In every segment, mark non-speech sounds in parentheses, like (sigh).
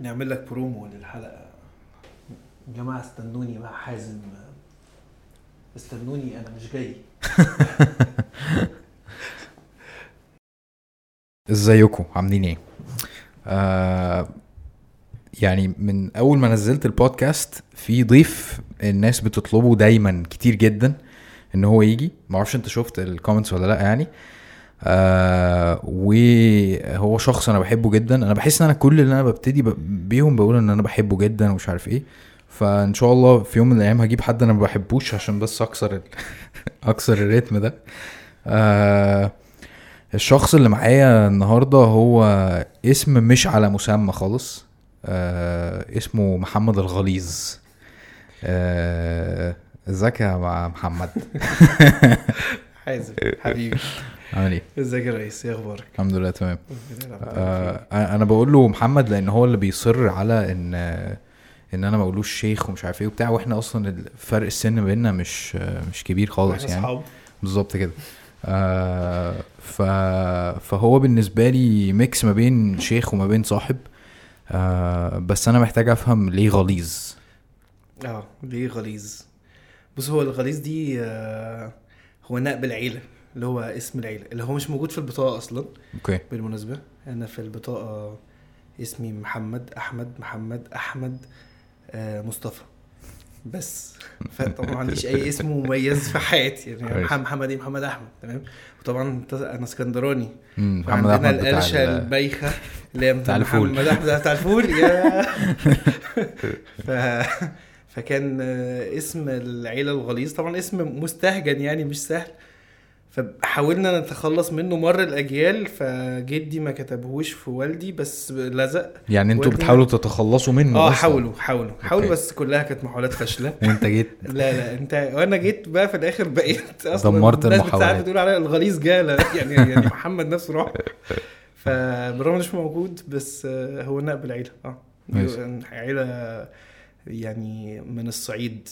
نعمل لك برومو للحلقة. جماعة استنوني مع حازم. استنوني أنا مش جاي. (laughs) إزيكم؟ عاملين إيه؟ آه يعني من أول ما نزلت البودكاست في ضيف الناس بتطلبه دايما كتير جدا إن هو يجي. ما أعرفش أنت شفت ال comments ولا لأ يعني. آه وهو شخص أنا بحبه جدا. أنا بحس إن أنا كل اللي أنا ببتدي بيهم بقول إن أنا بحبه جدا ومش عارف إيه. فإن شاء الله في يوم من الأيام هجيب حد أنا ما بحبوش عشان بس أكسر ال... (laughs) أكسر الريتم ده. آه الشخص اللي معايا النهارده هو اسم مش على مسمى خالص. آه اسمه محمد الغليظ. آه، إزيك يا مع- محمد؟ (laughs) حازم حبيبي. عامل إيه؟ ازيك يا ريس؟ إيه أخبارك؟ الحمد لله تمام. آه أنا بقول له محمد لأن هو اللي بيصر على ان إن أنا ما أقولوش شيخ ومش عارف إيه وبتاع وإحنا أصلا فرق السن بيننا مش مش كبير خالص يعني. بالظبط كده. آه ف فهو بالنسبة لي ميكس ما بين شيخ وما بين صاحب. آه بس أنا محتاج أفهم ليه غليظ. آه ليه غليظ؟ بص هو الغليظ دي آه، هو لقب العيلة. اللي هو اسم العيلة اللي هو مش موجود في البطاقة أصلا. okay. بالمناسبة أنا في البطاقة اسمي محمد أحمد محمد أحمد آه، مصطفى. بس. (laughs) فطبعا ما عنديش أي اسم مميز في حياتي يعني. محمد محمد إيه محمد أحمد تمام؟ وطبعا أنا اسكندراني. محمد أحمد بتاع القلشة ال- البايخة (laughs) اللي هي بتاع الفول. محمد أحمد بتاع الفول. yeah. (laughs) ف... فكان آه، اسم العيلة الغليظ. طبعا اسم مستهجن يعني مش سهل. فحاولنا نتخلص منه مر الأجيال فجدي ما كتبهوش في والدي بس لزق يعني أنتوا بتحاولوا تتخلصوا منه آه. حاولوا حاولوا حاولوا. بس كلها كانت محاولات فاشلة (laughs) وانت جيت لا لا انت وأنا جيت بقى في الآخر بقيت أصلا دمرت الناس المحاولات. ساعات بتقول عليا الغليظ جاله يعني يعني محمد نفسه راح (laughs) فبالرغم مش موجود بس هو لقب العيلة آه. عيلة يعني من الصعيد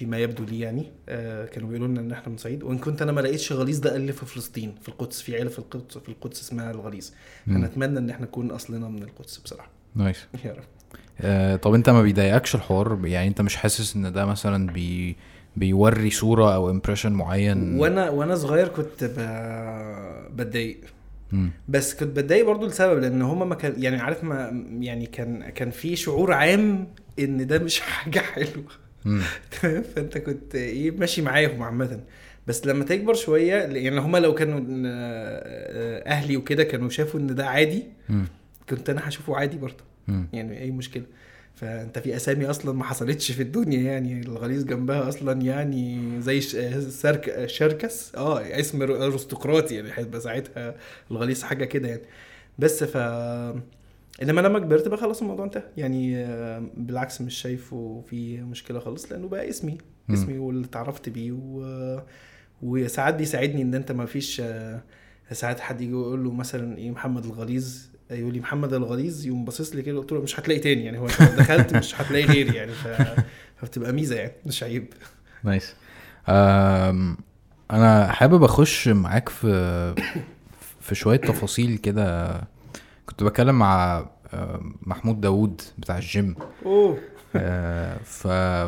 فيما يبدو لي يعني آه كانوا بيقولوا لنا إن إحنا من الصعيد وإن كنت أنا ما لقيتش غليظ ده الا في فلسطين في القدس في عيلة في القدس في القدس اسمها الغليظ. أنا أتمنى إن إحنا نكون أصلنا من القدس بصراحة. nice. (laughs) يا رب. آه طب أنت ما بيضايقكش الحوار؟ يعني أنت مش حاسس إن ده مثلا بي بيوري صورة أو impression معين؟ وأنا وأنا صغير كنت ب... بتضايق. بس كنت بتضايق برضو لسبب لأن هما ما كان يعني عارف ما يعني كان كان في شعور عام إن ده مش (laughs) حاجة حلوة. تمام؟ (laughs) فأنت كنت إيه ماشي معاهم عامة. بس لما تكبر شوية يعني هما لو كانوا آه، أهلي وكده كانوا شافوا إن ده عادي مم. كنت أنا هشوفه عادي برضه. يعني أي مشكلة. فأنت في أسامي أصلا ما حصلتش في الدنيا يعني الغليظ جنبها أصلا يعني زي ش- سرك شركس. آه اسم أرستقراطي يعني هيبقى ساعتها الغليظ حاجة كده يعني. بس ف إنما لما كبرت بقى خلاص الموضوع انتهى. يعني آه، بالعكس مش شايفه في مشكلة خالص لأنه بقى اسمي مم. اسمي واللي اتعرفت بيه و... وساعات بيساعدني إن أنت ما فيش آه، ساعات حد يجي يقول له مثلا إيه محمد الغليظ يقول لي محمد الغليظ يقوم باصص لي كده قلت له مش هتلاقي تاني يعني هو دخلت مش هتلاقي غيري يعني ف... فبتبقى ميزة يعني مش عيب. nice. أم، أنا حابب أخش معاك في في شوية تفاصيل كده كنت بتكلم مع أم، محمود داوود بتاع الجيم. أوه. ف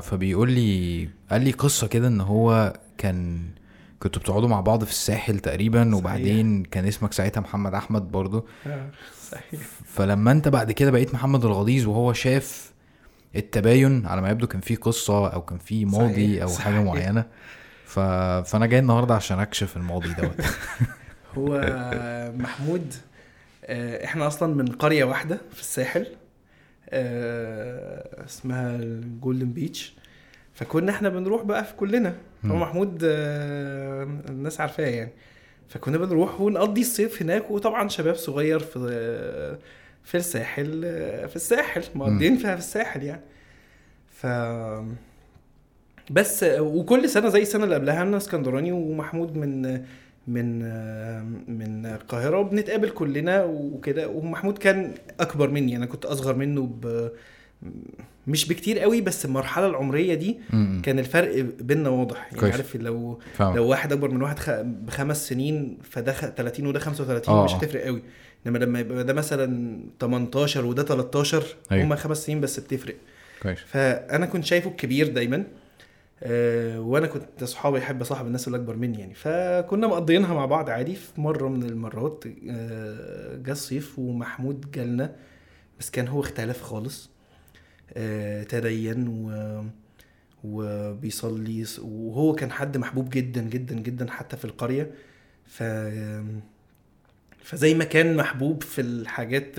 فبيقول لي قال لي قصة كده إن هو كان كنتوا بتقعدوا مع بعض في الساحل تقريبا صحيح. وبعدين كان اسمك ساعتها محمد أحمد برضه آه، صحيح. فلما أنت بعد كده بقيت محمد الغليظ وهو شاف التباين على ما يبدو كان في قصة أو كان في ماضي صحيح، أو صحيح. حاجة معينة. ف... فأنا جاي النهارده عشان أكشف الماضي دوت. (laughs) هو (laughs) محمود آه، إحنا أصلا من قرية واحدة في الساحل آه، اسمها الجولدن بيتش فكنا إحنا بنروح بقى في كلنا. هو. محمود آه، الناس عارفاه يعني. فكنا بنروح ونقضي الصيف هناك وطبعا شباب صغير في في الساحل آه، في الساحل مقضيين فيها في الساحل يعني. ف بس وكل سنة زي السنة اللي قبلها أنا اسكندراني ومحمود من من من القاهرة وبنتقابل كلنا وكده ومحمود كان أكبر مني أنا كنت أصغر منه ب مش بكتير قوي بس المرحلة العمرية دي مم. كان الفرق بيننا واضح يعني كويس. عارف لو فاهم لو واحد أكبر من واحد خ... بخمس سنين فده خ... 30 وده 35 آه. مش هتفرق قوي إنما لما يبقى ده مثلا 18 وده 13 أيوة. هما خمس سنين بس بتفرق كويس فأنا كنت شايفه الكبير دايما آه وأنا كنت أصحابي أحب أصاحب الناس اللي أكبر مني يعني. فكنا مقضيينها مع بعض عادي في مرة من المرات آه جه الصيف ومحمود جالنا بس كان هو اختلف خالص. آه تدين و وبيصلي وهو كان حد محبوب جدا جدا جدا حتى في القرية. ف فزي ما كان محبوب في الحاجات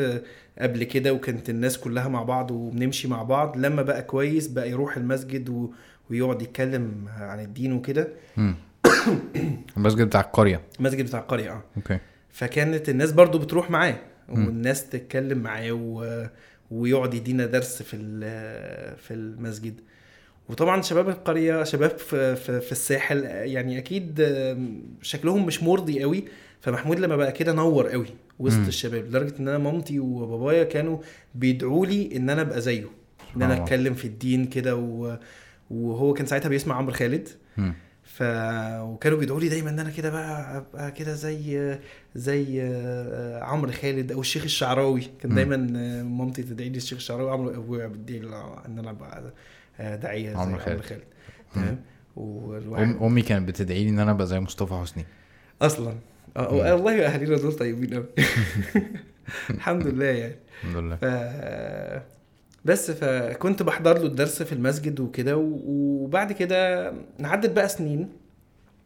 قبل كده وكانت الناس كلها مع بعض وبنمشي مع بعض لما بقى كويس بقى يروح المسجد و... ويقعد يتكلم عن الدين وكده. (coughs) المسجد بتاع القرية المسجد بتاع القرية آه أوكي فكانت الناس برضو بتروح معاه. والناس تتكلم معاه و... ويقعد يدينا درس في في المسجد وطبعا شباب القرية شباب في, في, في الساحل يعني أكيد شكلهم مش مرضي قوي فمحمود لما بقى كده نور قوي وسط مم. الشباب لدرجة إن أنا مامتي وبابايا كانوا بيدعوا لي إن أنا أبقى زيه إن أنا. أتكلم في الدين كده و... وهو كان ساعتها بيسمع عمرو خالد. ف وكانوا بيدعوا لي دايما إن أنا كده بقى أبقى كده زي زي آه، عمرو خالد أو الشيخ الشعراوي. كان. دايما آه، مامتي تدعي لي الشيخ الشعراوي عمرو أبويا بيدعي لي إن أنا أبقى آه، داعية زي عمرو خالد. تمام؟ أمي كانت بتدعي لي إن أنا أبقى زي مصطفى حسني. أصلا. والله أهالينا دول طيبين قوي (laughs) الحمد لله يعني. الحمد لله. ف بس فكنت بحضر له الدرس في المسجد وكده وبعد كده عدت بقى سنين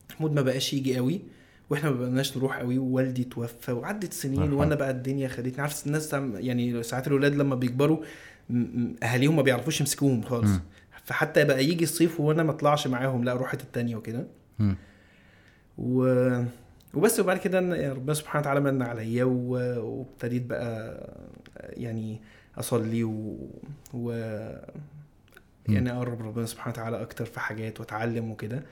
محمود ما بقاش يجي قوي وإحنا ما بقناش نروح قوي ووالدي توفى وعدت سنين. وأنا بقى الدنيا خدتني عارف الناس يعني ساعات الاولاد لما بيكبروا م- م- أهاليهم ما بيعرفوش يمسكوهم خالص مم. فحتى بقى يجي الصيف وأنا ما أطلعش معاهم لا روحت التانية وكده. و... وبس وبعد كده ربنا سبحانه وتعالى من عليا. وابتديت بقى يعني أصلي و, و... يعني أقرب ربنا سبحانه وتعالى أكتر في حاجات وأتعلم وكده.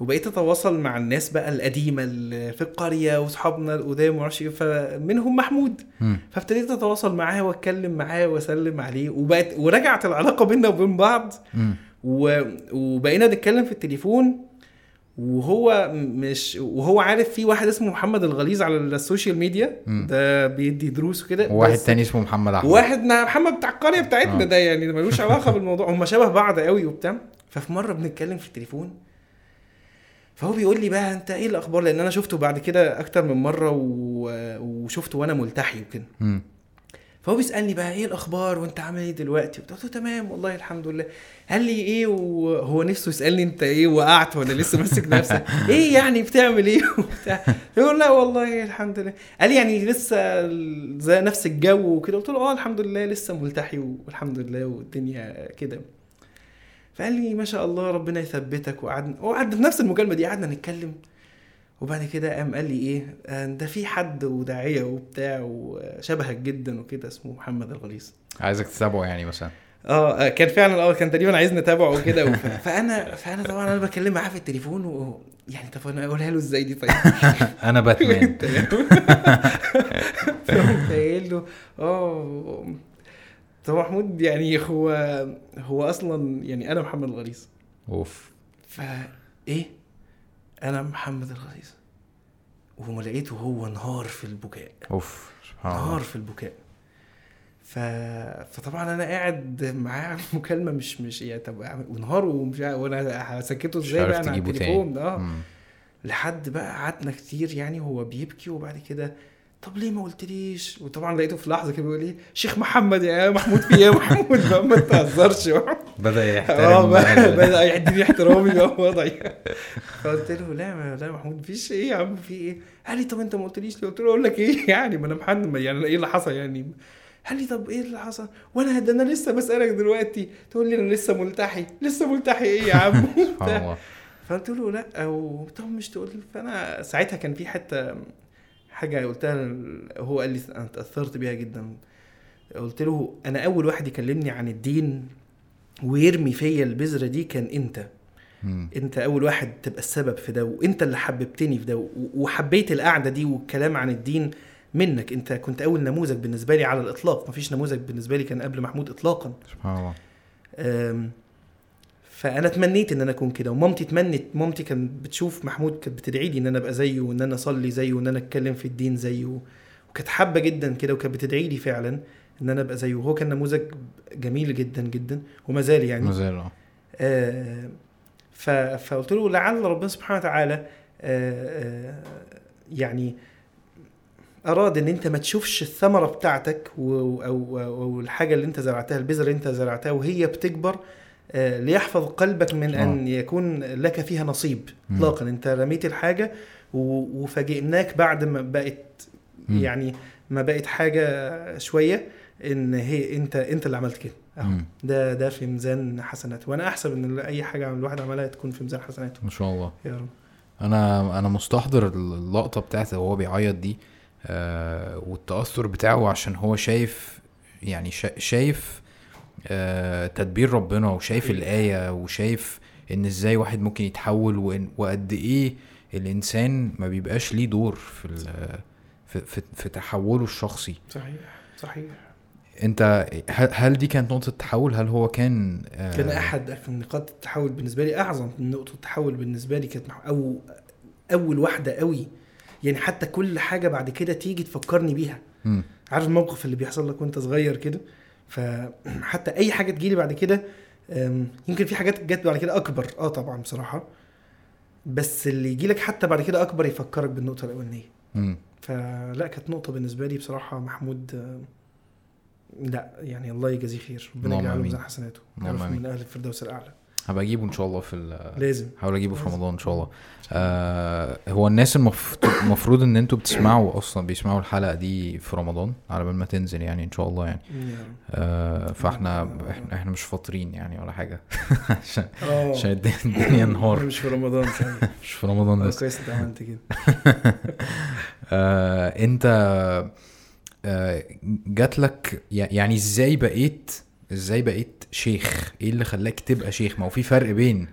وبقيت أتواصل مع الناس بقى القديمة اللي في القرية وأصحابنا القدام ومعرفش إيه فمنهم محمود. فابتديت أتواصل معاه وأتكلم معاه وأسلم عليه وبقت ورجعت العلاقة بيننا وبين بعض. و... وبقينا نتكلم في التليفون. وهو مش وهو عارف في واحد اسمه محمد الغليظ على ال social media. ده بيدي دروس وكده وواحد تاني اسمه محمد أحمد واحد محمد بتاع القرية بتاعتنا آه. ده يعني ملوش علاقة بالموضوع هم شبه بعض قوي وبتاع ففي مرة بنتكلم في التليفون فهو بيقول لي بقى أنت إيه الأخبار لأن أنا شفته بعد كده أكتر من مرة و... وشفته وأنا ملتحي وكده. فهو بيسألني بقى إيه الأخبار وأنت عامل إيه دلوقتي؟ قلت له تمام والله الحمد لله. قال لي إيه وهو نفسه يسألني أنت إيه وقعت ولا لسه ماسك نفسك؟ (laughs) إيه يعني بتعمل إيه وبتاع؟ يقول لا والله الحمد لله. قال لي يعني لسه زي نفس الجو وكده. قلت له آه الحمد لله لسه ملتحي والحمد لله والدنيا كده. فقال لي ما شاء الله ربنا يثبتك وقعدنا وقعدنا في نفس المكالمة دي قعدنا نتكلم. وبعد كده قام قال لي إيه؟ آه، ده في حد وداعية وبتاع وشبهك جدا وكده اسمه محمد الغليظ. عايزك تتابعه يعني مثلا. آه آه، كان فعلا آه كان تقريبا عايز نتابعه وكده (laughs) فأنا فأنا طبعا أنا بكلم معاه في التليفون و يعني طب أنا أقولها له إزاي دي طيب؟ (laughs) أنا باتمان. (laughs) قايل له آه طب محمود يعني هو هو أصلا يعني أنا محمد الغليظ. أوف. فإيه؟ أنا محمد الغليظ. وما لقيته هو انهار في البكاء. أوف سبحان نهار الله في البكاء. ف... فطبعا أنا قاعد معاه (laughs) على المكالمه مش مش يعني طب ونهار ومش وأنا هسكته مش إزاي بقى؟ أنا على تجيبه التليفون تاني. آه. لحد بقى قعدنا كتير يعني هو بيبكي وبعد كده طب ليه ما قلتليش؟ وطبعا لقيته في لحظة كده بيقول إيه شيخ محمد يا محمود في إيه يا محمود؟ بقى (laughs) ما تهزرش. بدأ آه يحترم بقى- (laughs) بدأ يديني احترامي بقى وضعي. فقلت له لا ما لا يا محمود مفيش إيه يا عم في إيه؟ قال لي طب أنت ما قلتليش ليه؟ قلت له أقول لك إيه؟ (laughs) يعني ما أنا محمد يعني إيه اللي حصل يعني؟ قال لي طب إيه اللي حصل؟ وأنا ده أنا لسه بسألك دلوقتي. تقول لي أنا لسه ملتحي لسه ملتحي إيه يا عم؟ سبحان الله. فقلت له لا أو طب مش تقول فأنا ساعتها كان في حتة حاجة قلتها هو قال لي أنا اتأثرت بيها جدا. قلت له أنا أول واحد يكلمني عن الدين ويرمي فيا البذرة دي كان انت مم. إنت أول واحد تبقى السبب في ده وإنت اللي حببتني في ده وحبيت القعدة دي والكلام عن الدين منك. إنت كنت أول نموذج بالنسبة لي على الإطلاق. مفيش نموذج بالنسبة لي كان قبل محمود اطلاقا. سبحان الله. فأنا تمنيت إن أنا أكون كده ومامتي تمنت مامتي كانت بتشوف محمود كانت بتدعي لي إن أنا أبقى زيه وإن أنا أصلي زيه وإن أنا أتكلم في الدين زيه وكانت حابة جدا كده وكانت بتدعي لي فعلا إن أنا أبقى زيه. وهو كان نموذج جميل جدا جدا وما زال يعني. ما زال آه، ف- فقلت له لعل ربنا سبحانه وتعالى آه، آه، يعني أراد إن أنت ما تشوفش الثمرة بتاعتك أو أو الحاجة اللي أنت زرعتها البذرة اللي أنت زرعتها وهي بتكبر آه، ليحفظ قلبك من أن يكون لك فيها نصيب. اطلاقا. أنت رميت الحاجة وفاجئناك بعد ما بقت مم. يعني ما بقت حاجة شوية إن هي أنت أنت اللي عملت كده. أهو. ده ده في ميزان حسناته وأنا أحسب إن أي حاجة الواحد عملها تكون في ميزان حسناته ما شاء الله. يا رب. أنا أنا مستحضر اللقطة بتاعته وهو بيعيط دي آه والتأثر بتاعه عشان هو شايف يعني شا شايف آه تدبير ربنا وشايف حقيقي. الآية وشايف إن إزاي واحد ممكن يتحول وإن وقد إيه الإنسان ما بيبقاش ليه دور في في, في, تحوله الشخصي. صحيح صحيح. أنت هل, دي كانت نقطة تحول هل هو كان آه كان أحد نقاط التحول بالنسبة لي؟ أعظم نقطة التحول بالنسبة لي كانت أو أول واحدة قوي. يعني حتى كل حاجة بعد كده تيجي تفكرني بيها. مم. عارف الموقف اللي بيحصل لك وأنت صغير كده؟ فحتى أي حاجة تجيلي بعد كده يمكن في حاجات جت بعد كده أكبر آه طبعا بصراحة بس اللي يجي لك حتى بعد كده أكبر يفكرك بالنقطة الأولانية. فلا كانت نقطة بالنسبة لي بصراحة محمود لا يعني الله يجازيه خير ربنا يجعله. ميزان حسناته يعرف. من أهل الفردوس الأعلى هبقى أجيبه إن شاء الله في لازم. هحاول أجيبه في. رمضان إن شاء الله. آه هو الناس المفروض إن أنتوا بتسمعوا أصلا بيسمعوا الحلقة دي في رمضان على بال ما تنزل يعني إن شاء الله يعني. آه فإحنا إحنا, إحنا مش فاطرين يعني ولا حاجة. عشان آه. عشان الدنيا- نهار مش في رمضان مش في رمضان آه، بس. كويس انت عملت كده. (laughs) آه أنت آه جات لك يعني إزاي بقيت إزاي بقيت شيخ؟ إيه اللي خلاك تبقى شيخ؟ ما هو في فرق بين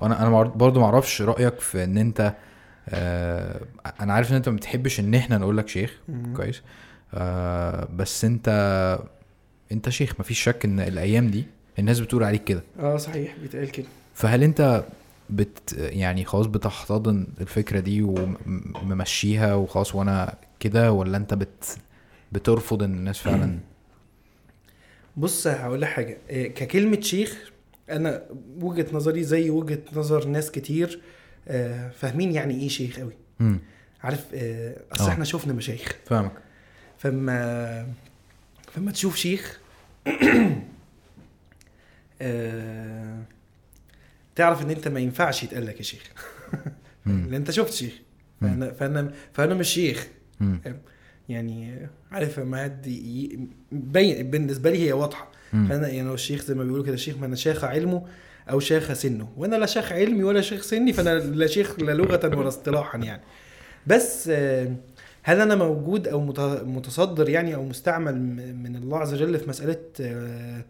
وأنا أنا مع- برضو ما أعرفش رأيك في ان انت آه أنا عارف ان انت ما بتحبش ان إحنا نقول لك شيخ. كويس آه بس انت انت شيخ مفيش شك ان الأيام دي الناس بتقول عليك كده. آه صحيح بيتقال كده. فهل انت بت يعني خلاص بتحتضن الفكرة دي وممشيها وخلاص وأنا كده ولا انت بت بترفض ان الناس فعلا بص هقول لك حاجة. آه، ككلمة شيخ أنا وجهة نظري زي وجهة نظر ناس كتير آه، فاهمين يعني إيه شيخ قوي امم عارف؟ آه، أصل آه. إحنا شفنا مشايخ. فاهمك. فما فما تشوف شيخ (clears throat) آه، تعرف إن أنت ما ينفعش يتقال لك يا شيخ. (laughs) لأن أنت شفت شيخ. فأنا فأنا فأنا مش شيخ. يعني عارف ي- بين بالنسبة لي هي واضحة. فأنا يعني لو الشيخ زي ما بيقولوا كده الشيخ ما أنا شيخ علمه أو شيخ سنه. وأنا لا شيخ علمي ولا شيخ سني فأنا لا شيخ لا لغة ولا اصطلاحا يعني. بس آه، هل أنا موجود أو مت- متصدر يعني أو مستعمل من الله عز وجل في مسألة آه،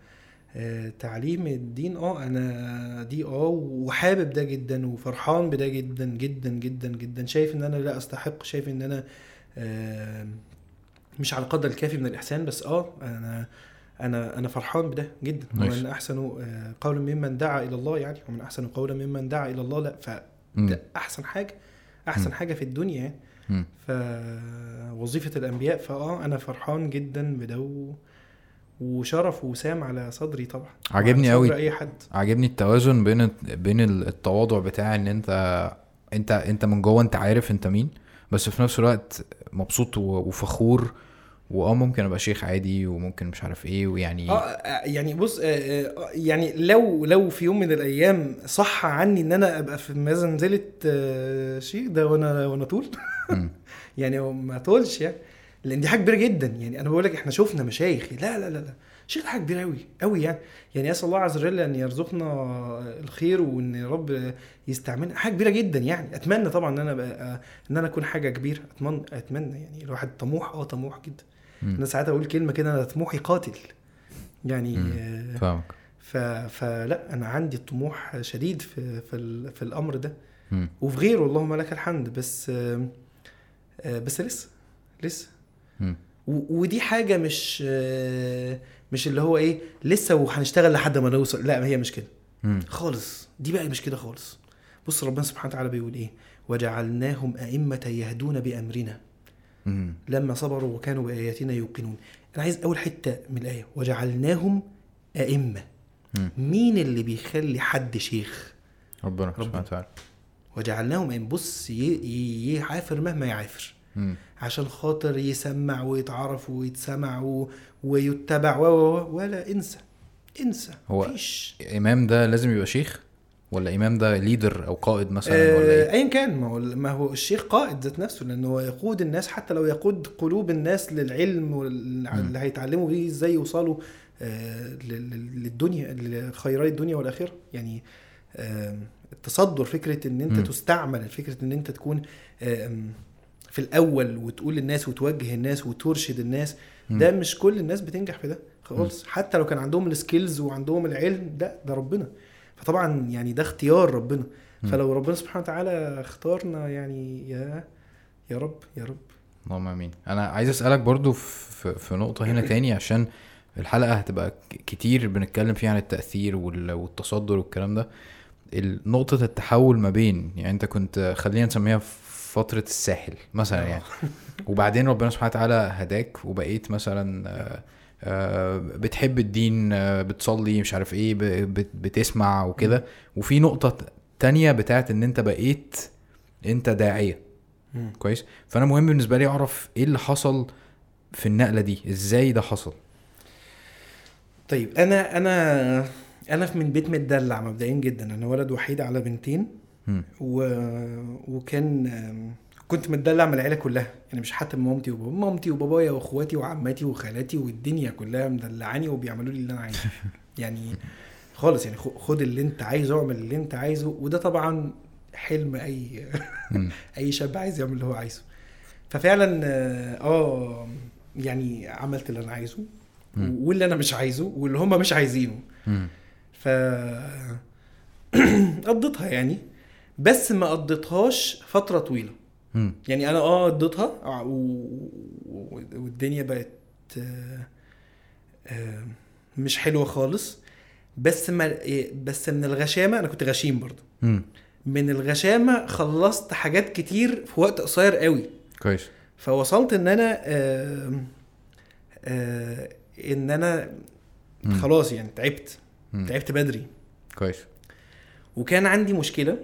آه، تعليم الدين؟ آه أنا دي آه وحابب ده جدا وفرحان بده جدا جدا جدا جدا. شايف إن أنا لا أستحق شايف إن أنا مش على القدر الكافي من الإحسان بس آه أنا أنا أنا فرحان بده جدا نايس. ومن أحسن آه، قولا ممن دعا إلى الله يعني ومن أحسن قولا ممن دعا إلى الله لا مم. أحسن حاجة أحسن مم. حاجة في الدنيا يعني. فوظيفه الأنبياء فآه أنا فرحان جدا بده وشرف وسام على صدري طبعا عاجبني قوي أي حد عاجبني التوازن بين بين التواضع بتاع إن أنت أنت أنت من جوه أنت عارف أنت مين بس في نفس الوقت مبسوط وفخور وآه ممكن أبقى شيخ عادي وممكن مش عارف إيه ويعني آه آه، يعني بص آه، آه، يعني لو لو في يوم من الأيام صح عني إن أنا أبقى في منزله آه، شيخ ده وأنا وأنا طول. (laughs) يعني ما طولش يعني. لأن دي حاجة كبيرة جدا. يعني أنا بقول لك إحنا شفنا مشايخ. لا لا لا لا. شيخ حاجة كبيرة قوي قوي يعني. يعني أسأل الله عز وجل أن يرزقنا الخير وأن يا رب يستعملنا. حاجة كبيرة جدا يعني. أتمنى طبعا إن أنا إن أنا أكون حاجة كبيرة. أتمنى أتمنى يعني الواحد طموح آه طموح جدا. أنا ساعات أقول كلمة كده أنا طموحي قاتل. يعني. آه، فاهمك. ف... فلا أنا عندي طموح شديد في في. في الأمر ده. وفي غيره اللهم لك الحمد بس آه، آه، بس لسه لسه. ودي حاجة مش مش اللي هو إيه لسه وهنشتغل لحد ما نوصل. لا هي مش كده. خالص. دي بقى مش كده خالص. بص ربنا سبحانه وتعالى بيقول إيه؟ وجعلناهم أئمة يهدون بأمرنا. مم. لما صبروا وكانوا بآياتنا يوقنون. أنا عايز أول حتة من الآية وجعلناهم أئمة. مم. مين اللي بيخلي حد شيخ؟ ربنا ربنا. سبحانه وتعالى. وجعلناهم أئمة. بص يعافر مهما يعافر. مم. عشان خاطر يسمع ويتعرف ويتسمع و- ويتبع. و- ولا انسى. انسى. هو مفيش. إمام ده لازم يبقى شيخ؟ ولا إمام ده ليدر أو قائد مثلا ولا آه، إيه؟ ايا كان ما هو ما هو الشيخ قائد ذات نفسه لأنه هو يقود الناس حتى لو يقود قلوب الناس للعلم واللي هيتعلموا بيه إزاي يوصلوا آه، لل- لل- للدنيا لخيري الدنيا والآخرة. يعني آه، التصدر فكرة إن أنت. تستعمل فكرة إن أنت تكون في الأول وتقول للناس وتوجه الناس وترشد الناس. ده مش كل الناس بتنجح في ده خالص. حتى لو كان عندهم ال skills وعندهم العلم ده ده ربنا. فطبعا يعني ده اختيار ربنا. فلو ربنا سبحانه وتعالى اختارنا يعني يا يا رب يا رب. اللهم آمين. أنا عايز أسألك برضو في, في نقطة هنا تاني عشان الحلقة هتبقى كتير بنتكلم فيها عن التأثير وال- والتصدر والكلام ده. نقطة التحول ما بين يعني أنت كنت خلينا نسميها فترة الساحل مثلا يعني. (laughs) وبعدين ربنا سبحانه وتعالى هداك وبقيت مثلا آه، آه، بتحب الدين بتصلي مش عارف إيه بتسمع وكده. وفي نقطة تانية بتاعت إن أنت بقيت أنت داعية. كويس؟ فأنا مهم بالنسبة لي أعرف إيه اللي حصل في النقلة دي؟ إزاي ده حصل؟ طيب أنا أنا أنا في من بيت متدلع مبدئيا جدا. أنا ولد وحيد على بنتين. و... وكان كنت متدلع من العيلة كلها. يعني مش حتى من مامتي وبابا. مامتي وبابايا واخواتي وعماتي وخالاتي والدنيا كلها مدلعاني وبيعملوا لي اللي أنا عايزه. (laughs) يعني خالص يعني خد اللي أنت عايزه اعمل اللي أنت عايزه. وده طبعا حلم أي. (laughs) أي شاب عايز يعمل اللي هو عايزه. ففعلا آه آه، يعني عملت اللي أنا عايزه. واللي أنا مش عايزه واللي هم مش عايزينه. ف (clears throat) قضيتها يعني. بس ما قضيتهاش فترة طويلة. مم. يعني أنا آه قضيتها آه، والدنيا بقت آه، آه، مش حلوة خالص بس ما بس من الغشامة أنا كنت غشيم برضه. من الغشامة خلصت حاجات كتير في وقت قصير قوي كويس فوصلت إن أنا آه آه إن أنا مم. خلاص يعني تعبت مم. تعبت بدري كويس وكان عندي مشكلة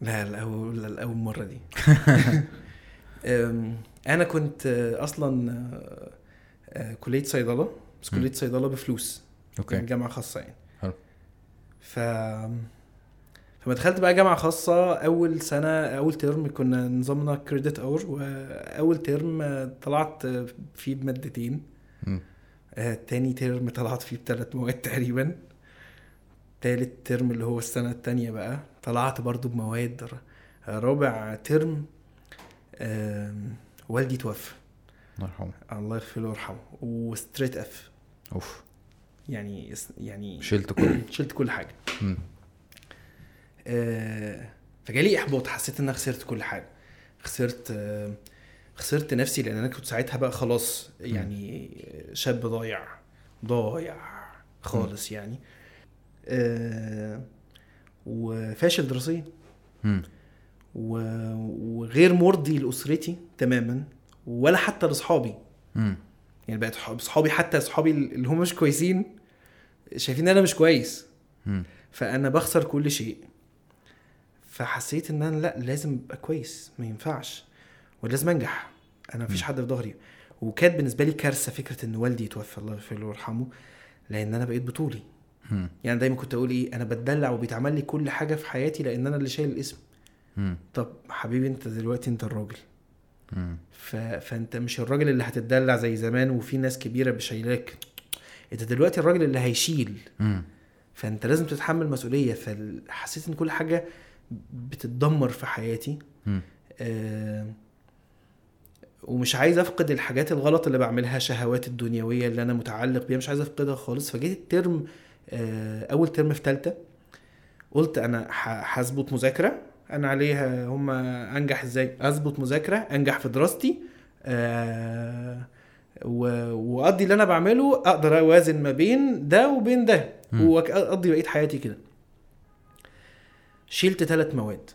لا الأول لا الأول مرة دي. (laughs) (laughs) أنا كنت آه، أصلا آه، آه، كلية صيدلة. بس مم. كليه صيدلة بفلوس. أوكي. يعني جامعة خاصة يعني. حلو. ف فما دخلت بقى جامعة خاصة. أول سنة أول ترم كنا نظامنا credit hour وأول ترم طلعت فيه بمادتين. آه، تاني ترم طلعت فيه بثلاث مواد تقريبا. تالت ترم اللي هو السنة التانية بقى. طلعت برضو بمواد رابع ترم والدي توفى. الله يرحمه. الله يغفر له ويرحمه. و straight F أوف. يعني يعني شلت كله (clears throat) شلت كل حاجة. مم. آه، فجالي إحباط. حسيت إن أنا خسرت كل حاجة. خسرت آه، خسرت نفسي لأن أنا كنت ساعتها بقى خلاص يعني شاب ضايع. ضايع خالص يعني. وفاشل دراسيا وغير مرضي لأسرتي تماما ولا حتى لاصحابي. يعني بقت اصحابي حتى اصحابي اللي هم مش كويسين شايفين إن أنا مش كويس. فأنا بخسر كل شيء. فحسيت إن أنا لأ لازم أبقى كويس. ما ينفعش. ولازم أنجح. أنا مفيش. حد في ظهري. وكانت بالنسبة لي كارثة فكرة إن والدي يتوفى الله يغفر له ويرحمه لأن أنا بقيت بطولي. يعني دايما كنت أقول إيه أنا بتدلع وبيتعمل لي كل حاجة في حياتي لأن أنا اللي شايل الاسم. طب حبيبي أنت دلوقتي أنت الراجل. ف... فأنت مش الراجل اللي هتتدلع زي زمان وفي ناس كبيرة بشايلاك. أنت دلوقتي الراجل اللي هيشيل. فأنت لازم تتحمل مسؤولية. فحسيت إن كل حاجة بتتدمر في حياتي. آه ومش عايز أفقد الحاجات الغلط اللي بعملها شهوات الدنيوية اللي أنا متعلق بيها. مش عايز أفقدها خالص. فجيت الترم أول ترم في ثالثه قلت أنا هظبط مذاكرة. أنا عليها هم أنجح إزاي؟ أظبط مذاكرة أنجح في دراستي آه و- وأقضي اللي أنا بعمله أقدر أوازن ما بين ده وبين ده. وأقضي بقية حياتي كده. شيلت ثلاث مواد.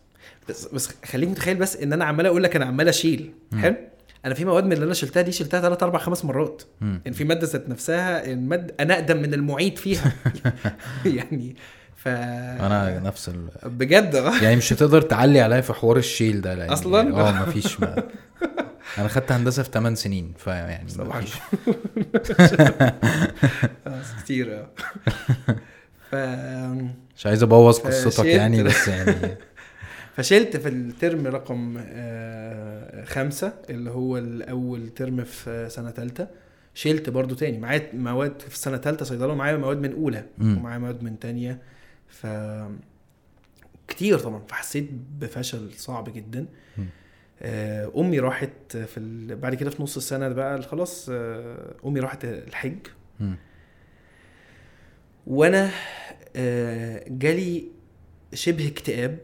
بس بس خليك متخيل بس إن أنا عمال أقول لك أنا عمال أشيل. حلو؟ أنا في مواد من اللي أنا شلتها دي شلتها ثلاث أربع خمس مرات. مم. يعني في مادة ذات نفسها الماده أنا أقدم من المعيد فيها. (laughs) (laughs) يعني ف أنا نفس ال... بجد. (laughs) يعني مش هتقدر تعلي عليا في حوار الشيل ده لأن أصلاً؟ آه مفيش ما... أنا خدت هندسة في 8 سنين فيعني مفيش. آه، كتير. آه. ف مش عايز أبوظ. قصتك يعني بس يعني فشلت في الترم رقم آه، خمسة اللي هو الأول ترم في سنة تالتة. شلت برضو تاني. معايا مواد في سنة تالتة صيدلة ومعايا مواد من أولى. ومعايا مواد من تانية. ف كتير طبعا. فحسيت بفشل صعب جدا. آه، أمي راحت في ال... بعد كده في نص السنة بقى خلاص آه، أمي راحت الحج. وأنا جالي شبه اكتئاب.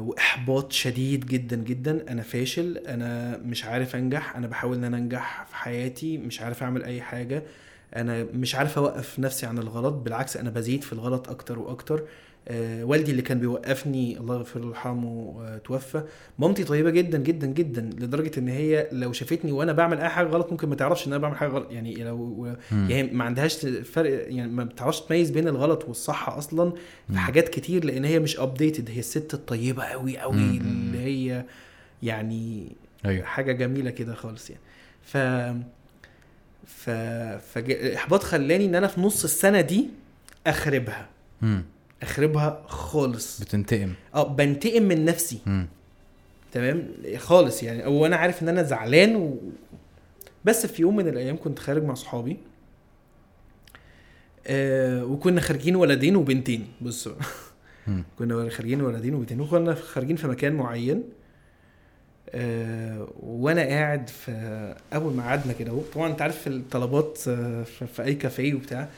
وإحباط شديد جدا جدا. أنا فاشل أنا مش عارف أنجح. أنا بحاول إن أنا أنجح في حياتي مش عارف أعمل أي حاجة. أنا مش عارف أوقف نفسي عن الغلط. بالعكس أنا بزيد في الغلط أكتر وأكتر. آه، والدي اللي كان بيوقفني الله يغفر له ويرحمه آه، توفى مامتي طيبة جدا جدا جدا لدرجة إن هي لو شافتني وأنا بعمل أي حاجة غلط ممكن ما تعرفش إن أنا بعمل حاجة غلط يعني لو. يعني ما عندهاش فرق يعني ما بتعرفش تميز بين الغلط والصح أصلا. في حاجات كتير لأن هي مش ابديتد هي الست الطيبة قوي قوي. اللي هي يعني أيوه حاجة جميلة كده خالص يعني ف ف فاحباط خلاني إن أنا في نص السنة دي أخربها مم. أخربها خالص. بتنتقم. آه بنتقم من نفسي. مم. تمام؟ خالص يعني. أو أنا عارف إن أنا زعلان و... بس في يوم من الأيام كنت خارج مع صحابي. آه وكنا خارجين ولدين وبنتين. بص. (laughs) كنا خارجين ولدين وبنتين وكنا خارجين في مكان معين. آه وأنا قاعد في أول ما قعدنا كده طبعا أنت عارف الطلبات آه، في أي كافيه وبتاع.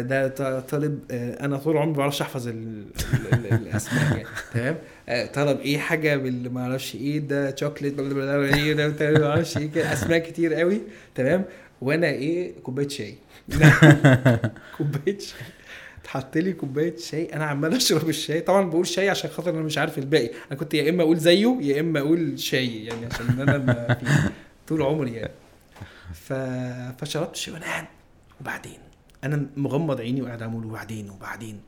ده ط- طالب آه، أنا طول عمري ما بعرفش أحفظ ال- ال- ال- الأسماء يعني تمام؟ آه، طلب إيه حاجة بال ما أعرفش إيه ده شوكليت إيه ده ما أعرفش إيه كده أسماء كتير قوي تمام؟ وأنا إيه كوباية شاي. (laughs) كوباية شاي. اتحط لي كوباية شاي أنا عمال أشرب الشاي. طبعا بقول شاي عشان خاطر أنا مش عارف الباقي. أنا كنت يا إما أقول زيه يا إما أقول شاي يعني عشان أنا ما طول عمري يعني. ف... فشربت الشاي وأنا قاعد. وبعدين؟ أنا مغمض عيني وقاعد أقول وبعدين وبعدين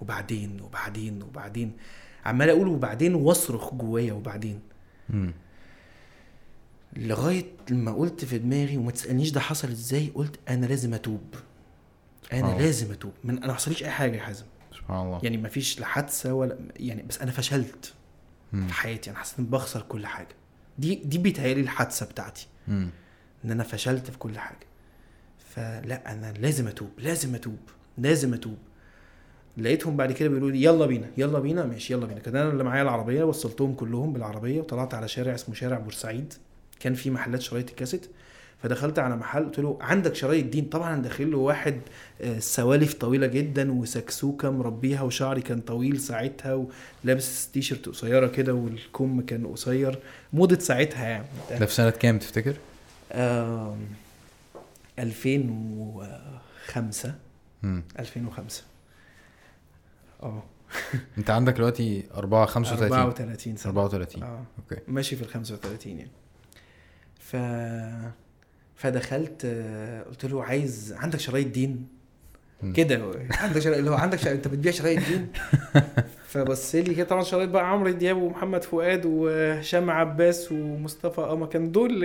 وبعدين وبعدين وبعدين. عمال أقول وبعدين وأصرخ جوايا وبعدين. مم. لغاية لما قلت في دماغي وما تسألنيش ده حصل إزاي قلت أنا لازم أتوب. أنا آه. لازم أتوب. من أنا ما حصليش أي حاجة يا حازم. سبحان الله. يعني ما فيش لا حادثة ولا يعني بس أنا فشلت مم. في حياتي. أنا حسيت إني بخسر كل حاجة. دي دي بيتهيألي الحادثة بتاعتي. مم. إن أنا فشلت في كل حاجة. فلا أنا لازم أتوب لازم أتوب لازم أتوب. لقيتهم بعد كده بيقولوا لي يلا بينا يلا بينا ماشي يلا بينا. كان أنا اللي معايا العربية وصلتهم كلهم بالعربية وطلعت على شارع اسمه شارع بورسعيد. كان في محلات شرايط الكاسيت. فدخلت على محل قلت له عندك شرايط دين؟ طبعا داخل له واحد آه، سوالف طويلة جدا وسكسوكة مربيها وشعري كان طويل ساعتها ولابس تيشرت قصيرة كده والكم كان قصير. موضه ساعتها يعني. ده في سنة كام تفتكر؟ آم، 2005 مم. 2005 آه. انت عندك دلوقتي 4 35 34 سنة. 34 آه. أوكي. ماشي في ال 35 يعني. ف فدخلت آه، قلت له عايز عندك شرايط دين. كده عندك شرايط؟ اللي هو عندك شرايط؟ انت بتبيع شرايط دين؟ (laughs) فبص لي كده طبعا شرايط بقى عمرو دياب ومحمد فؤاد وهشام عباس ومصطفى قمر كان دول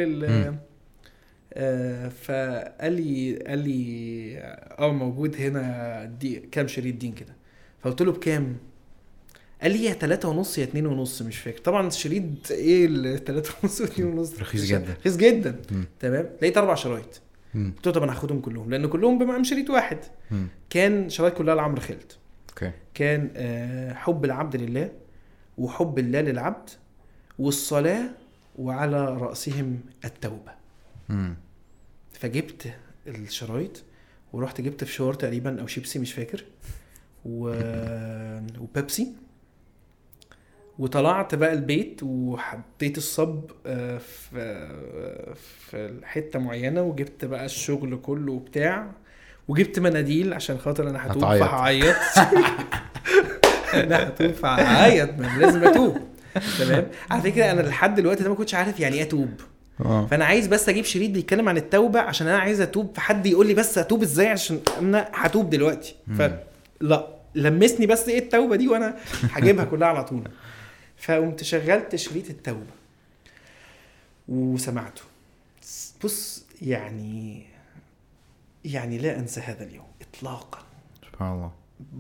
فقال لي قال لي آه موجود هنا دي كام شريط دين كده فقلت له بكام؟ قال لي يا تلاتة ونص يا اتنين ونص مش فاكر طبعا الشريط إيه ال (laughs) 3 ونص واتنين ونص رخيص جدا. رخيص جدا. تمام لقيت أربع شرايط. قلت له طب أنا هاخدهم كلهم لأن كلهم بمقام شريط واحد. كان شرايط كلها لعمرو خالد أوكي كان آه، حب العبد لله وحب الله للعبد والصلاة وعلى رأسهم التوبة مم. فجبت الشرايط ورحت جبت فشار تقريبا أو شيبسي مش فاكر. و... (laughs) وبيبسي. وطلعت بقى البيت وحطيت الصب آه، في في حتة معينة وجبت بقى الشغل كله وبتاع. وجبت مناديل عشان خاطر أنا هتوب. فهعيط. (laughs) أنا هتوب فهعيط لازم اتوب تمام؟ على فكرة أنا لحد دلوقتي ده ما كنتش عارف يعني إيه أتوب. آه. فأنا عايز بس أجيب شريط بيتكلم عن التوبة عشان أنا عايز أتوب فحد يقول لي بس اتوب إزاي عشان أنا هتوب دلوقتي. فلا لمسني بس إيه التوبة دي وأنا هجيبها كلها على طول. فقمت شغلت شريط التوبة وسمعته. بص يعني يعني لا أنسى هذا اليوم اطلاقا. سبحان الله.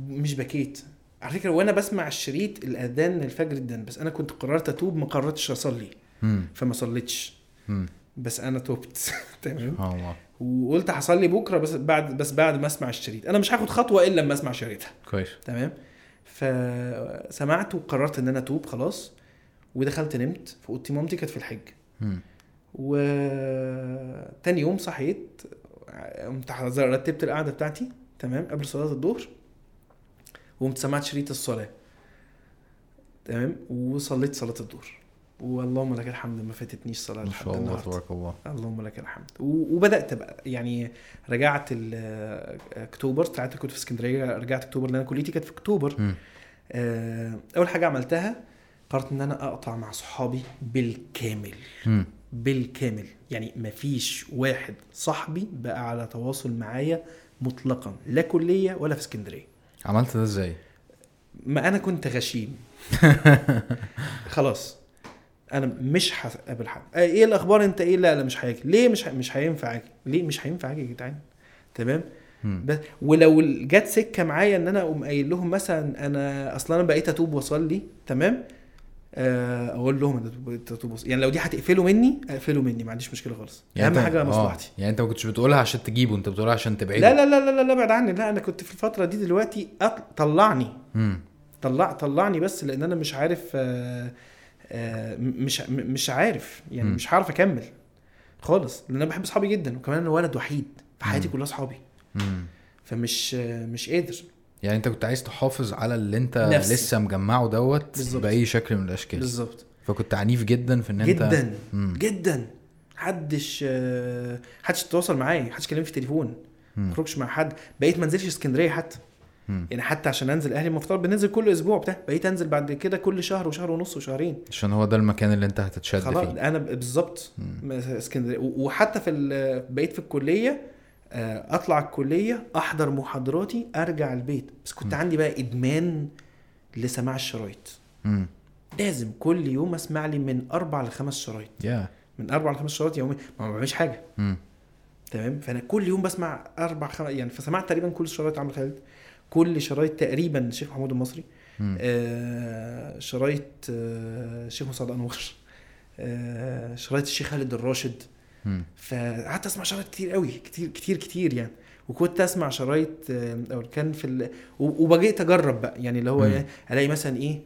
مش بكيت. على فكرة وأنا بسمع الشريط الأذان الفجر ادن بس أنا كنت قررت أتوب ما قررتش أصلي. فما صليتش. بس أنا توبت. (laughs) تمام؟ وقلت هصلي بكرة بس بعد بس بعد ما أسمع الشريط. أنا مش هاخد خطوة إلا لما أسمع شريطها. كويس. تمام؟ فسمعت وقررت إن أنا أتوب خلاص ودخلت نمت في اوضتي مامتي كانت في الحج. مم. وتاني يوم صحيت قمت رتبت القعدة بتاعتي تمام قبل صلاة الظهر وقمت سمعت شريط الصلاة. تمام؟ وصليت صلاة الظهر. واللهم لك الحمد ما فاتتنيش صلاة ما شاء الله تبارك الله. اللهم لك الحمد. وبدأت بقى يعني رجعت أكتوبر ساعتها كنت في اسكندرية رجعت أكتوبر لأن كليتي كانت في أكتوبر. آه، أول حاجة عملتها قررت إن أنا أقطع مع صحابي بالكامل. مم. بالكامل. يعني مفيش واحد صاحبي بقى على تواصل معايا مطلقا لا كلية ولا في اسكندرية. عملت ده إزاي؟ ما أنا كنت غشيم. (laughs) خلاص. أنا مش هقابل حد. آه، إيه الأخبار؟ أنت إيه؟ لا لا مش هاجي ليه مش ه... مش هينفع أجي؟ ليه مش هينفع أجي يا جدعان؟ تمام. بس ولو جت سكة معايا إن أنا أقوم قايل لهم مثلا أنا أصلا أنا بقيت أتوب وأصلي تمام؟ آه، أقول لهم أنا بقيت اتوب وأصلي. يعني لو دي هتقفلوا مني اقفلوا مني ما عنديش مشكلة خالص. أهم أنت- حاجة آه. مصلحتي. يعني أنت ما كنتش بتقولها عشان تجيبه أنت بتقولها عشان تبعده. لا لا لا لا لا ابعد عني. لا أنا كنت في الفترة دي دلوقتي. طلعني. مم. طلع طلعني بس لأن أنا مش عارف آه، مش م- مش عارف يعني. مش هعرف أكمل خالص لأن أنا بحب أصحابي جدا وكمان أنا ولد وحيد في حياتي. كلها أصحابي. فمش آه، مش قادر يعني أنت كنت عايز تحافظ على اللي أنت نفسي. لسه مجمعه دوت. بأي شكل من الأشكال بالظبط فكنت عنيف جدا في إن أنت جدا مم. جدا محدش آه، محدش يتواصل معايا محدش يكلمني في التليفون ما مع حد بقيت ما انزلش اسكندرية حتى مم. يعني حتى عشان انزل أهلي المفترض بننزل كل أسبوع بتاع. بقيت انزل بعد كده كل شهر وشهر ونص وشهرين. عشان هو ده المكان اللي انت هتتشد خلاص فيه. أنا بالظبط. م- اسكندرية. وحتى في بقيت في الكلية آه، اطلع الكلية احضر محاضراتي ارجع البيت. بس كنت مم. عندي بقى ادمان لسماع الشرايط. لازم كل يوم اسمع لي من أربع لخمس شرايط. يا من أربع لخمس شرايط يوميا. ما بعملش حاجة. مم. تمام؟ فأنا كل يوم بسمع أربع خمس يعني فسمعت تقريبا كل شرايط عمرو خالد. كل شرايط تقريبا الشيخ محمود المصري. آه شرايط آه الشيخ مصعب انور آه شرايط الشيخ خالد الراشد. فقعدت أسمع شرايط كتير قوي كتير كتير كتير يعني. وكنت أسمع شرايط أو كان في ال... و- وبقيت أجرب بقى. يعني اللي هو. إيه، ألاقي مثلا إيه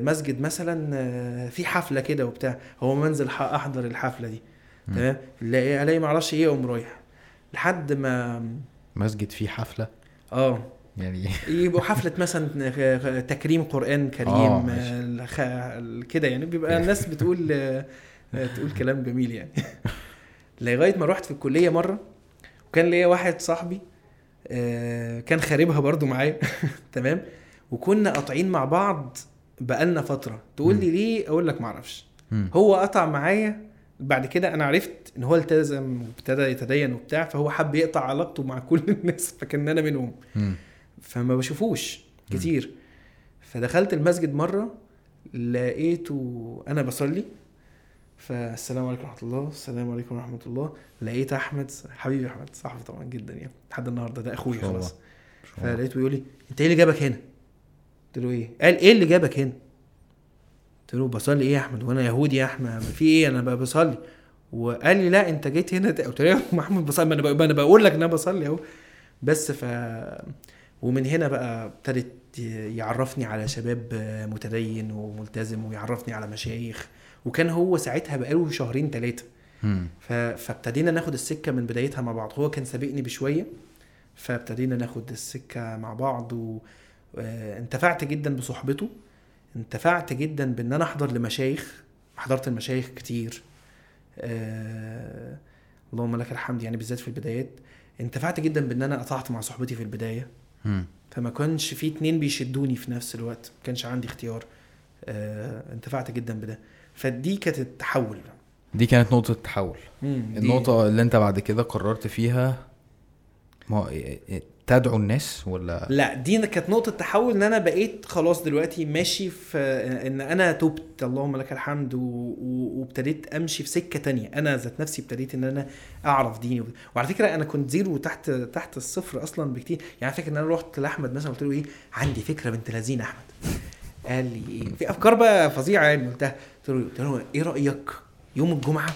مسجد مثلا في حفلة كده وبتاع. هو منزل أحضر الحفلة دي. تمام؟ الاقي ألاقي معرفش إيه أقوم رايح. لحد ما مسجد فيه حفلة؟ آه. يعني. (laughs) يبقوا حفلة مثلا تكريم قرآن كريم آه، كده يعني. بيبقى الناس بتقول تقول كلام جميل يعني. لغاية ما رحت في الكلية مرة وكان ليا واحد صاحبي آه، كان خاربها برضو معايا. (laughs) تمام؟ وكنا قاطعين مع بعض بقالنا فترة. تقول لي ليه؟ أقول لك معرفش. هو قطع معايا. بعد كده أنا عرفت إن هو التزم وابتدى يتدين وبتاع فهو حب يقطع علاقته مع كل (laughs) الناس فكان أنا منهم. فما بشوفوش كتير. فدخلت المسجد مرة لقيته أنا بصلي فالسلام عليكم ورحمة الله السلام عليكم ورحمة الله. لقيت أحمد حبيبي أحمد صاحبي طبعا جدا يعني لحد النهارده ده أخويا. خلاص. فلقيته بيقول لي أنت إيه اللي جابك هنا؟ قلت له إيه؟ قال إيه اللي جابك هنا؟ قلت له بصلي إيه يا أحمد؟ وأنا يهودي يا أحمد في إيه؟ أنا بقى بصلي. وقال لي لا أنت جيت هنا قلت له يا محمود بصلي ما أنا بقول لك إن أنا بصلي أهو. بس ف ومن هنا بقى ابتدت يعرفني على شباب متدين وملتزم ويعرفني على مشايخ. وكان هو ساعتها بقاله شهرين ثلاثة. فابتدينا ناخد السكة من بدايتها مع بعض. هو كان سابقني بشوية فابتدينا ناخد السكة مع بعض. وانتفعت جدا بصحبته. انتفعت جدا بإن أنا أحضر لمشايخ. حضرت المشايخ كتير. آه اللهم لك الحمد يعني بالذات في البدايات. انتفعت جدا بإن أنا قطعت مع صحبتي في البداية. فما كانش في اتنين بيشدوني في نفس الوقت. ما كانش عندي اختيار. آه انتفعت جدا بده. فدي كانت التحول. دي كانت نقطة تحول مم، دي- النقطة اللي انت بعد كده قررت فيها ما تدعو الناس ولا؟ لا دي كانت نقطة تحول إن أنا بقيت خلاص دلوقتي ماشي في إن أنا تبت اللهم لك الحمد وابتديت أمشي في سكة تانية. أنا ذات نفسي ابتديت إن أنا أعرف ديني. وعلى فكرة أنا كنت زيرو تحت تحت الصفر أصلا بكتير. يعني فاكر إن أنا رحت لأحمد مثلا قلت له إيه؟ عندي فكرة بنت لذينة أحمد. قال لي إيه؟ في أفكار بقى فظيعة يعني قلتها. قلت له قلت له إيه رأيك يوم الجمعة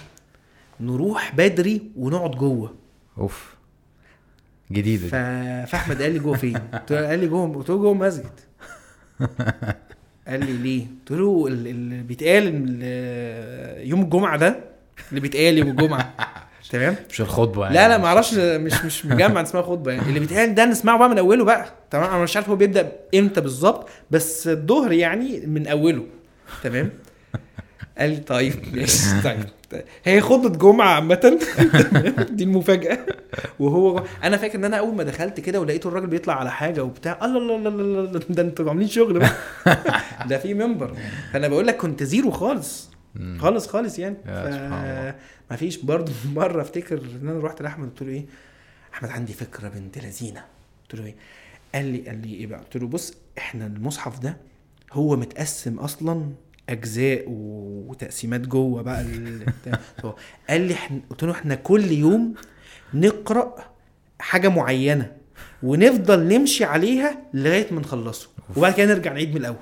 نروح بدري ونقعد جوه؟ أوف. جديدة ف... فأحمد قال لي جوه فين؟ قلت له قال لي جوه قلت له جوه المسجد. (laughs) قال لي ليه؟ قلت له ال- اللي بيتقال يوم الجمعة ده اللي بيتقال يوم الجمعة. (laughs) تمام؟ مش الخطبة يعني. لا لا ما أعرفش مش مش مجمع اسمها خطبة يعني. اللي بيتقال ده نسمعه بقى من أوله بقى. تمام؟ أنا مش عارف هو بيبدأ إمتى بالظبط بس الظهر يعني من أوله. تمام؟ قال لي طيب ماشي طيب. هي خطبه جمعة عامة. (laughs) دي المفاجأة. وهو أنا فاكر إن أنا أول ما دخلت كده ولقيته الراجل بيطلع على حاجة وبتاع الله الله الله الله ده أنتوا عاملين شغل بقى. (laughs) ده في منبر. فأنا بقول لك كنت زيرو خالص. خالص خالص يعني. ما فيش برضه (laughs) مرة أفتكر إن أنا رحت لأحمد قلت له إيه؟ أحمد عندي فكرة بنت لذينة. قلت له إيه؟ قال لي قال لي إيه بقى؟ قلت له بص إحنا المصحف ده هو متقسم أصلا أجزاء وتقسيمات جوه بقى ال- (laughs) قال لي إحنا قلت له إحنا كل يوم نقرأ حاجة معينة ونفضل نمشي عليها لغاية ما نخلصه. وبعد كده نرجع نعيد من الأول.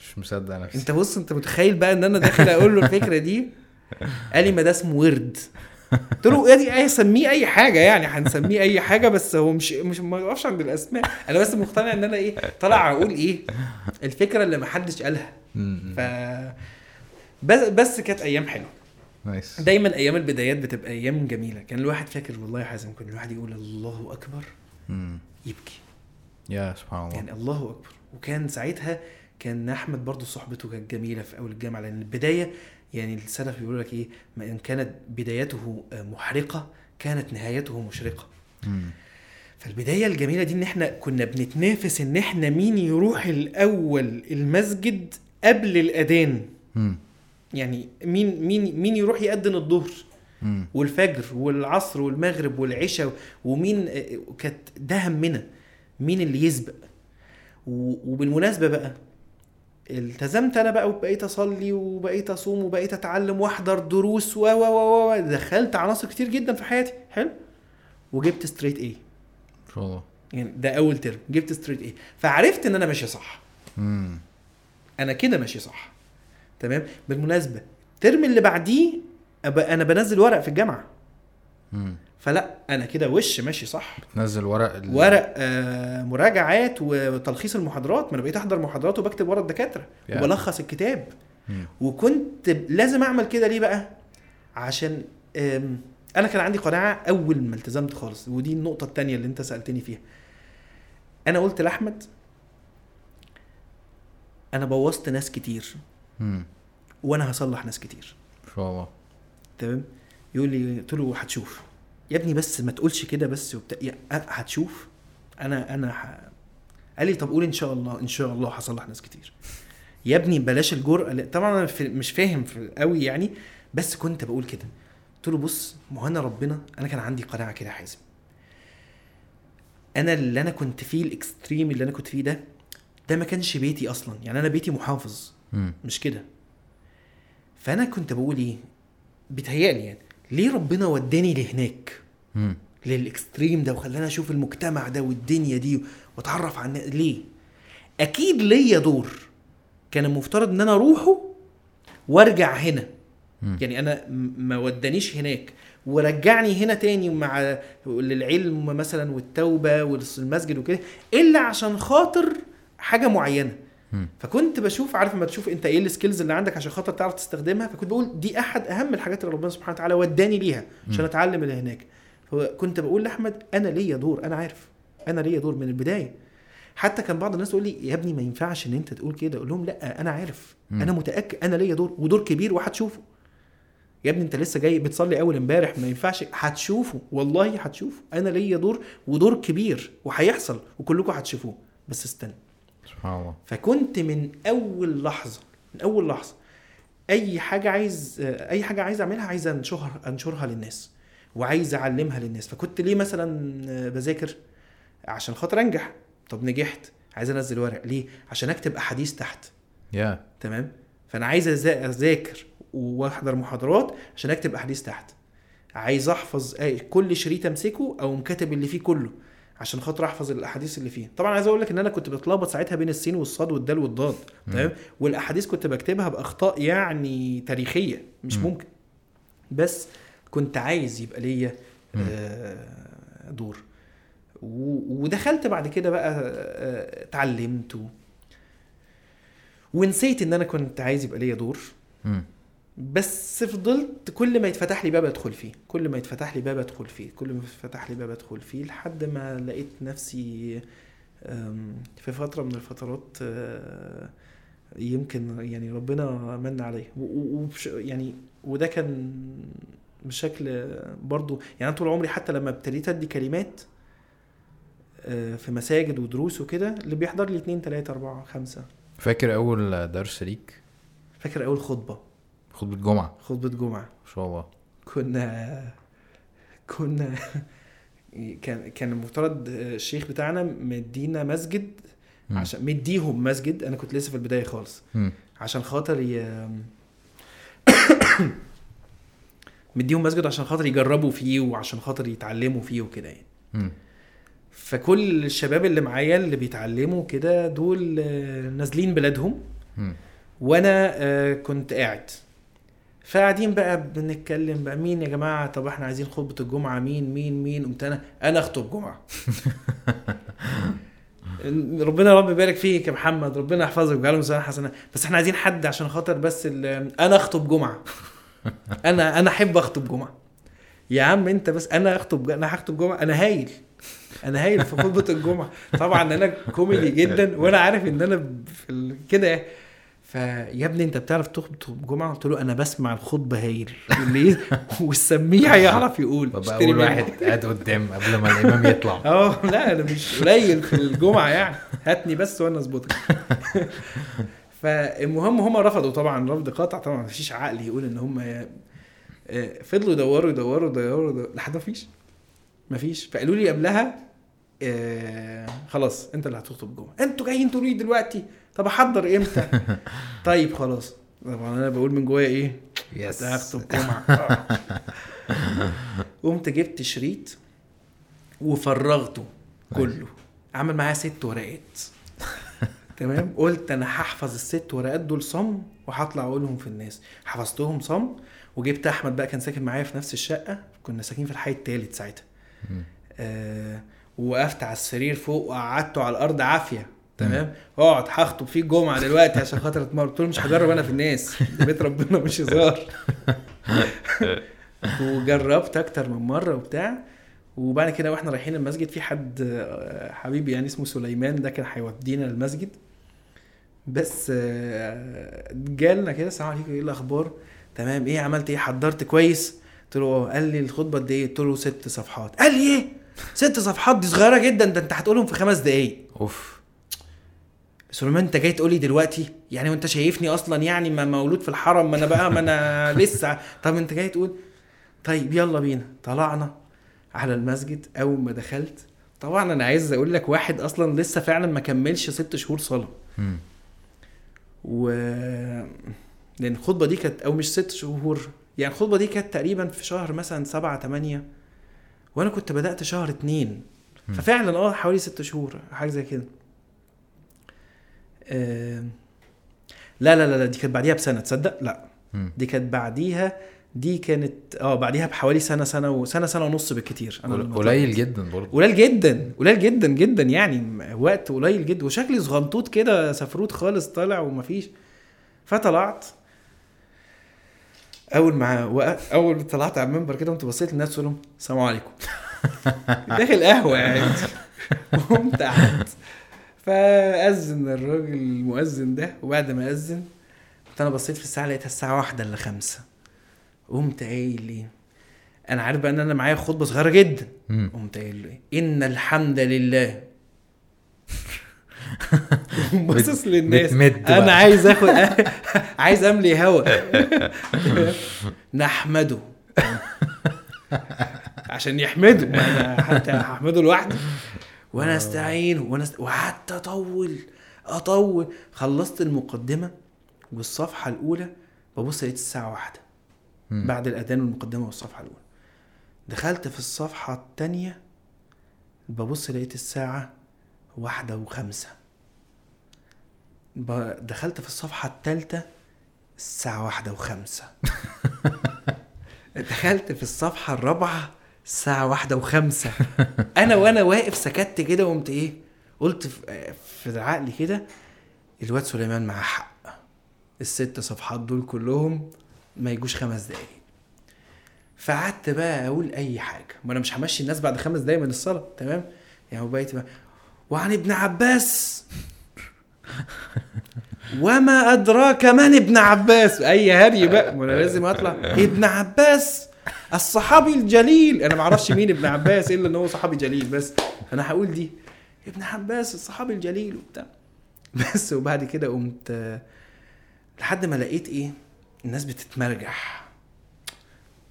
مش مصدق نفسي. أنت بص أنت متخيل بقى إن أنا داخل أقول له الفكرة دي؟ قال لي ما ده اسمه ورد. قلت له يا دي؟ إيه سميه أي حاجة يعني هنسميه أي حاجة بس هو مش مش ما يقفش عند الأسماء. أنا بس مقتنع إن أنا إيه طالع أقول إيه الفكرة اللي ما حدش قالها. ف بس بس كانت أيام حلوة. نايس. دايما أيام البدايات بتبقى أيام جميلة. كان الواحد فاكر والله يا حازم كان الواحد يقول الله أكبر. يبكي. يا سبحان الله. يعني الله أكبر. وكان ساعتها كان أحمد برضو صحبته كانت جميلة في أول الجامعة لأن البداية يعني السلف بيقول لك إيه ما إن كانت بدايته آه، محرقة كانت نهايته مشرقة مم. فالبداية الجميلة دي إن إحنا كنا بنتنافس إن إحنا مين يروح الأول المسجد قبل الأذان. يعني مين مين مين يروح يأذن الظهر. والفجر والعصر والمغرب والعشاء ومين كانت ده همنا مين اللي يسبق وبالمناسبة بقى التزمت أنا بقى وبقيت أصلي وبقيت أصوم وبقيت أتعلم وأحضر دروس و و و دخلت عناصر كتير جدا في حياتي. حلو. وجبت straight A إن شاء الله. يعني ده أول ترم جبت straight A فعرفت إن أنا ماشي صح. مم. أنا كده ماشي صح. تمام؟ بالمناسبة الترم اللي بعديه أنا بنزل ورق في الجامعة. مم. فلا أنا كده وش ماشي صح. تنزل ورق ال... ورق آه مراجعات وتلخيص المحاضرات. ما أنا بقيت أحضر محاضرات وبكتب ورا الدكاترة يا. وبلخص الكتاب. مم. وكنت لازم أعمل كده ليه بقى؟ عشان أنا كان عندي قناعة أول ما التزمت خالص ودي النقطة التانية اللي أنت سألتني فيها. أنا قلت لأحمد أنا بوظت ناس كتير. مم. وأنا هصلح ناس كتير. إن شاء الله. تمام؟ يقول لي قلت له هتشوف. يا ابني بس ما تقولش كده بس وبتاع. هتشوف. أنا أنا ح... قال لي طب قول إن شاء الله إن شاء الله هصلح ناس كتير. يا ابني بلاش الجرأة. طبعا أنا في- مش فاهم في- قوي يعني بس كنت بقول كده. قلت له بص ما هو أنا ربنا أنا كان عندي قناعة كده حازم. أنا اللي أنا كنت فيه الإكستريم اللي أنا كنت فيه ده ده ما كانش بيتي أصلا. يعني أنا بيتي محافظ. مش كده. فأنا كنت بقول إيه؟ بيتهيألي يعني ليه ربنا وداني لهناك؟ مم. للإكستريم ده وخلاني أشوف المجتمع ده والدنيا دي وأتعرف على الناس ليه أكيد ليا دور كان المفترض إن أنا أروحه وأرجع هنا مم. يعني أنا ما ودانيش هناك ورجعني هنا تاني مع للعلم مثلا والتوبة والمسجد وكده إلا عشان خاطر حاجة معينة مم. فكنت بشوف عارف لما تشوف أنت إيه السكيلز اللي عندك عشان خاطر تعرف تستخدمها فكنت بقول دي أحد أهم الحاجات اللي ربنا سبحانه وتعالى وداني ليها عشان. أتعلم اللي هناك فكنت بقول لأحمد أنا ليا دور أنا عارف. أنا ليا دور من البداية. حتى كان بعض الناس تقول لي يا ابني ما ينفعش إن أنت تقول كده. أقول لهم لا أنا عارف. أنا متأكد أنا ليا دور ودور كبير وهتشوفه. يا ابني أنت لسه جاي بتصلي أول إمبارح ما ينفعش. هتشوفه والله هتشوفه. أنا ليا دور ودور كبير وهيحصل وكلكم هتشوفوه. بس استنى. سبحان الله. فكنت من أول لحظة من أول لحظة أي حاجة عايز أي حاجة عايز أعملها عايز أنشرها أنشرها للناس. وعايز أعلمها للناس. فكنت ليه مثلا بذاكر؟ عشان خاطر أنجح. طب نجحت. عايز أنزل ورق. ليه؟ عشان أكتب أحاديث تحت. يا. تمام؟ فأنا عايز أذاكر وأحضر محاضرات عشان أكتب أحاديث تحت. عايز أحفظ كل شريط أمسكه أو مكاتب اللي فيه كله عشان خاطر أحفظ الأحاديث اللي فيه. طبعا عايز أقول لك إن أنا كنت بتلخبط ساعتها بين السين والصاد والدال والضاد. تمام؟ والأحاديث كنت بكتبها بأخطاء يعني تاريخية مش مم. ممكن. بس كنت عايز يبقى ليا. آه، دور ودخلت بعد كده بقى آه، اتعلمت. ونسيت إن أنا كنت عايز يبقى ليا دور. بس فضلت كل ما يتفتح لي باب أدخل فيه كل ما يتفتح لي باب أدخل فيه كل ما يتفتح لي باب أدخل فيه لحد ما لقيت نفسي في فترة من الفترات أه، يمكن يعني ربنا من عليا يعني وده كان بشكل برضو يعني أنا طول عمري حتى لما ابتديت أدي كلمات أه، في مساجد ودروس وكده اللي بيحضر لي اتنين تلاتة أربعة خمسة. فاكر أول درس ليك؟ فاكر أول خطبة. خطبة جمعة. خطبة جمعة. ما شاء الله. كنا كنا (laughs) كان كان المفترض الشيخ بتاعنا مدينا مسجد. عشان مديهم مسجد أنا كنت لسه في البداية خالص. عشان خاطر ي... (coughs) مديهم مسجد عشان خاطر يجربوا فيه وعشان خاطر يتعلموا فيه وكده يعني. فكل الشباب اللي معايا اللي بيتعلموا كده دول آه، نازلين بلادهم. وأنا آه، كنت قاعد. فقاعدين بقى بنتكلم بقى مين يا جماعة؟ طب إحنا عايزين خطبة الجمعة مين مين مين؟ قمت أنا أنا اخطب جمعة. (laughs) ربنا رب يبارك فيك يا محمد ربنا يحفظك ويجعله ميزان حسنة. بس إحنا عايزين حد عشان خاطر بس أنا اخطب جمعة. أنا أنا أحب أخطب جمعة. يا عم أنت بس أنا اخطب أنا هخطب جمعة. أنا هايل. أنا هايل في خطبة الجمعة. طبعا أنا كوميدي جدا وأنا عارف إن أنا في كده. فيا ابني أنت بتعرف تخطب جمعة؟ قلت له أنا بسمع الخطبة هايل. ليه والسميع يعرف يقول. ببقى أول. واحد قاعد قدام قبل ما الإمام يطلع. (laughs) آه لا أنا مش قليل في الجمعة يعني. هاتني بس وأنا أظبطك. فالمهم هم رفضوا طبعا رفض قاطع. طبعا مفيش عقل يقول إن هم آه، فضلوا يدوروا يدوروا يدوروا لحد ما فيش. مفيش فقالوا لي قبلها آه خلاص أنت اللي هتخطب الجمعة. أنتوا جايين تقولوا لي دلوقتي. طب أحضر إمتى؟ (laughs) طيب خلاص. طبعا أنا بقول من جوايا إيه؟ يس هخطب جمعة. آه. (laughs) قمت جبت شريط وفرغته كله. عمل معايا ست ورقات. تمام؟ قلت أنا هحفظ الست ورقات دول صم وهطلع أقولهم في الناس. حفظتهم صم وجبت أحمد بقى كان ساكن معايا في نفس الشقة كنا ساكنين في الحي التالت ساعتها. آه ووقفت على السرير فوق وقعدته على الأرض عافية تمام. أقعد هخطب فيه الجمعة دلوقتي عشان خاطر أتمرن. قلت له مش هجرب أنا في الناس بيت ربنا مش هزار. (laughs) وجربت أكتر من مرة وبتاع. وبعد كده وإحنا رايحين المسجد في حد آه، حبيبي يعني اسمه سليمان ده كان هيودينا المسجد بس آه، جالنا كده السلام عليكم إيه الأخبار؟ تمام إيه عملت إيه؟ حضرت كويس؟ قلت له آه قال لي الخطبة قد إيه؟ قلت له ست صفحات. قال لي إيه؟ ست صفحات دي صغيرة جدا ده أنت هتقولهم في خمس دقايق. أوف. سليمان أنت جاي تقولي دلوقتي؟ يعني وأنت شايفني أصلا يعني ما مولود في الحرم ما أنا بقى ما أنا (laughs) لسه. طب أنت جاي تقول؟ طيب يلا بينا. طلعنا على المسجد. أول ما دخلت طبعا أنا عايز أقول لك واحد أصلا لسه فعلا ما كملش ست شهور صلاة. و لأن الخطبة دي كانت أو مش ست شهور يعني الخطبة دي كانت تقريبا في شهر مثلا سبعة تمانية وأنا كنت بدأت شهر اتنين. ففعلا آه حوالي ست شهور حاجة زي كده آم، لا لا لا دي كانت بعديها بسنة تصدق لا. دي كانت بعديها دي كانت آه بعديها بحوالي سنة سنة وسنه سنة ونص بالكتير. لما قليل جدا برضه. قليل جدا قليل جدا جدا يعني. وقت قليل جدا. وشكلي صغنطوط كده سفروت خالص طالع ومفيش. فطلعت. أول ما أول ما طلعت على المنبر كده قمت بصيت للناس قلت لهم السلام عليكم. (laughs) داخل قهوة يعني. قمت قعدت فأذن الراجل المؤذن ده وبعد ما كنت أنا بصيت في الساعة لقيتها الساعة واحدة إلا خمسة. قمت قايل إيه أنا عارف بقى إن أنا معايا خطبة صغيرة جدا. قمت قايل إيه؟ إن الحمد لله. (laughs) باصص للناس. أنا عايز اخد (laughs) عايز أملي هوا. (laughs) نحمده. عشان يحمده. أنا حتى هحمده لوحدي. وأنا استعينه وأنا است... وقعدت أطول أطول. خلصت المقدمة والصفحة الأولى ببص لقيت الساعة واحدة. بعد الأذان والمقدمة والصفحة الأولى. دخلت في الصفحة الثانية ببص لقيت الساعة واحدة وخمسة. دخلت في الصفحة الثالثة الساعة واحدة وخمسة. (laughs) دخلت في الصفحة الرابعة الساعة واحدة وخمسة. أنا وأنا واقف سكت كده وقمت إيه قلت في في عقلي كده الواد سليمان معاه حق. الست صفحات دول كلهم ما يجوش خمس دقايق. فقعدت بقى أقول أي حاجة. ما أنا مش همشي الناس بعد خمس دقايق من الصلاة تمام؟ يعني وبقيت بقى وعن ابن عباس. (laughs) وما أدراك من ابن عباس؟ أي هري بقى. ما أنا لازم أطلع. ابن عباس الصحابي الجليل. أنا ما أعرفش مين ابن عباس إلا إن هو صحابي جليل بس. أنا هقول دي ابن عباس الصحابي الجليل وبتاع. بس وبعد كده قمت لحد ما لقيت إيه؟ الناس بتتمرجح.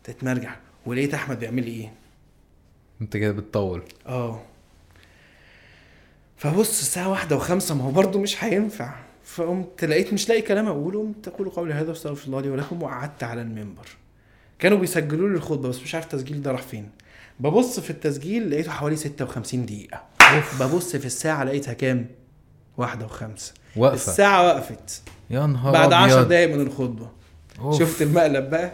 تتمرجح ولقيت أحمد بيعمل لي إيه؟ أنت كده بتطول. آه. فبص الساعة واحدة وخمسة ما هو برضه مش هينفع. فقمت لقيت مش لاقي كلام أقوله قمت أقول قولي هذا واستغفر الله لي ولكم وقعدت على المنبر. كانوا بيسجلوا لي الخطبة بس مش عارف التسجيل ده راح فين. ببص في التسجيل لقيته حوالي 56 دقيقة. ببص في الساعة لقيتها كام؟ واحدة وخمسة. واقفة. الساعة وقفت. يا نهار بعد 10 أبيض. دقايق من الخطبة. أوف. شفت المقلب بقى؟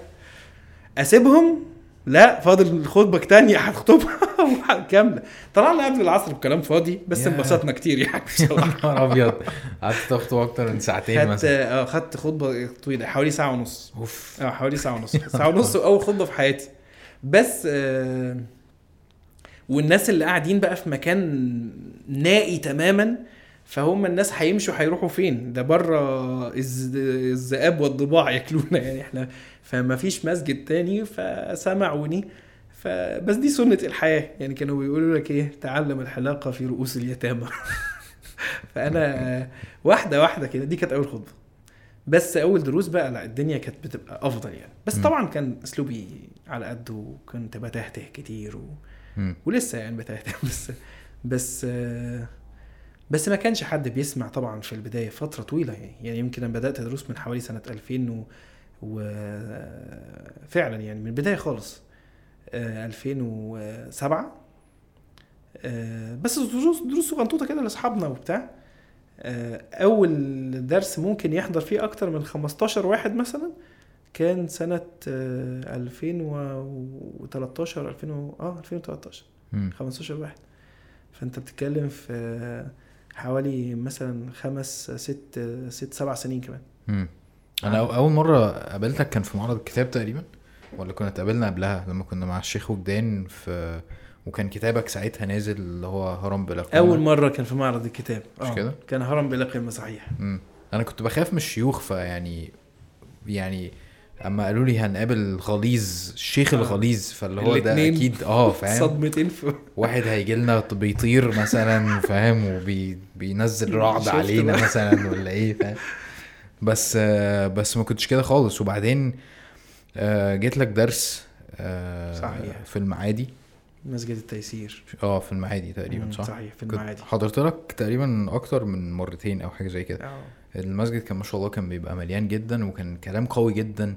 أسيبهم؟ لا فاضل خطبة تانية هتخطبها كاملة طلعنا قبل العصر بكلام فاضي بس. انبسطنا كتير يعني (laughs) نهار أبيض. قعدت تخطب أكتر من ساعتين خدت مثلا. آه خدت خطبة طويلة حوالي ساعة ونص. أوف. آه حوالي ساعة ونص. ساعة ونص (laughs) وأول خطبة في حياتي. بس آه والناس اللي قاعدين بقى في مكان نائي تماما فهم الناس هيمشوا هيروحوا فين؟ ده بره الذئاب والضباع ياكلونا يعني إحنا. فما فيش مسجد تاني فسمعوني. فبس دي سنة الحياة. يعني كانوا بيقولوا لك إيه؟ تعلم الحلاقة في رؤوس اليتامى. (laughs) فأنا واحدة واحدة كده دي كانت أول خطبة. بس أول دروس بقى لا الدنيا كانت بتبقى أفضل يعني. بس. طبعا كان أسلوبي على قده وكنت بتهته كتير و... ولسه يعني بتهته. (laughs) بس بس بس ما كانش حد بيسمع طبعا في البداية فترة طويلة يعني. يعني يمكن أنا بدأت أدرس من حوالي سنة 2000 و, و... فعلا يعني من البداية خالص. آه، 2007 آه، بس دروس دروس صغنطوطه كده لأصحابنا وبتاع. آه، أول درس ممكن يحضر فيه أكتر من 15 واحد مثلا كان سنة آه، 2013 2000 و- آه 2013 مم. 15 واحد. فأنت بتتكلم في آه، حوالي مثلا خمس ست ست سبع سنين كمان مم. أنا أول مرة قابلتك كان في معرض الكتاب تقريبا ولا كنا اتقابلنا قبلها لما كنا مع الشيخ وجدان في وكان كتابك ساعتها نازل اللي هو هرم بلا قيمة. أول مرة كان في معرض الكتاب مش كده؟ كان هرم بلا قيمه صحيح مم. أنا كنت بخاف من الشيوخ فيعني يعني اما قالوا لي هنقابل غليظ الشيخ آه. الغليظ فاللي هو ده أكيد. آه (laughs) فاهم؟ صدمتين في واحد هيجي لنا بيطير مثلا (laughs) فاهم؟ وبينزل رعد شفت علينا بقى. مثلا ولا إيه فاهم؟ بس آه، بس ما كنتش كده خالص. وبعدين آه، جيت لك درس آه، صحيح. في المعادي. مسجد التيسير. آه في المعادي تقريبا صح؟ صحيح في المعادي. حضرت لك تقريبا أكتر من مرتين أو حاجة زي كده. آه. المسجد كان ما شاء الله كان بيبقى مليان جدا وكان كلام قوي جدا.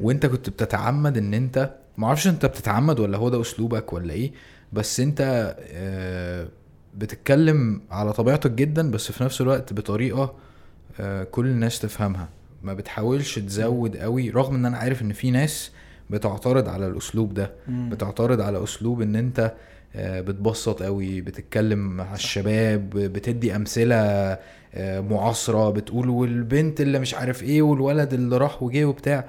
وانت كنت بتتعمد ان انت ما أعرفش انت بتتعمد ولا هو ده أسلوبك ولا إيه بس انت آه، بتتكلم على طبيعتك جدا بس في نفس الوقت بطريقة آه، كل الناس تفهمها ما بتحاولش تزود قوي رغم ان أنا عارف ان في ناس بتعترض على الأسلوب ده مم. بتعترض على أسلوب ان انت آه، بتبسط قوي بتتكلم مع الشباب بتدي أمثلة معاصرة بتقول والبنت اللي مش عارف إيه والولد اللي راح وجه وبتاع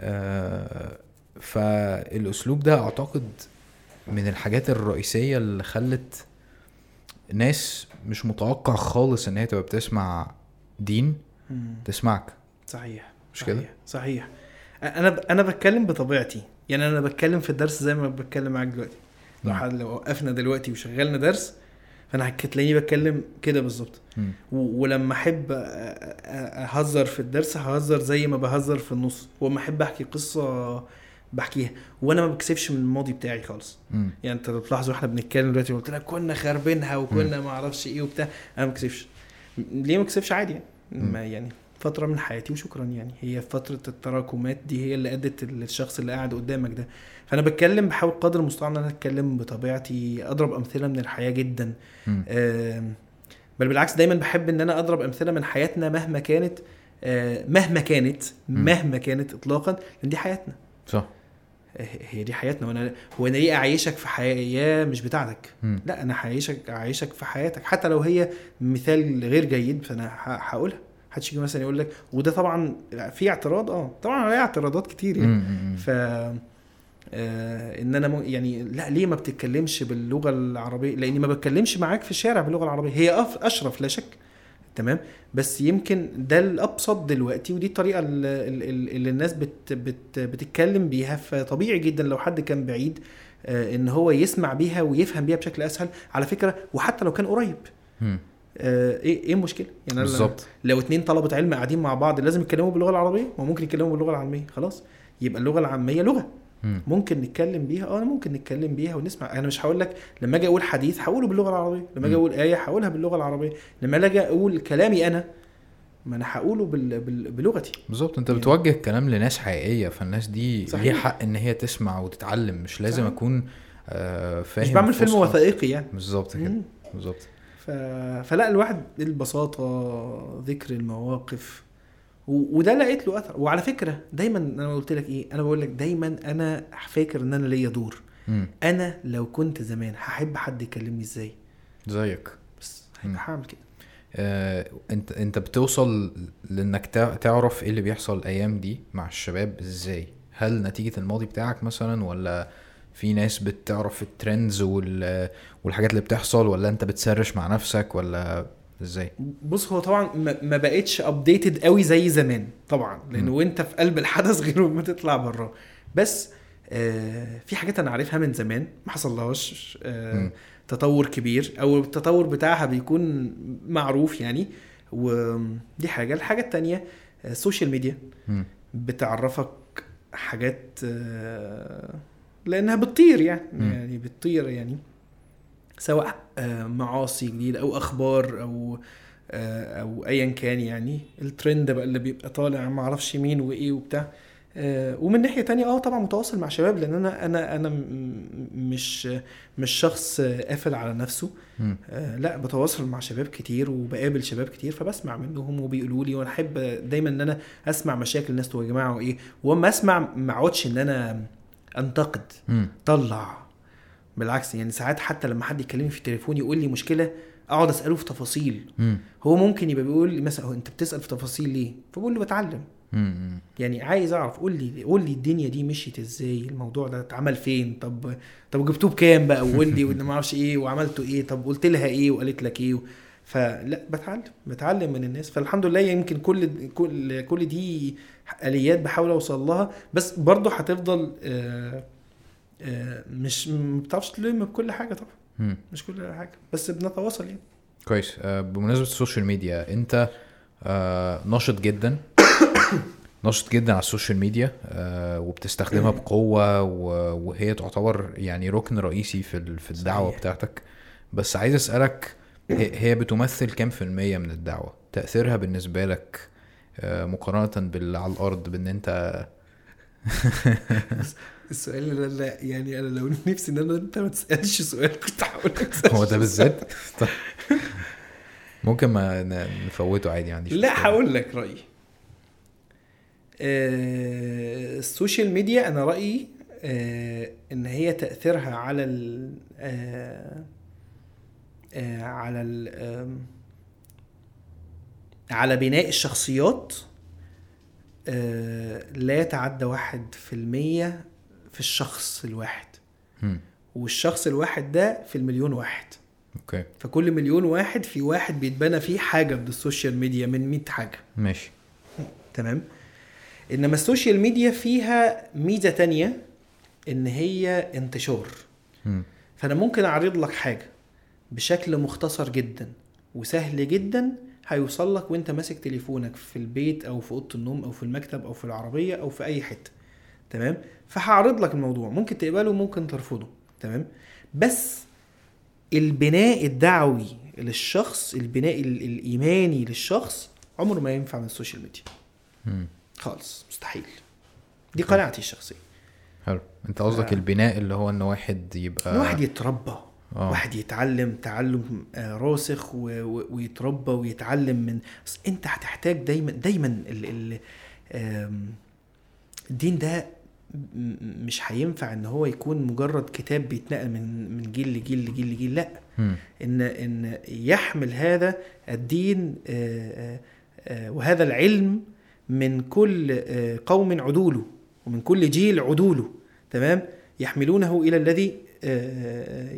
آه، فالأسلوب ده أعتقد من الحاجات الرئيسية اللي خلت ناس مش متوقع خالص إن هي تبقى بتسمع دين. تسمعك صحيح مش. كده؟ صحيح أنا. أنا بتكلم بطبيعتي يعني أنا بتكلم في الدرس زي ما بتكلم معاك دلوقتي لو مم. حد لو وقفنا دلوقتي وشغلنا درس فانا هتلاقيني بتكلم كده بالظبط. ولما أحب أهزر في الدرس ههزر زي ما بهزر في النص. ولما أحب أحكي قصة بحكيها. وأنا ما بكسفش من الماضي بتاعي خالص. مم. يعني أنت لو تلاحظوا إحنا بنتكلم دلوقتي قلت لك كنا خاربينها وكنا ما أعرفش إيه وبتاع. أنا ما بكسفش ليه ما بكسفش عادي يعني. ما يعني فترة من حياتي وشكرا يعني. هي فترة التراكمات دي هي اللي أدت للشخص اللي قاعد قدامك ده. فأنا بتكلم بحاول قدر المستطاع إن أنا أتكلم بطبيعتي أضرب أمثلة من الحياة جدا. بل بالعكس دايما بحب إن أنا أضرب أمثلة من حياتنا مهما كانت آه، مهما كانت. مهما كانت اطلاقا لأن دي حياتنا. صح. هي دي حياتنا. وأنا هو أنا ليه أعيشك في حياة مش بتاعتك. لا أنا هعيشك أعيشك في حياتك. حتى لو هي مثال غير جيد فأنا هقولها. محدش يجي مثلا يقول لك وده طبعا في اعتراض آه طبعا عليه اعتراضات كتير يعني. ف آه إن أنا. يعني لا ليه ما بتتكلمش باللغة العربية؟ لأني ما بتكلمش معاك في الشارع باللغة العربية. هي. أشرف لا شك. تمام؟ بس يمكن ده الأبسط دلوقتي ودي الطريقة اللي, الناس بت... بت... بتتكلم بيها. فطبيعي جدا لو حد كان بعيد آه إن هو يسمع بيها ويفهم بيها بشكل أسهل. على فكرة وحتى لو كان قريب. آه إيه إيه المشكلة؟ يعني أنا بالظبط. لو اتنين طلبة علم قاعدين مع بعض لازم يتكلموا باللغة العربية؟ ما ممكن يتكلموا باللغة العامية. خلاص. يبقى اللغة العامية لغة. ممكن نتكلم بيها آه ممكن نتكلم بيها ونسمع أنا مش هقول لك لما أجي أقول حديث هقوله باللغة العربية لما أجي. أقول آية هقولها باللغة العربية لما أجي أقول كلامي أنا ما أنا هقوله بال... بال... بلغتي بالظبط أنت يعني- بتوجه كلام لناس حقيقية فالناس دي. ليها حق إن هي تسمع وتتعلم مش لازم صحيح. أكون آه فاهم مش بعمل فيلم. وثائقي يعني بالظبط كده. بالظبط ف... فلا الواحد البساطة ذكر المواقف. وده لقيت له أثر. وعلى فكرة دايما أنا قلت لك إيه؟ أنا بقول لك دايما أنا فاكر إن أنا ليا دور. مم. أنا لو كنت زمان هحب حد يكلمني إزاي؟ زيك. بس. هعمل كده. آه، أنت أنت بتوصل لإنك تع- تعرف إيه اللي بيحصل الأيام دي مع الشباب إزاي؟ هل نتيجة الماضي بتاعك مثلا ولا في ناس بتعرف الترندز وال... والحاجات اللي بتحصل ولا أنت بتسرش مع نفسك ولا إزاي بص هو طبعا ما بقتش updated قوي زي زمان طبعا لأن. وأنت في قلب الحدث (laughs) غير ما تطلع بره بس آه في حاجات أنا عارفها من زمان ما حصلهاش آه. تطور كبير أو التطور بتاعها بيكون معروف يعني ودي حاجة الحاجة التانية آه، ال social media. بتعرفك حاجات آه، لأنها بتطير يعني مم. يعني بتطير يعني سواء آه، معاصي جديدة أو أخبار أو آه، أو ايا كان يعني الترند بقى اللي بيبقى طالع ما أعرفش مين وإيه وبتاع آه، ومن ناحية تانية آه طبعا متواصل مع شباب لأن أنا أنا أنا مش مش شخص قافل على نفسه. آه، لا بتواصل مع شباب كتير وبقابل شباب كتير فبسمع منهم وبيقولوا لي وأنا أحب دايما إن أنا أسمع مشاكل الناس يا جماعة وإيه وأما أسمع ما أقعدش إن أنا أنتقد. طلع بالعكس يعني ساعات حتى لما حد يكلمني في التليفون يقول لي مشكلة أقعد أسأله في تفاصيل. مم. هو ممكن يبقى بيقول لي مثلا هو أنت بتسأل في تفاصيل ليه؟ فبقول له بتعلم. مم. يعني عايز أعرف قول لي قول لي الدنيا دي مشيت إزاي؟ الموضوع ده اتعمل فين؟ طب طب جبتوه بكام بقى؟ وقول لي ما أعرفش إيه؟ وعملته إيه؟ طب قلت لها إيه؟ وقالت لك إيه؟ فلا بتعلم بتعلم من الناس. فالحمد لله يمكن كل كل كل دي آليات بحاول أوصل لها. بس برضه هتفضل آه، مش ما بتعرفش تلم بكل حاجة طبعا. مم. مش كل حاجة. بس بنتواصل يعني. كويس. آه، بمناسبة ال social media انت آه، ناشط جدا. (coughs) ناشط جدا على ال social media آه، وبتستخدمها (coughs) بقوة و- وهي تعتبر يعني ركن رئيسي في في الدعوة صحيح. بتاعتك. بس عايز أسألك هي بتمثل كام في المية من الدعوة؟ تأثيرها بالنسبة لك آه، مقارنة باللي على الأرض بإن أنت (laughs) السؤال اللي أنا يعني أنا لو (laughs) نفسي إن أنا أنت ما تسألش سؤال كنت هقول لك هو ده بالذات. ممكن ما نفوته عادي عنديش لا. هقول لك رأيي آه، السوشيال ميديا أنا رأيي آه، إن هي تأثيرها على ال آه، آه، على ال آم، على بناء الشخصيات آه، لا يتعدى واحد في المية في الشخص الواحد. والشخص الواحد ده في المليون واحد. okay. فكل مليون واحد في واحد بيتبنى فيه حاجة من ال social media من 100 حاجة. ماشي. تمام؟ إنما ال social media فيها ميزة تانية إن هي انتشار. مم. فأنا ممكن أعرض لك حاجة بشكل مختصر جدا وسهل جدا هيوصل لك وأنت ماسك تليفونك في البيت أو في أوضة النوم أو في المكتب أو في العربية أو في أي حتة. تمام؟ فهعرض لك الموضوع. ممكن تقبله وممكن ترفضه. تمام؟ بس البناء الدعوي للشخص البناء ال- الإيماني للشخص عمره ما ينفع من ال social media. خالص. مستحيل. دي قناعتي الشخصية. حلو. أنت قصدك آه. البناء اللي هو ان واحد يبقى واحد يتربى. آه. واحد يتعلم تعلم آه، راسخ ويتربى ويتعلم من أنت هتحتاج دايما دايما ال ال الدين ده مش هينفع ان هو يكون مجرد كتاب بيتنقل من من جيل لجيل لجيل لجيل لا. ان ان يحمل هذا الدين وهذا العلم من كل قوم عدوله ومن كل جيل عدوله تمام يحملونه إلى الذي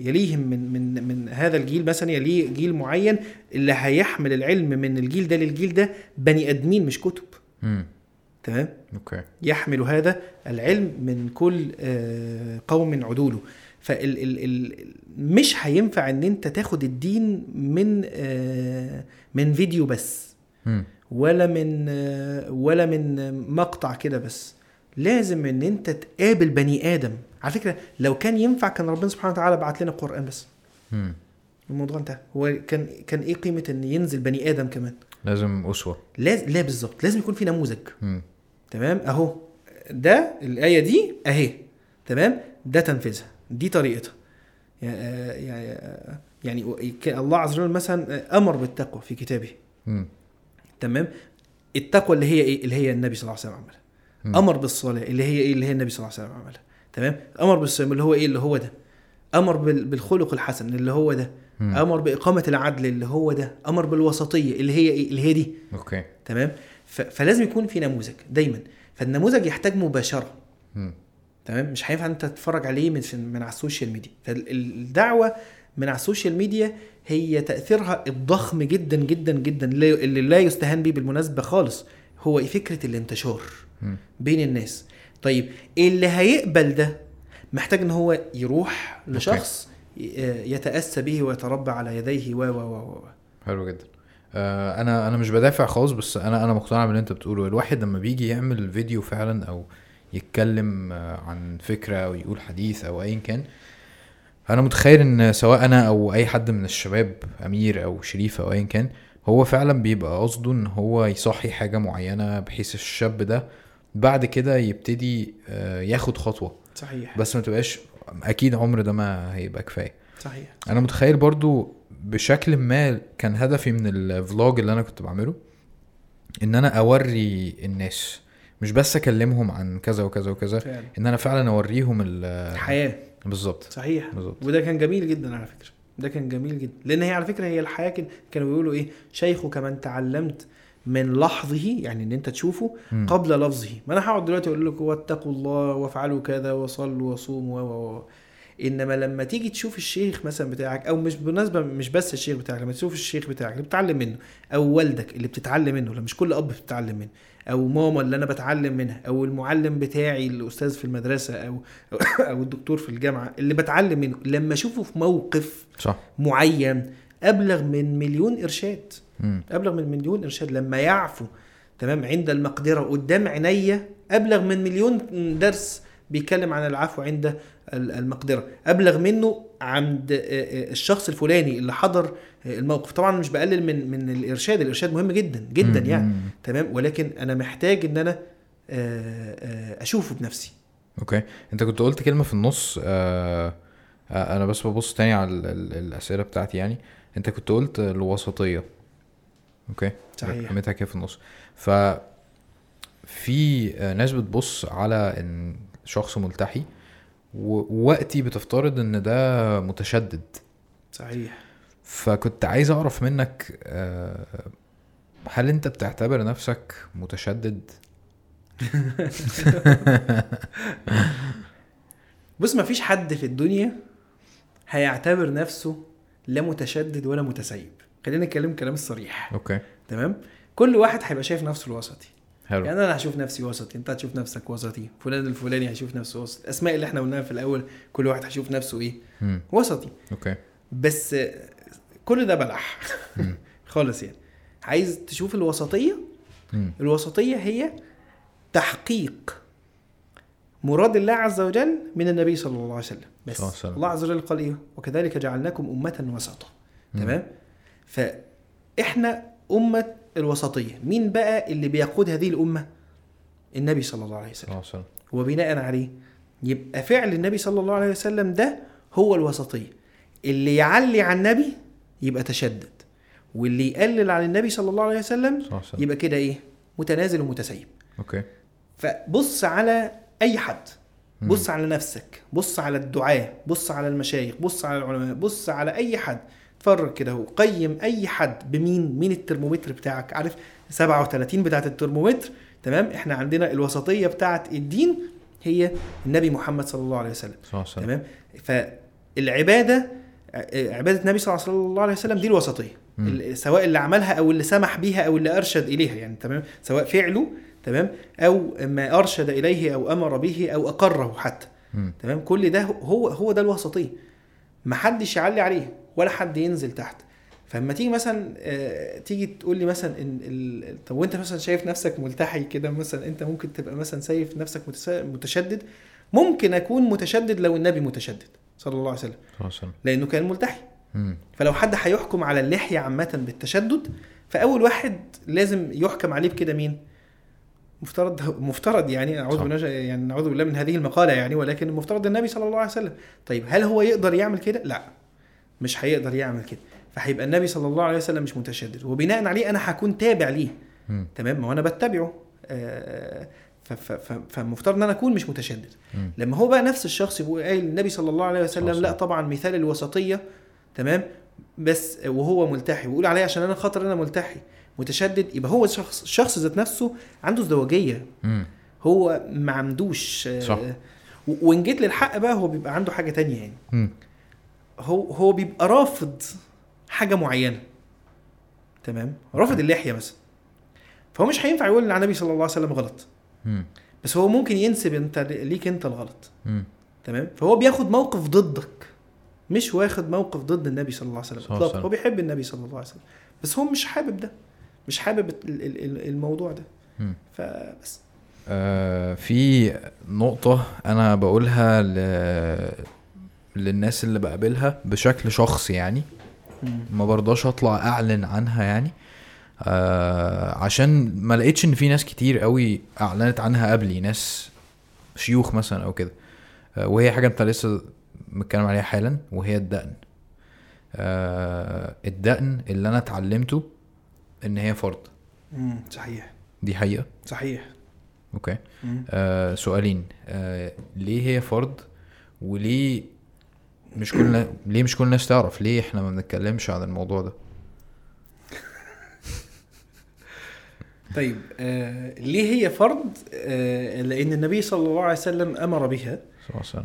يليهم من من من هذا الجيل مثلا يليه جيل معين اللي هيحمل العلم من الجيل ده للجيل ده بني ادمين مش كتب مم. تمام؟ أوكي. يحمل هذا العلم من كل آه، قوم عدوله. فال ال ال مش هينفع إن أنت تاخد الدين من آه، من فيديو بس. ولا من آه، ولا من مقطع كده بس. لازم إن أنت تقابل بني آدم. على فكرة لو كان ينفع كان ربنا سبحانه وتعالى بعت لنا قرآن بس. الموضوع انتهى. هو كان كان إيه قيمة إن ينزل بني آدم كمان؟ لازم أسوة. لازم لا بالظبط. لازم يكون في نموذج. مم. تمام؟ أهو. ده الآية دي أهي. تمام؟ ده تنفيذها. دي طريقتها. يا- يا- يعني الله عز وجل مثلا أمر بالتقوى في كتابه. مم. تمام؟ التقوى اللي هي إيه؟ اللي هي النبي صلى الله عليه وسلم عملها. أمر بالصلاة اللي هي إيه؟ اللي هي النبي صلى الله عليه وسلم عملها. تمام؟ أمر بالصيام اللي هو إيه؟ اللي هو ده. أمر بال- بالخلق الحسن اللي هو ده. مم. أمر بإقامة العدل اللي هو ده. أمر بالوسطية اللي هي إيه؟ اللي هي دي. أوكي. تمام؟ فلازم يكون في نموذج دايما. فالنموذج يحتاج مباشرة. تمام؟ مش هينفع انت تتفرج عليه من من على ال social media. فالدعوه من على ال social media هي تأثيرها الضخم جدا جدا جدا اللي لا يستهان به بالمناسبة خالص هو فكرة الانتشار. بين الناس. طيب اللي هيقبل ده محتاج ان هو يروح لشخص ي- يتأسى به ويتربى على يديه و و و حلو جدا. آه أنا أنا مش بدافع خالص بس أنا أنا مقتنع باللي أنت بتقوله. الواحد لما بيجي يعمل فيديو فعلا أو يتكلم آه، عن فكرة أو يقول حديث أو ايا كان أنا متخيل إن سواء أنا أو أي حد من الشباب أمير أو شريف أو ايا كان هو فعلا بيبقى قصده إن هو يصحي حاجة معينة بحيث الشاب ده بعد كده يبتدي آه، ياخد خطوة. صحيح. بس ما تبقاش أكيد عمر ده ما هيبقى كفاية. صحيح. أنا متخيل برضو بشكل ما كان هدفي من الفلوج اللي أنا كنت بعمله إن أنا أوري الناس مش بس أكلمهم عن كذا وكذا وكذا فعلا. إن أنا فعلا أوريهم ال- الحياة. بالظبط. صحيح. بالظبط. وده كان جميل جدا على فكرة. ده كان جميل جدا. لأن هي على فكرة هي الحياة كده كانوا بيقولوا إيه؟ شيخك من تعلمت من لحظه يعني إن أنت تشوفه مم. قبل لفظه. ما أنا هقعد دلوقتي أقول لك واتقوا الله وافعلوا كذا وصلوا وصوموا و و و. إنما لما تيجي تشوف الشيخ مثلا بتاعك أو مش بالمناسبة مش بس الشيخ بتاعك لما تشوف الشيخ بتاعك اللي بتتعلم منه أو والدك اللي بتتعلم منه مش كل أب بتتعلم منه أو ماما اللي أنا بتعلم منها أو المعلم بتاعي الأستاذ في المدرسة أو (laughs) أو, الدكتور في الجامعة اللي بتعلم منه لما أشوفه في موقف صح معين أبلغ من مليون إرشاد مم. أبلغ من مليون إرشاد لما يعفو تمام عند المقدرة قدام عينيا أبلغ من مليون درس بيتكلم عن العفو عند ال- المقدرة. أبلغ منه عند آه، آه، الشخص الفلاني اللي حضر آه، الموقف. طبعا مش بقلل من من الإرشاد. الإرشاد مهم جدا جدا. يعني. تمام؟ ولكن أنا محتاج إن أنا أشوفه بنفسي. okay. أنت كنت قلت كلمة في النص آه أنا بس ببص تاني على ال- ال- الأسئلة بتاعتي يعني. أنت كنت قلت الوسطية. okay؟ صحيح. رميتها كده في النص. ف في ناس بتبص على إن شخص ملتحي ووقتي بتفترض إن ده متشدد. صحيح. فكنت عايز أعرف منك آه، هل أنت بتعتبر نفسك متشدد؟ (laughs) بص ما فيش حد في الدنيا هيعتبر نفسه لا متشدد ولا متسيب. خلينا نتكلم كلام الصريح. أوكي. تمام؟ كل واحد هيبقى شايف نفسه الوسطي. حلو. يعني أنا هشوف نفسي وسطي أنت هتشوف نفسك وسطي فلان الفلاني هيشوف نفسه وسطي الاسماء اللي إحنا قلناها في الأول كل واحد هيشوف نفسه إيه؟ مم. وسطي. أوكي. بس كل ده بلح. (laughs) خالص يعني. عايز تشوف الوسطية؟ مم. الوسطية هي تحقيق مراد الله عز وجل من النبي صلى الله عليه وسلم. بس صلى الله عليه وسلم. الله عز وجل قال إيه؟ وكذلك جعلناكم أمة وسطا. تمام؟ فإحنا أمة الوسطية. مين بقى اللي بيقود هذه الأمة؟ النبي صلى الله عليه وسلم. وبناء عليه يبقى فعل النبي صلى الله عليه وسلم ده هو الوسطية. اللي يعلي عن النبي يبقى تشدد. واللي يقلل عن النبي صلى الله عليه وسلم يبقى كده إيه؟ متنازل ومتسيب. okay. فبص على أي حد. بص على نفسك. بص على الدعاة بص على المشايخ. بص على العلماء. بص على أي حد. اتفرج كده وقيم اي حد بمين؟ مين الترمومتر بتاعك؟ عارف؟ 37 بتاعت الترمومتر. تمام؟ إحنا عندنا الوسطية بتاعت الدين هي النبي محمد صلى الله عليه وسلم. تمام؟ فالعبادة عبادة النبي صلى الله عليه وسلم دي الوسطية. سواء اللي عملها أو اللي سمح بيها أو اللي أرشد إليها يعني. تمام؟ سواء فعله. تمام؟ أو ما أرشد إليه أو أمر به أو أقره حتى. مم. تمام؟ كل ده هو هو ده الوسطية. ما حدش يعلي عليه. ولا حد ينزل تحت. فلما تيجي مثلا آه، تيجي تقول لي مثلا إن ال- طب وأنت مثلا شايف نفسك ملتحي كده مثلا أنت ممكن تبقى مثلا شايف نفسك متشدد. ممكن أكون متشدد لو النبي متشدد صلى الله عليه وسلم. لأنه كان ملتحي. فلو حد هيحكم على اللحية عامة بالتشدد فأول واحد لازم يحكم عليه بكده مين؟ مفترض مفترض يعني أعوذ. بالله يعني نعوذ بالله من هذه المقالة يعني ولكن المفترض النبي صلى الله عليه وسلم. طيب هل هو يقدر يعمل كده؟ لا. مش هيقدر يعمل كده. فهيبقى النبي صلى الله عليه وسلم مش متشدد. وبناء عليه أنا هكون تابع ليه. تمام؟ ما هو أنا بتبعه. آه، فالمفترض إن أنا أكون مش متشدد. لما هو بقى نفس الشخص يقول قايل النبي صلى الله عليه وسلم لا. طبعا مثال الوسطية. تمام؟ بس وهو ملتحي. ويقول عليه عشان أنا خاطر أنا ملتحي. متشدد. يبقى هو الشخص الشخص ذات نفسه عنده ازدواجية. هو ما عندوش آه، صح. وإن جيت للحق بقى هو بيبقى عنده حاجة تانية يعني. مم. هو هو بيبقى رافض حاجة معينة. تمام؟ رافض اللحية مثلا فهو مش هينفع يقول إن النبي صلى الله عليه وسلم غلط. مم. بس هو ممكن ينسب أنت ليك أنت الغلط. مم. تمام؟ فهو بياخد موقف ضدك. مش واخد موقف ضد النبي صلى الله عليه وسلم. بالظبط. هو بيحب النبي صلى الله عليه وسلم. بس هو مش حابب ده. مش حابب ال- ال- ال- الموضوع ده. مم. فبس آه في نقطة أنا بقولها ل... للناس اللي بقابلها بشكل شخصي يعني. ما برضاش اطلع اعلن عنها يعني. آه عشان ما لقيتش ان في ناس كتير قوي اعلنت عنها قبلي ناس شيوخ مثلا أو كده. آه وهي حاجة انت لسه متكلم عليها حالا وهي الدقن. آه الدقن اللي أنا اتعلمته ان هي فرض. صحيح. دي حقيقة؟ صحيح. أوكي. آه سؤالين. آه ليه هي فرض؟ وليه مش كل ليه مش كل الناس تعرف؟ ليه إحنا ما بنتكلمش عن الموضوع ده؟ (laughs) طيب آه ليه هي فرض؟ آه لأن النبي صلى الله عليه وسلم أمر بها.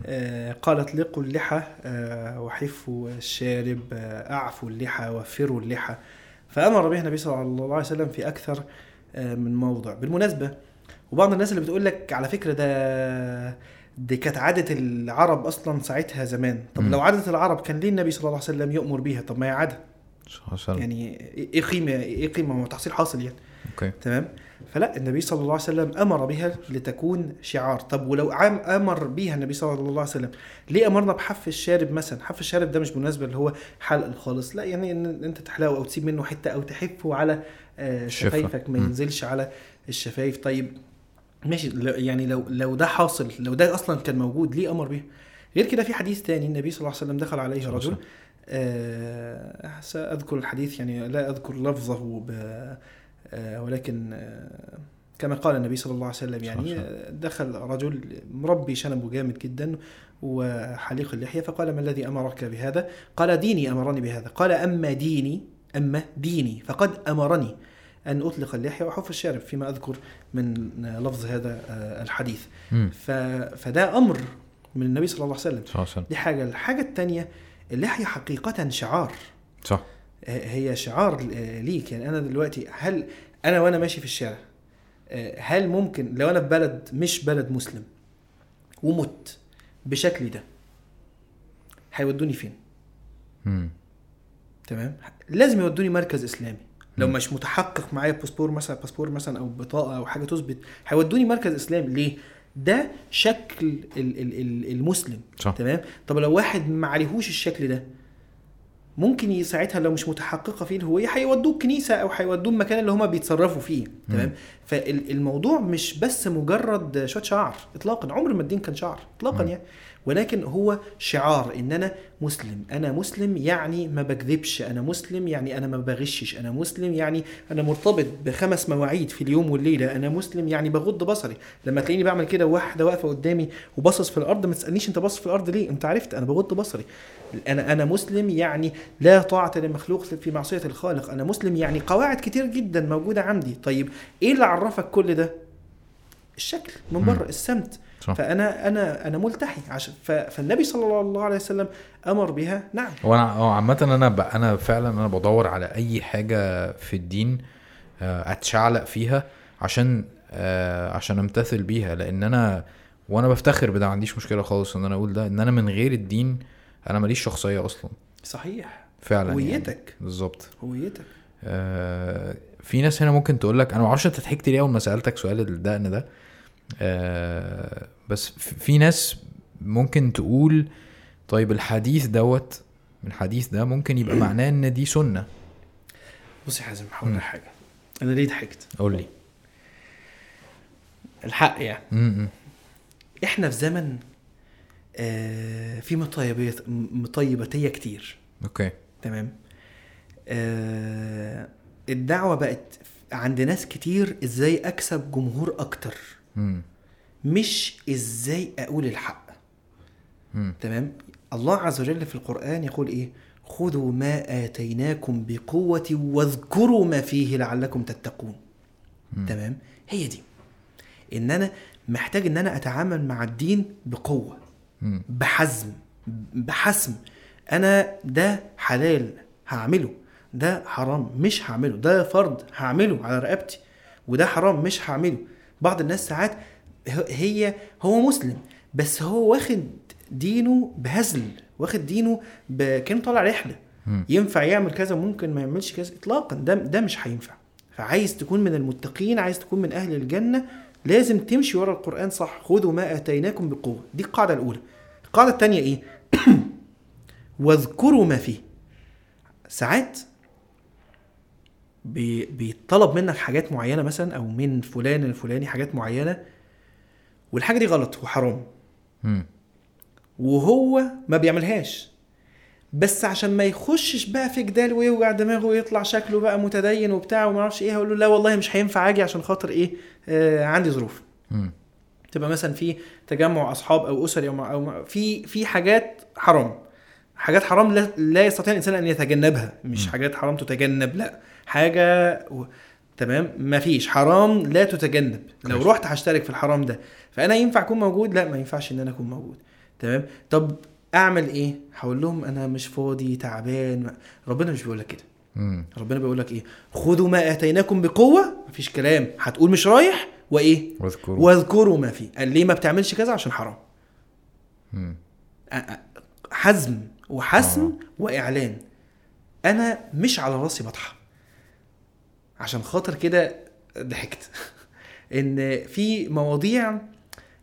آه قال اطلقوا اللحى آه وحفوا الشارب آه أعفوا اللحى وفروا اللحى. فأمر بها النبي صلى الله عليه وسلم في أكثر آه من موضع. بالمناسبة وبعض الناس اللي بتقول لك على فكرة ده دي كانت عادة العرب أصلا ساعتها زمان. طب مم. لو عادة العرب كان ليه النبي صلى الله عليه وسلم يأمر بيها؟ طب ما هي وسلم يعني إيه قيمة إيه قيمة؟ ما هو تحصيل حاصل يعني. أوكي. تمام؟ فلا النبي صلى الله عليه وسلم أمر بها لتكون شعار. طب ولو عام أمر بيها النبي صلى الله عليه وسلم ليه أمرنا بحف الشارب مثلا؟ حف الشارب ده مش بالنسبة اللي هو حلق الخالص لا يعني إن أنت تحلقه أو تسيب منه حتة أو تحفه على آه،. شفايفك ما. ينزلش على الشفايف. طيب ماشي يعني لو لو ده حاصل لو ده أصلا كان موجود ليه أمر بيها غير كده في حديث تاني النبي صلى الله عليه وسلم دخل عليه رجل آه سأذكر الحديث يعني لا أذكر لفظه ب آه ولكن آه كما قال النبي صلى الله عليه وسلم يعني دخل رجل مربي شنبه جامد جدا وحليق اللحية فقال ما الذي أمرك بهذا؟ قال ديني أمرني بهذا. قال أما ديني أما ديني فقد أمرني. أن أطلق اللحية وأحف الشارب فيما أذكر من لفظ هذا آه، الحديث. ف... فده أمر من النبي صلى الله عليه وسلم. وسلم. دي حاجة. الحاجة التانية اللحية حقيقة شعار. صح. هي شعار آه، ليك. يعني أنا دلوقتي هل أنا وأنا ماشي في الشارع آه، هل ممكن لو أنا في بلد مش بلد مسلم ومت بشكلي ده هيودوني فين؟ مم. تمام؟ لازم يودوني مركز إسلامي. لو. مش متحقق معايا باسبور مثلا باسبور مثلا أو بطاقة أو حاجة تثبت هيودوني مركز إسلامي. ليه؟ ده شكل ال- ال- ال- المسلم. صح. تمام؟ طب لو واحد ما عليهوش الشكل ده ممكن ساعتها لو مش متحققة فيه الهوية هيودوه الكنيسه أو هيودوه المكان اللي هما بيتصرفوا فيه. تمام؟ فالموضوع مش بس مجرد شوية شعر اطلاقا. عمر ما الدين كان شعر اطلاقا مم. يعني ولكن هو شعار إن أنا مسلم. أنا مسلم يعني ما بكذبش أنا مسلم يعني أنا ما بغشش أنا مسلم يعني أنا مرتبط بخمس مواعيد في اليوم والليلة أنا مسلم يعني بغض بصري. لما تلاقيني بعمل كده واحدة واقفة قدامي وباصص في الأرض ما تسألنيش أنت باصص في الأرض ليه؟ أنت عرفت أنا بغض بصري. أنا أنا مسلم يعني لا طاعة لمخلوق في معصية الخالق. أنا مسلم يعني قواعد كتير جدا موجودة عندي. طيب إيه اللي عرفك كل ده؟ الشكل من. بره السمت. صح فأنا أنا أنا ملتحي. عشان فالنبي صلى الله عليه وسلم أمر بها. نعم. وأنا آه عامة أنا. أنا فعلا أنا بدور على أي حاجة في الدين آه، أتشعلق فيها عشان آه، عشان أمتثل بيها. لأن أنا وأنا بفتخر بده ما عنديش مشكلة خالص إن أنا أقول ده. إن أنا من غير الدين أنا ماليش شخصية أصلا. صحيح. فعلا يعني. هويتك. بالظبط. هويتك. آه، في ناس هنا ممكن تقول لك أنا ما أعرفش أنت ضحكت ليه أول ما سألتك سؤال الدقن ده؟ آه، بس في ناس ممكن تقول طيب الحديث دوت الحديث ده ممكن يبقى (clears throat) معناه إن دي سنة. بص يا حازم هقول مم. لك حاجة. أنا ليه ضحكت؟ قول لي. الحق يعني. م- م. إحنا في زمن آه في مطيبات مطيباتيه كتير. أوكي. تمام؟ آه الدعوة بقت عند ناس كتير إزاي أكسب جمهور أكتر. مش إزاي أقول الحق م. تمام الله عز وجل في القرآن يقول إيه خذوا ما آتيناكم بقوة واذكروا ما فيه لعلكم تتقون مم. تمام هي دي إن أنا محتاج إن أنا أتعامل مع الدين بقوة م. بحزم بحسم أنا ده حلال هعمله ده حرام مش هعمله ده فرض هعمله على رقبتي وده حرام مش هعمله بعض الناس ساعات هي هو مسلم بس هو واخد دينه بهزل واخد دينه ب... كان طالع رحلة. ينفع يعمل كذا ممكن ما يعملش كذا اطلاقا. ده ده مش هينفع. فعايز تكون من المتقين عايز تكون من أهل الجنة لازم تمشي ورا القرآن صح. خذوا ما آتيناكم بقوة. دي القاعدة الأولى. القاعدة الثانية إيه؟ (clears throat) واذكروا ما فيه. ساعات بيطلب منك حاجات معينة مثلا أو من فلان الفلاني حاجات معينة والحاجة دي غلط وحرام. م. وهو ما بيعملهاش. بس عشان ما يخشش بقى في جدال ويوجع دماغه ويطلع شكله بقى متدين وبتاع وما أعرفش إيه هقول له لا والله مش هينفع أجي عشان خاطر إيه؟ آه عندي ظروف. م. تبقى مثلا في تجمع أصحاب أو اسري أو, أو في في حاجات حرام. حاجات حرام لا, لا يستطيع الإنسان أن يتجنبها. مش م. حاجات حرام تتجنب لا. حاجة و... تمام؟ مفيش. حرام لا تتجنب. لو. رحت هشترك في الحرام ده. فأنا ينفع أكون موجود؟ لا ما ينفعش إن أنا أكون موجود. تمام؟ طب أعمل إيه؟ هقول لهم أنا مش فاضي تعبان ربنا مش بيقول لك كده. ربنا بيقول لك إيه؟ خذوا ما آتيناكم بقوة. مفيش كلام. هتقول مش رايح؟ وإيه؟ واذكروا. واذكروا ما فيه قال ليه ما بتعملش كذا؟ عشان حرام. حزم. وحسم آه. وإعلان. أنا مش على راسي بطحه عشان خاطر كده ضحكت (laughs) إن في مواضيع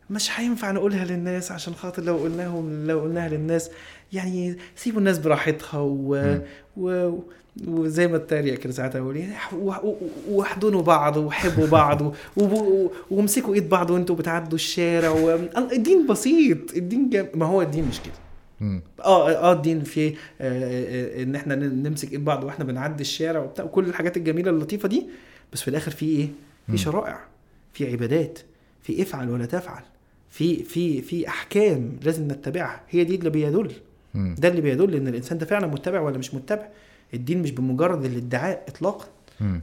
مش هينفع نقولها للناس عشان خاطر لو قلناهم لو قلناها للناس يعني سيبوا الناس براحتها و... و... وزي ما التريق كده ساعتها أقول يعني واحضنوا بعض وحبوا بعض و- و- وامسكوا إيد بعض وأنتوا بتعدوا الشارع و... الدين بسيط الدين جم... ما هو الدين مش كده. آه آه الدين فيه آه، آه، ان إحنا نمسك ايد بعض وإحنا بنعدي الشارع وبتاع وكل الحاجات الجميلة اللطيفة دي بس في الآخر في إيه؟ في شرائع في عبادات في افعل ولا تفعل في في في أحكام لازم نتبعها هي دي اللي بيدل. ده اللي بيدل إن الإنسان ده فعلا متبع ولا مش متبع الدين مش بمجرد الادعاء اطلاقا.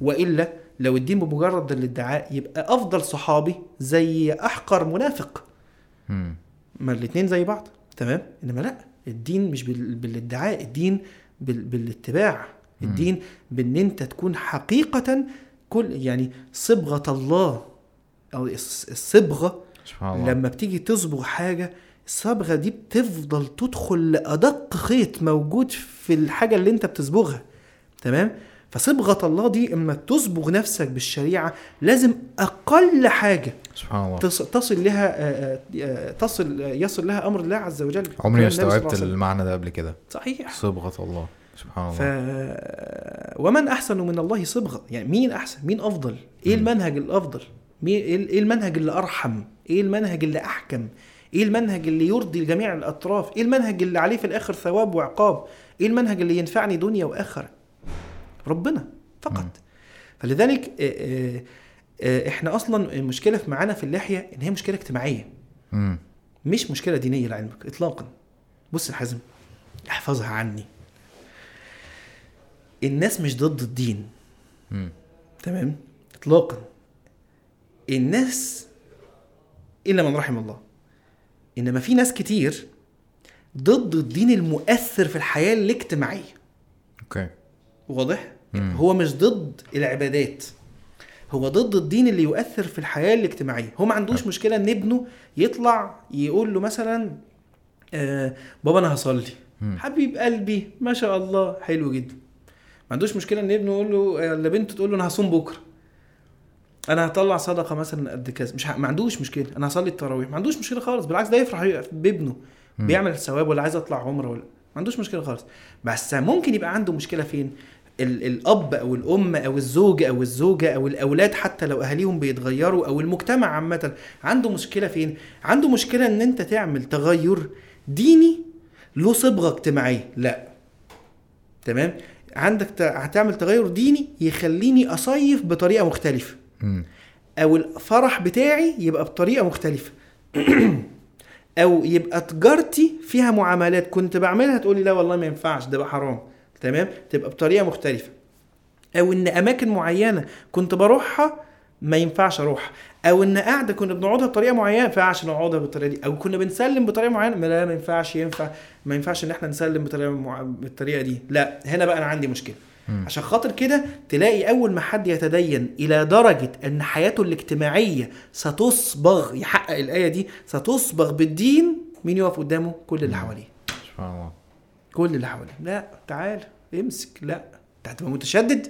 وإلا لو الدين بمجرد الادعاء يبقى أفضل صحابي زي أحقر منافق. ما الاتنين زي بعض تمام؟ إنما لأ الدين مش بال- بالادعاء الدين بال- بالاتباع. الدين بإن أنت تكون حقيقة كل يعني صبغة الله أو الص- الصبغة سبحان الله. لما بتيجي تصبغ حاجة الصبغة دي بتفضل تدخل لأدق خيط موجود في الحاجة اللي أنت بتصبغها. تمام؟ فصبغة الله دي إما تصبغ نفسك بالشريعة لازم أقل حاجة سبحان الله. تص- تصل لها آه، آه، تصل يصل لها أمر الله عز وجل. عمري ما استوعبت. المعنى ده قبل كده. صحيح. صبغة الله. سبحان ف الله. ومن أحسن من الله صبغة؟ يعني مين أحسن؟ مين أفضل؟ إيه. المنهج الأفضل؟ مين إيه إيه المنهج اللي أرحم؟ إيه المنهج اللي أحكم؟ إيه المنهج اللي يرضي لجميع الأطراف؟ إيه المنهج اللي عليه في الآخر ثواب وعقاب؟ إيه المنهج اللي ينفعني دنيا وآخرة؟ ربنا فقط. فلذلك آه، آه، آه، إحنا أصلا المشكلة في معانا في اللحية إن هي مشكلة اجتماعية. مش مشكلة دينية لعلمك اطلاقا. بص يا حازم احفظها عني. الناس مش ضد الدين. تمام؟ اطلاقا. الناس إلا من رحم الله. إنما في ناس كتير ضد الدين المؤثر في الحياة الاجتماعية. أوكي. واضح؟ مم. هو مش ضد العبادات. هو ضد الدين اللي يؤثر في الحياة الاجتماعية. هو ما عندوش. مشكلة إن ابنه يطلع يقول له مثلا آه بابا أنا هصلي. حبيب قلبي ما شاء الله حلو جدا. ما عندوش مشكلة إن ابنه يقول له ولا بنته تقول له أنا هصوم بكرة. أنا هطلع صدقة مثلا قد كذا. مش ه... ما عندوش مشكلة. أنا هصلي التراويح. ما عندوش مشكلة خالص. بالعكس ده يفرح بابنه. مم. بيعمل ثواب ولا عايز أطلع عمرة ولا ما عندوش مشكلة خالص. بس ممكن يبقى عنده مشكلة فين؟ ال... الأب أو الأم أو الزوج أو الزوجة أو الأولاد حتى لو أهاليهم بيتغيروا أو المجتمع عامة. عنده مشكلة فين؟ عنده مشكلة إن أنت تعمل تغير ديني له صبغة اجتماعية. لا. تمام؟ عندك ت- هتعمل تغير ديني يخليني أصيف بطريقة مختلفة. أو الفرح بتاعي يبقى بطريقة مختلفة. (clears throat) أو يبقى تجارتي فيها معاملات. كنت بعملها تقولي لا والله ما ينفعش ده بقى حرام. تمام؟ تبقى بطريقة مختلفة. أو إن أماكن معينة كنت بروحها ما ينفعش أروح أو إن قاعدة كنا بنقعدها بطريقة معينة ما ينفعش نقعدها بالطريقة دي. أو كنا بنسلم بطريقة معينة ما لا ما ينفعش ينفع. ما ينفعش إن إحنا نسلم بطريقة مع... بالطريقة دي. لا هنا بقى أنا عندي مشكلة. عشان خاطر كده تلاقي أول ما حد يتدين إلى درجة إن حياته الاجتماعية ستصبغ يحقق الآية دي ستصبغ بالدين مين يقف قدامه؟ كل اللي حواليه. سبحان الله. كل اللي حواليه. لا تعال. امسك لا انت هتبقى متشدد.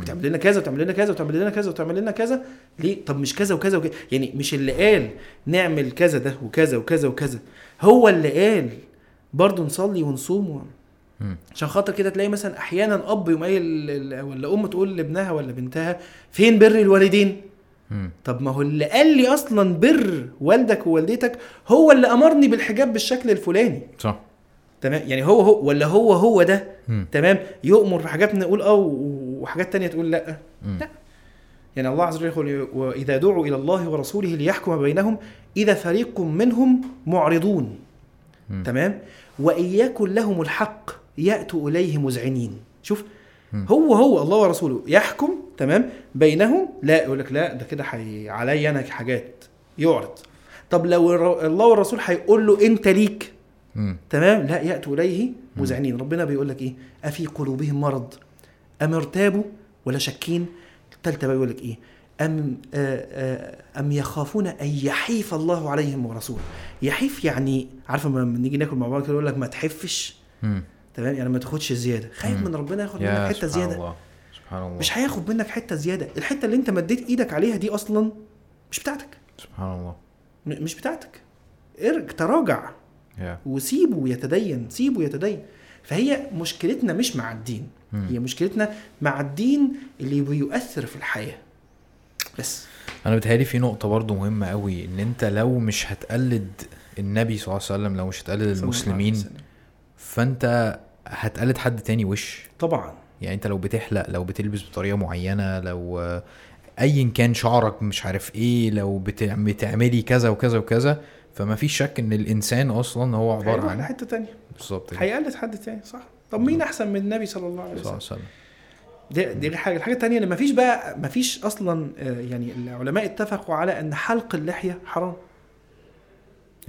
وتعمل لنا كذا وتعمل لنا كذا وتعمل لنا كذا وتعمل لنا كذا. ليه؟ طب مش كذا وكذا وكذا. يعني مش اللي قال نعمل كذا ده وكذا وكذا وكذا. هو اللي قال برضه نصلي ونصوم. عشان خاطر كده تلاقي مثلا أحيانا أب يقوم قايل ولا أم تقول لابنها ولا بنتها فين بر الوالدين. طب ما هو اللي قال لي أصلا بر والدك ووالدتك هو اللي أمرني بالحجاب بالشكل الفلاني. صح. تمام؟ يعني هو هو ولا هو هو ده؟ مم. تمام؟ يؤمر بحاجات نقول آه وحاجات تانية تقول لأ. مم. لا. يعني الله عز وجل يقول وإذا دعوا إلى الله ورسوله ليحكم بينهم إذا فريق منهم معرضون. مم. تمام؟ وان يكن لهم الحق يأتوا إليه مذعنين شوف. هو هو الله ورسوله يحكم تمام؟ بينهم لا يقول لك لا ده كده حي عليا أنا حاجات. يعرض. طب لو الر- الله والرسول هيقول له أنت ليك؟ مم. تمام؟ لا يأتوا إليه مذعنين ربنا بيقول لك إيه؟ أفي قلوبهم مرض؟ أم ارتابوا ولا شاكين؟ الثالثه بقى يقول لك إيه؟ أم آه آه أم يخافون أن يحيف الله عليهم ورسوله؟ يحيف يعني عارفه لما نيجي ناكل مع بعض كده يقول لك ما تحفش. تمام؟ يعني ما تاخدش زيادة. خايف. من ربنا ياخد منك يا حتة سبحان الله. سبحان الله. مش هياخد منك حتة زيادة. الحتة اللي انت مديت إيدك عليها دي أصلا مش بتاعتك. سبحان الله. مش بتاعتك. ارج تراجع. يا وسيبه يتدين سيبه يتدين. فهي مشكلتنا مش مع الدين. مم. هي مشكلتنا مع الدين اللي بيؤثر في الحياة. بس. أنا بتهيألي في نقطة برضو مهمة قوي إن أنت لو مش هتقلد النبي صلى الله عليه وسلم لو مش هتقلد المسلمين. فأنت هتقلد حد تاني وش؟ طبعا. يعني أنت لو بتحلق لو بتلبس بطريقة معينة لو ايا كان شعرك مش عارف إيه لو بتع- بتعملي كذا وكذا وكذا فما فيش شك إن الإنسان أصلا هو عبارة هيروح عن لحتة تانية. بالظبط. هيقلد حد تاني صح؟ طب مين أحسن من النبي صلى الله عليه وسلم؟ دي دي حاجة الحاجة الثانية إن مفيش بقى مفيش أصلا آه، يعني العلماء اتفقوا على إن حلق اللحية حرام.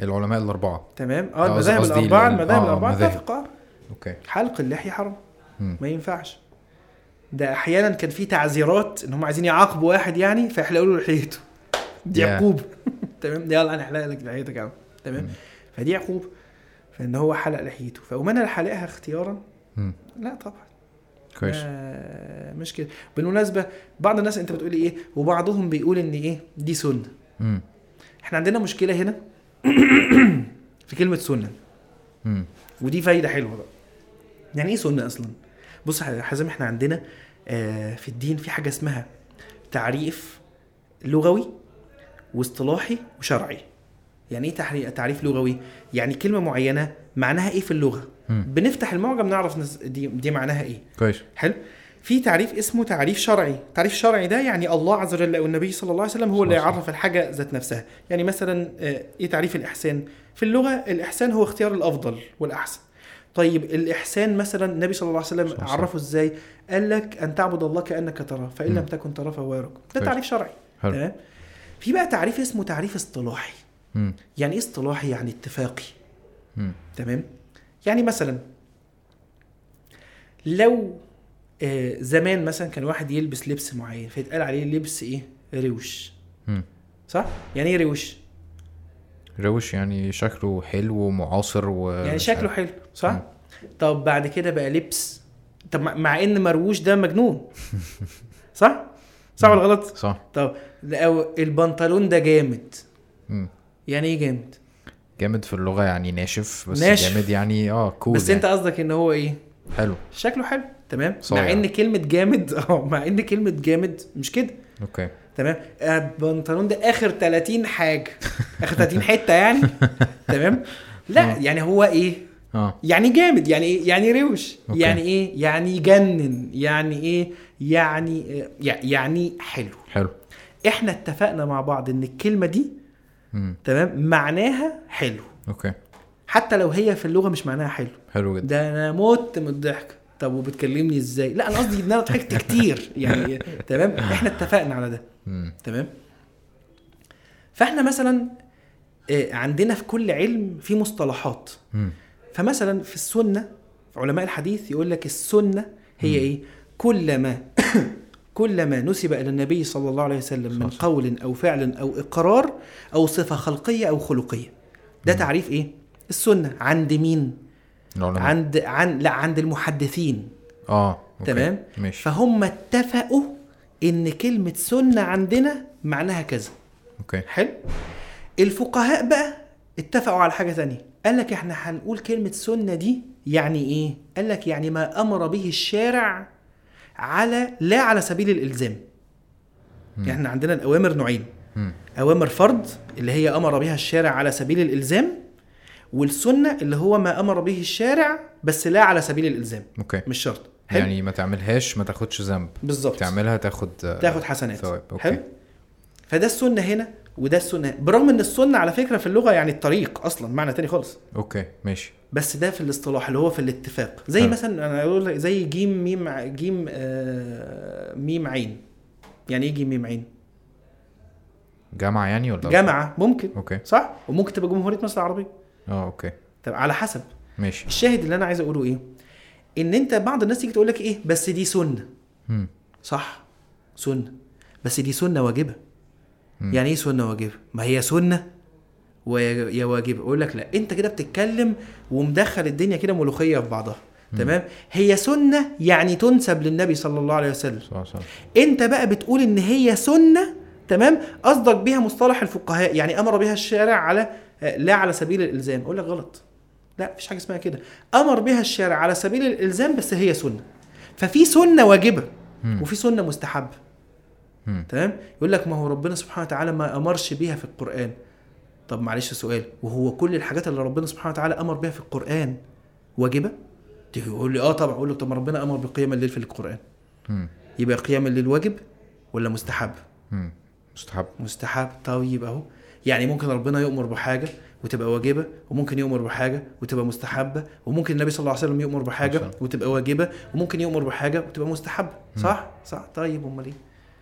العلماء الأربعة. تمام؟ آه، آه المذاهب الأربعة ال- المذاهب آه، الأربعة المذاهب. اتفقوا أوكي. حلق اللحية حرام. ما ينفعش. ده أحيانا كان في تعذيرات إن هم عايزين يعاقبوا واحد يعني فيحلقوا له لحيته. دي. عقوبه (laughs) تمام؟ يلا أنا احلق لك لحيتك يا عم تمام. فدي عقوبه فإن هو حلق لحيته. فقوم أنا حلقها اختيارا. لا طبعا. كويس. آه مش كده. بالمناسبة بعض الناس أنت بتقولي إيه؟ وبعضهم بيقول إن إيه؟ دي سنة. مم. إحنا عندنا مشكلة هنا (coughs) في كلمة سنة. مم. ودي فايدة حلوة بقى. يعني إيه سنة أصلا؟ بص يا حازم إحنا عندنا آه في الدين في حاجة اسمها تعريف لغوي. واصطلاحي وشرعي. يعني إيه تحري- تعريف لغوي؟ يعني كلمة معينة معناها إيه في اللغة؟ مم. بنفتح المعجم نعرف نس- دي دي معناها إيه. كويس. حلو؟ في تعريف اسمه تعريف شرعي. تعريف شرعي ده يعني الله عز وجل أو النبي صلى الله عليه وسلم هو اللي يعرف الحاجة ذات نفسها. يعني مثلا آه، إيه تعريف الإحسان؟ في اللغة الإحسان هو اختيار الأفضل والأحسن. طيب الإحسان مثلا النبي صلى الله عليه وسلم وسلم. عرفه إزاي؟ قال لك أن تعبد الله كأنك تراه فإن. لم تكن تراه فهو يراك ده. تعريف شرعي. تمام؟ في بقى تعريف اسمه تعريف اصطلاحي. يعني إيه اصطلاحي؟ يعني اتفاقي. مم. تمام؟ يعني مثلا لو آه، زمان مثلا كان واحد يلبس لبس معين فيتقال عليه لبس إيه؟ روش. مم. صح؟ يعني إيه روش؟ روش يعني شكله حلو ومعاصر و يعني شكله حلو صح؟ مم. طب بعد كده بقى لبس. طب مع- مع إن مرووش ده مجنون. (laughs) صح؟ صح ولا غلط؟ صح. طب لو البنطلون ده جامد. مم. يعني إيه جامد؟ جامد في اللغة يعني ناشف بس ناشف. جامد يعني آه كول بس أنت قصدك إن هو إيه؟ حلو. شكله حلو تمام؟ صايع. مع إن كلمة جامد (laughs) آه مع إن كلمة جامد مش كده. okay. تمام؟ آه، البنطلون ده آخر 30 حاجة. آخر 30 حتة يعني. (laughs) تمام؟ لا آه. يعني هو إيه؟ آه. يعني جامد يعني إيه؟ يعني روش. okay. يعني إيه؟ يعني يجنن. يعني إيه؟ يعني يع- يعني حلو. حلو. إحنا اتفقنا مع بعض إن الكلمة دي مم. تمام؟ معناها حلو. okay. حتى لو هي في اللغة مش معناها حلو. حلو جدا. ده أنا مت من الضحك. طب وبتكلمني إزاي؟ لا أنا قصدي إن أنا ضحكت كتير. (laughs) يعني تمام؟ إحنا اتفقنا على ده. مم. تمام؟ فاحنا مثلا آه، عندنا في كل علم في مصطلحات. مم. فمثلا في السنة في علماء الحديث يقول لك السنة هي مم. إيه؟ كلما (coughs) كلما نسب إلى النبي صلى الله عليه وسلم من. قول أو فعل أو إقرار أو صفة خلقية أو خلقية. ده. تعريف إيه؟ السنة. عند مين؟ العلماء عند عن لا عند المحدثين. آه okay. تمام. ماشي. فهم اتفقوا إن كلمة سنة عندنا معناها كذا. okay. حلو؟ الفقهاء بقى اتفقوا على حاجة تانية. قال لك إحنا هنقول كلمة سنة دي يعني إيه؟ قال لك يعني ما أمر به الشارع على لا على سبيل الإلزام. مم. يعني إحنا عندنا الأوامر نوعين. مم. أوامر فرض اللي هي أمر بها الشارع على سبيل الإلزام والسنة اللي هو ما أمر به الشارع بس لا على سبيل الإلزام. okay. مش شرط. حلو. يعني ما تعملهاش ما تاخدش ذنب. بالظبط. تعملها تاخد تاخد حسنات. ثواب. okay. حلو. فده السنة هنا وده السنة برغم إن السنة على فكرة في اللغة يعني الطريق أصلا معنى تاني خالص. okay ماشي. بس ده في الاصطلاح اللي هو في الاتفاق. زي حلو. مثلا أنا أقول زي جيم ميم جيم آه ميم عين. يعني إيه جيم ميم عين؟ جامعة يعني ولا جامعة ممكن. okay. صح؟ وممكن تبقى جمهورية مصر العربية. آه okay. طب على حسب. ماشي. الشاهد اللي أنا عايز أقوله إيه؟ إن أنت بعض الناس تيجي تقول لك إيه؟ بس دي سنة. مم. صح؟ سنة. بس دي سنة واجبة. مم. يعني إيه سنة واجبة؟ ما هي سنة. ويا واجبه أقول لك لا انت كده بتتكلم ومدخل الدنيا كده ملوخية في بعضها تمام؟ هي سنة يعني تنسب للنبي صلى الله عليه وسلم. صح صح انت بقى بتقول ان هي سنة تمام؟ قصدك بيها مصطلح الفقهاء يعني أمر بها الشارع على لا على سبيل الإلزام. أقول لك غلط. لا مفيش حاجة اسمها كده. أمر بها الشارع على سبيل الإلزام بس هي سنة. ففي سنة واجبة. وفي سنة مستحبة. تمام؟ يقول لك ما هو ربنا سبحانه وتعالى ما أمرش بيها في القرآن. طب معلش سؤال وهو كل الحاجات اللي ربنا سبحانه وتعالى أمر بيها في القرآن واجبة؟ يقول لي آه طبعا أقول له طب ما ربنا أمر بقيام الليل في القرآن. مم. يبقى قيام الليل واجب ولا مستحب؟ مم. مستحب. مستحب. طيب أهو. يعني ممكن ربنا يؤمر بحاجة وتبقى واجبة وممكن يؤمر بحاجة وتبقى مستحبة وممكن النبي صلى الله عليه وسلم يؤمر بحاجة. وتبقى واجبة وممكن يؤمر بحاجة وتبقى مستحبة. صح؟ صح. طيب أمال إيه؟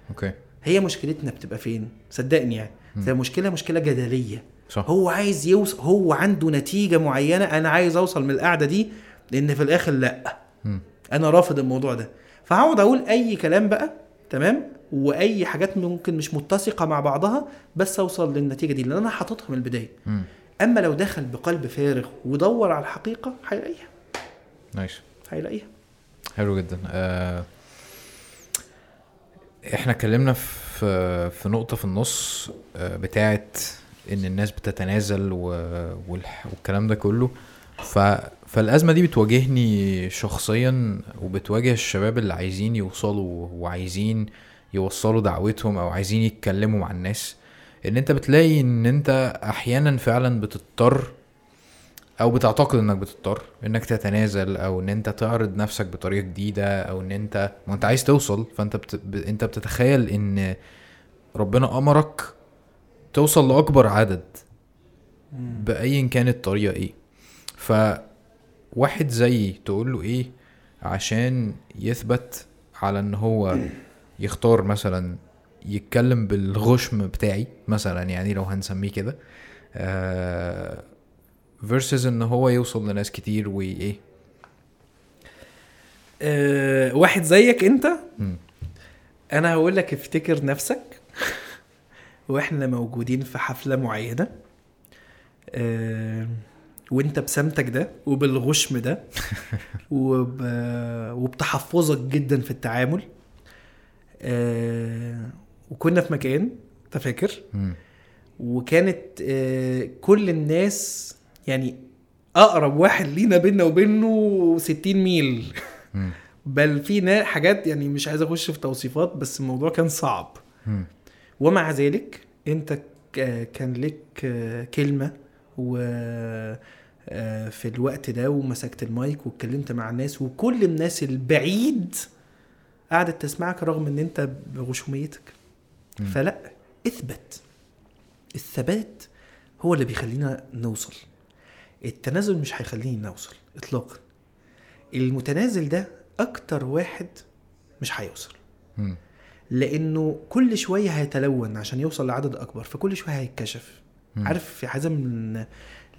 okay. هي مشكلتنا بتبقى فين؟ صدقني يعني. هي مشكلة مشكلة جدلية. صح. هو عايز يوصل هو عنده نتيجة معينة أنا عايز أوصل من القعدة دي لأن في الآخر لأ. مم. أنا رافض الموضوع ده. فهقعد أقول أي كلام بقى تمام؟ وأي حاجات ممكن مش متسقة مع بعضها بس أوصل للنتيجة دي لأن أنا حاططها من البداية. مم. أما لو دخل بقلب فارغ ودور على الحقيقة هيلاقيها. nice. هيلاقيها. حلو جدا. آه إحنا اتكلمنا في في نقطة في النص آه بتاعت إن الناس بتتنازل. والكلام ده كله ف... فالأزمة دي بتواجهني شخصيا وبتواجه الشباب اللي عايزين يوصلوا وعايزين يوصلوا دعوتهم أو عايزين يتكلموا مع الناس إن أنت بتلاقي إن أنت أحيانا فعلا بتضطر أو بتعتقد إنك بتضطر إنك تتنازل أو إن أنت تعرض نفسك بطريقة جديدة أو إن أنت ما أنت عايز توصل فأنت بت... أنت بتتخيل إن ربنا أمرك توصل لأكبر عدد بايا كانت الطريقة إيه. فواحد زيي تقول له إيه عشان يثبت على إن هو يختار مثلا يتكلم بالغشم بتاعي مثلا يعني لو هنسميه كده آه versus إن هو يوصل لناس كتير وإيه. أه واحد زيك أنت مم. أنا هقول لك افتكر نفسك. وإحنا موجودين في حفلة معينة أه وانت بسمتك ده وبالغشم ده (laughs) وب... وبتحفظك جدا في التعامل أه وكنا في مكان انت فاكر. وكانت آه، كل الناس يعني أقرب واحد لينا بينا وبينه 60 ميل. بل في حاجات يعني مش عايز أخش في توصيفات بس الموضوع كان صعب. ومع ذلك انت كان لك كلمة و آه، في الوقت ده ومسكت المايك واتكلمت مع الناس وكل الناس البعيد قعدت تسمعك رغم ان انت بغشوميتك. فلا اثبت. الثبات هو اللي بيخلينا نوصل. التنازل مش هيخليني نوصل اطلاقا. المتنازل ده أكتر واحد مش هيوصل. لأنه كل شوية هيتلون عشان يوصل لعدد أكبر فكل شوية هيتكشف. عارف يا حازم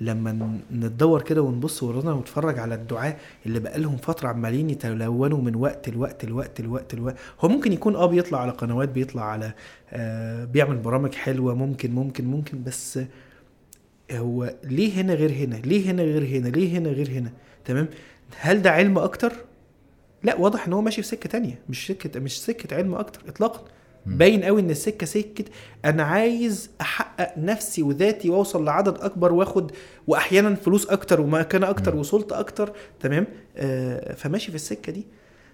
لما نتدور كده ونبص ورانا ونتفرج على الدعاة اللي بقالهم فترة عمالين يتلونوا من وقت لوقت لوقت لوقت لوقت. هو ممكن يكون آه بيطلع على قنوات بيطلع على آه بيعمل برامج حلوة ممكن ممكن ممكن بس هو ليه هنا غير هنا؟ ليه هنا غير هنا؟ ليه هنا غير هنا؟ تمام؟ هل ده علم أكتر؟ لا واضح إن هو ماشي في سكة تانية مش سكة مش سكة علم أكتر اطلاقا. باين قوي إن السكة سكه أنا عايز أحقق نفسي وذاتي وأوصل لعدد أكبر وآخد واحيانا فلوس أكتر ومكانة أكتر. وسلطة أكتر تمام؟ آه فماشي في السكة دي.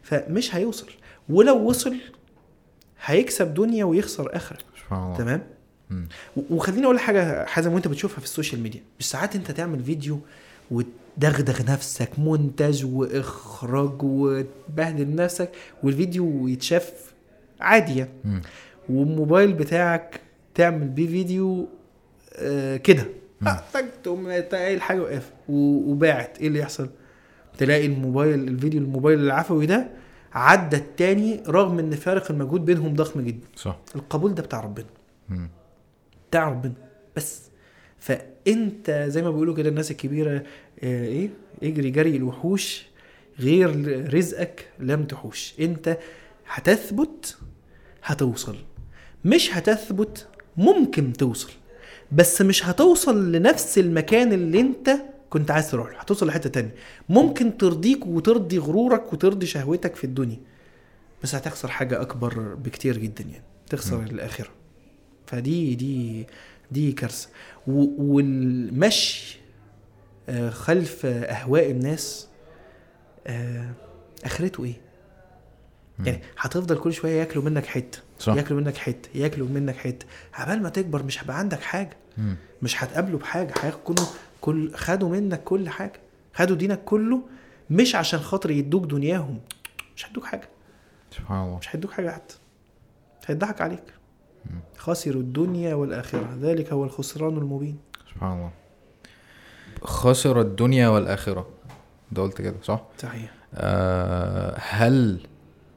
فمش هيوصل. ولو وصل هيكسب دنيا ويخسر آخرة تمام؟ مم. وخليني أقول حاجة حازم وأنت بتشوفها في ال social media. مش ساعات أنت تعمل فيديو وتدغدغ نفسك مونتاج وإخراج وتبهدل نفسك والفيديو يتشاف عادي مم. والموبايل بتاعك تعمل بيه فيديو آه كده. تقوم تلاقي الحاجة وقف وباعت. إيه اللي يحصل؟ تلاقي الموبايل الفيديو الموبايل العفوي ده عدى التاني رغم إن فارق المجهود بينهم ضخم جدا. صح. القبول ده بتاع ربنا. بتاع ربنا. بس فأنت زي ما بيقولوا كده الناس الكبيرة آه، إيه؟ اجري جري الوحوش غير رزقك لم تحوش. أنت هتثبت هتوصل. مش هتثبت ممكن توصل. بس مش هتوصل لنفس المكان اللي أنت كنت عايز تروح له هتوصل لحتة تانية. ممكن ترضيك وترضي غرورك وترضي شهوتك في الدنيا بس هتخسر حاجة أكبر بكتير جدا يعني تخسر مم. الآخرة. فدي دي دي كارثه والمشي آه، خلف أهواء الناس آه، آخرته إيه. يعني هتفضل كل شوية ياكلوا منك حتة صح. ياكلوا منك حتة ياكلوا منك حتة. عبال ما تكبر مش هيبقى عندك حاجة. مم. مش هتقابله بحاجة هيكونوا كل خدوا منك كل حاجة. خدوا دينك كله مش عشان خاطر يدوك دنياهم. مش هيدوك حاجة. سبحان الله. مش هيدوك حاجة حتى. هيضحك عليك. خسروا الدنيا والآخرة. ذلك هو الخسران المبين. سبحان الله. خسر الدنيا والآخرة. ده قلت كده صح؟ صحيح. آه هل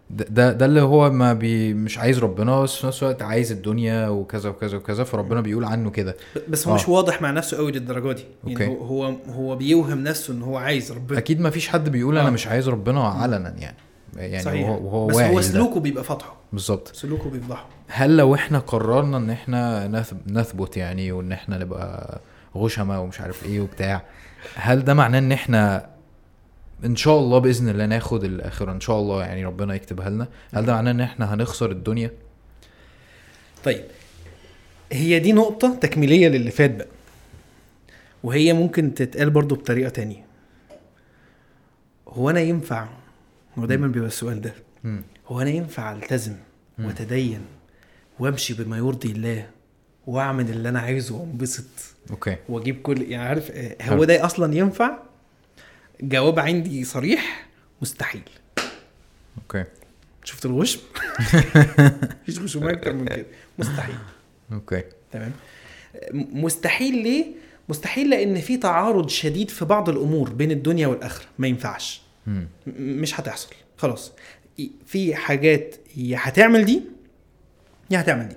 ده ده, ده اللي هو ما بي مش عايز ربنا بس في نفس الوقت عايز الدنيا وكذا وكذا وكذا فربنا بيقول عنه كده. بس هو آه. مش واضح مع نفسه قوي للدرجة دي. يعني okay. هو هو بيوهم نفسه إن هو عايز ربنا. أكيد ما فيش حد بيقول أنا آه. مش عايز ربنا علنا يعني. يعني صحيح. وهو, وهو بس هو. سلوكه بيبقى فاضحه بالظبط. سلوكه بيفضحه. هل لو إحنا قررنا ان إحنا نث- نثبت يعني وان إحنا نبقى غشمة ومش عارف إيه وبتاع هل ده معناه ان إحنا إن شاء الله بإذن الله ناخد الآخرة؟ إن شاء الله يعني ربنا يكتبها لنا. هل ده معناه إن إحنا هنخسر الدنيا؟ طيب هي دي نقطة تكميلية للي فات بقى. وهي ممكن تتقال برضو بطريقة تانية. هو أنا ينفع؟ هو دايما بيبقى السؤال ده. هو أنا ينفع ألتزم. وأتدين وأمشي بما يرضي الله وأعمل اللي أنا عايزه وأنبسط. okay. وأجيب كل يعني عارف آه، هو. ده أصلا ينفع؟ جواب عندي صريح مستحيل. okay. شفت الغشم (laughs) مفيش غشوم أكتر من كده. مستحيل. أوكي. تمام. مستحيل ليه؟ مستحيل لأن في تعارض شديد في بعض الأمور بين الدنيا والآخرة. ما ينفعش. مش هتحصل. خلاص. في حاجات يا هتعمل دي يا هتعمل دي.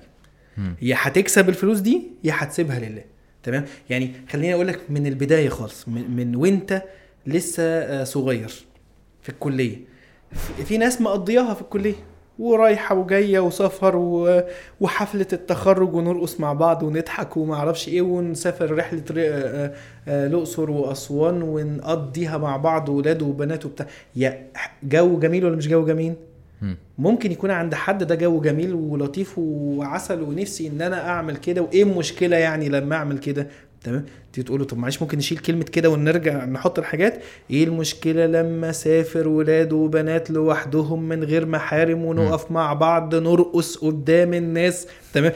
يا هتكسب الفلوس دي يا هتسيبها لله. تمام؟ يعني خليني أقول لك من البداية خالص من, من وأنت لسه آه، صغير في الكلية. في- ناس مقضياها في الكلية ورايحة وجاية وسفر و... وحفلة التخرج ونرقص مع بعض ونضحك وما أعرفش إيه ونسافر رحلة ر... آه، آه، الأقصر وأسوان ونقضيها مع بعض ولاد وبنات وبتاع. يا جو جميل ولا مش جو جميل. ممكن يكون عند حد ده جو جميل ولطيف وعسل ونفسي إن أنا أعمل كده وإيه المشكلة يعني لما أعمل كده؟ تمام؟ تيجي تقول له طب معلش ممكن نشيل كلمة كده ونرجع نحط الحاجات؟ إيه المشكلة لما سافر ولاد وبنات لوحدهم من غير محارم ونقف مع بعض نرقص قدام الناس؟ تمام؟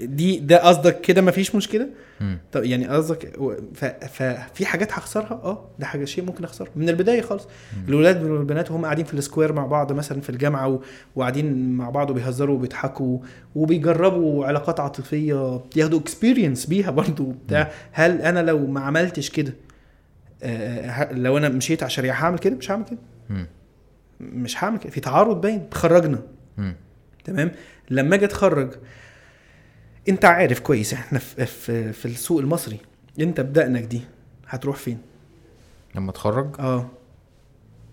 دي ده قصدك كده مفيش مشكلة. طب يعني قصدك ففي حاجات هخسرها؟ آه ده حاجة شيء ممكن اخسرها من البداية خالص. الاولاد والبنات وهم قاعدين في ال square مع بعض مثلا في الجامعة. وقاعدين مع بعض وبيهزروا وبيضحكوا وبيجربوا علاقات عاطفية ياخدوا experience بيها برضو بتاع هل أنا لو ما عملتش كده آه، ه- لو أنا مشيت على الشريعة هعمل كده؟ مش هعمل كده. مش هعمل كده. في تعارض باين. تخرجنا مم. تمام؟ لما أجي أتخرج انت عارف كويس إحنا في في, في السوق المصري انت بدقنك دي هتروح فين لما اتخرج آه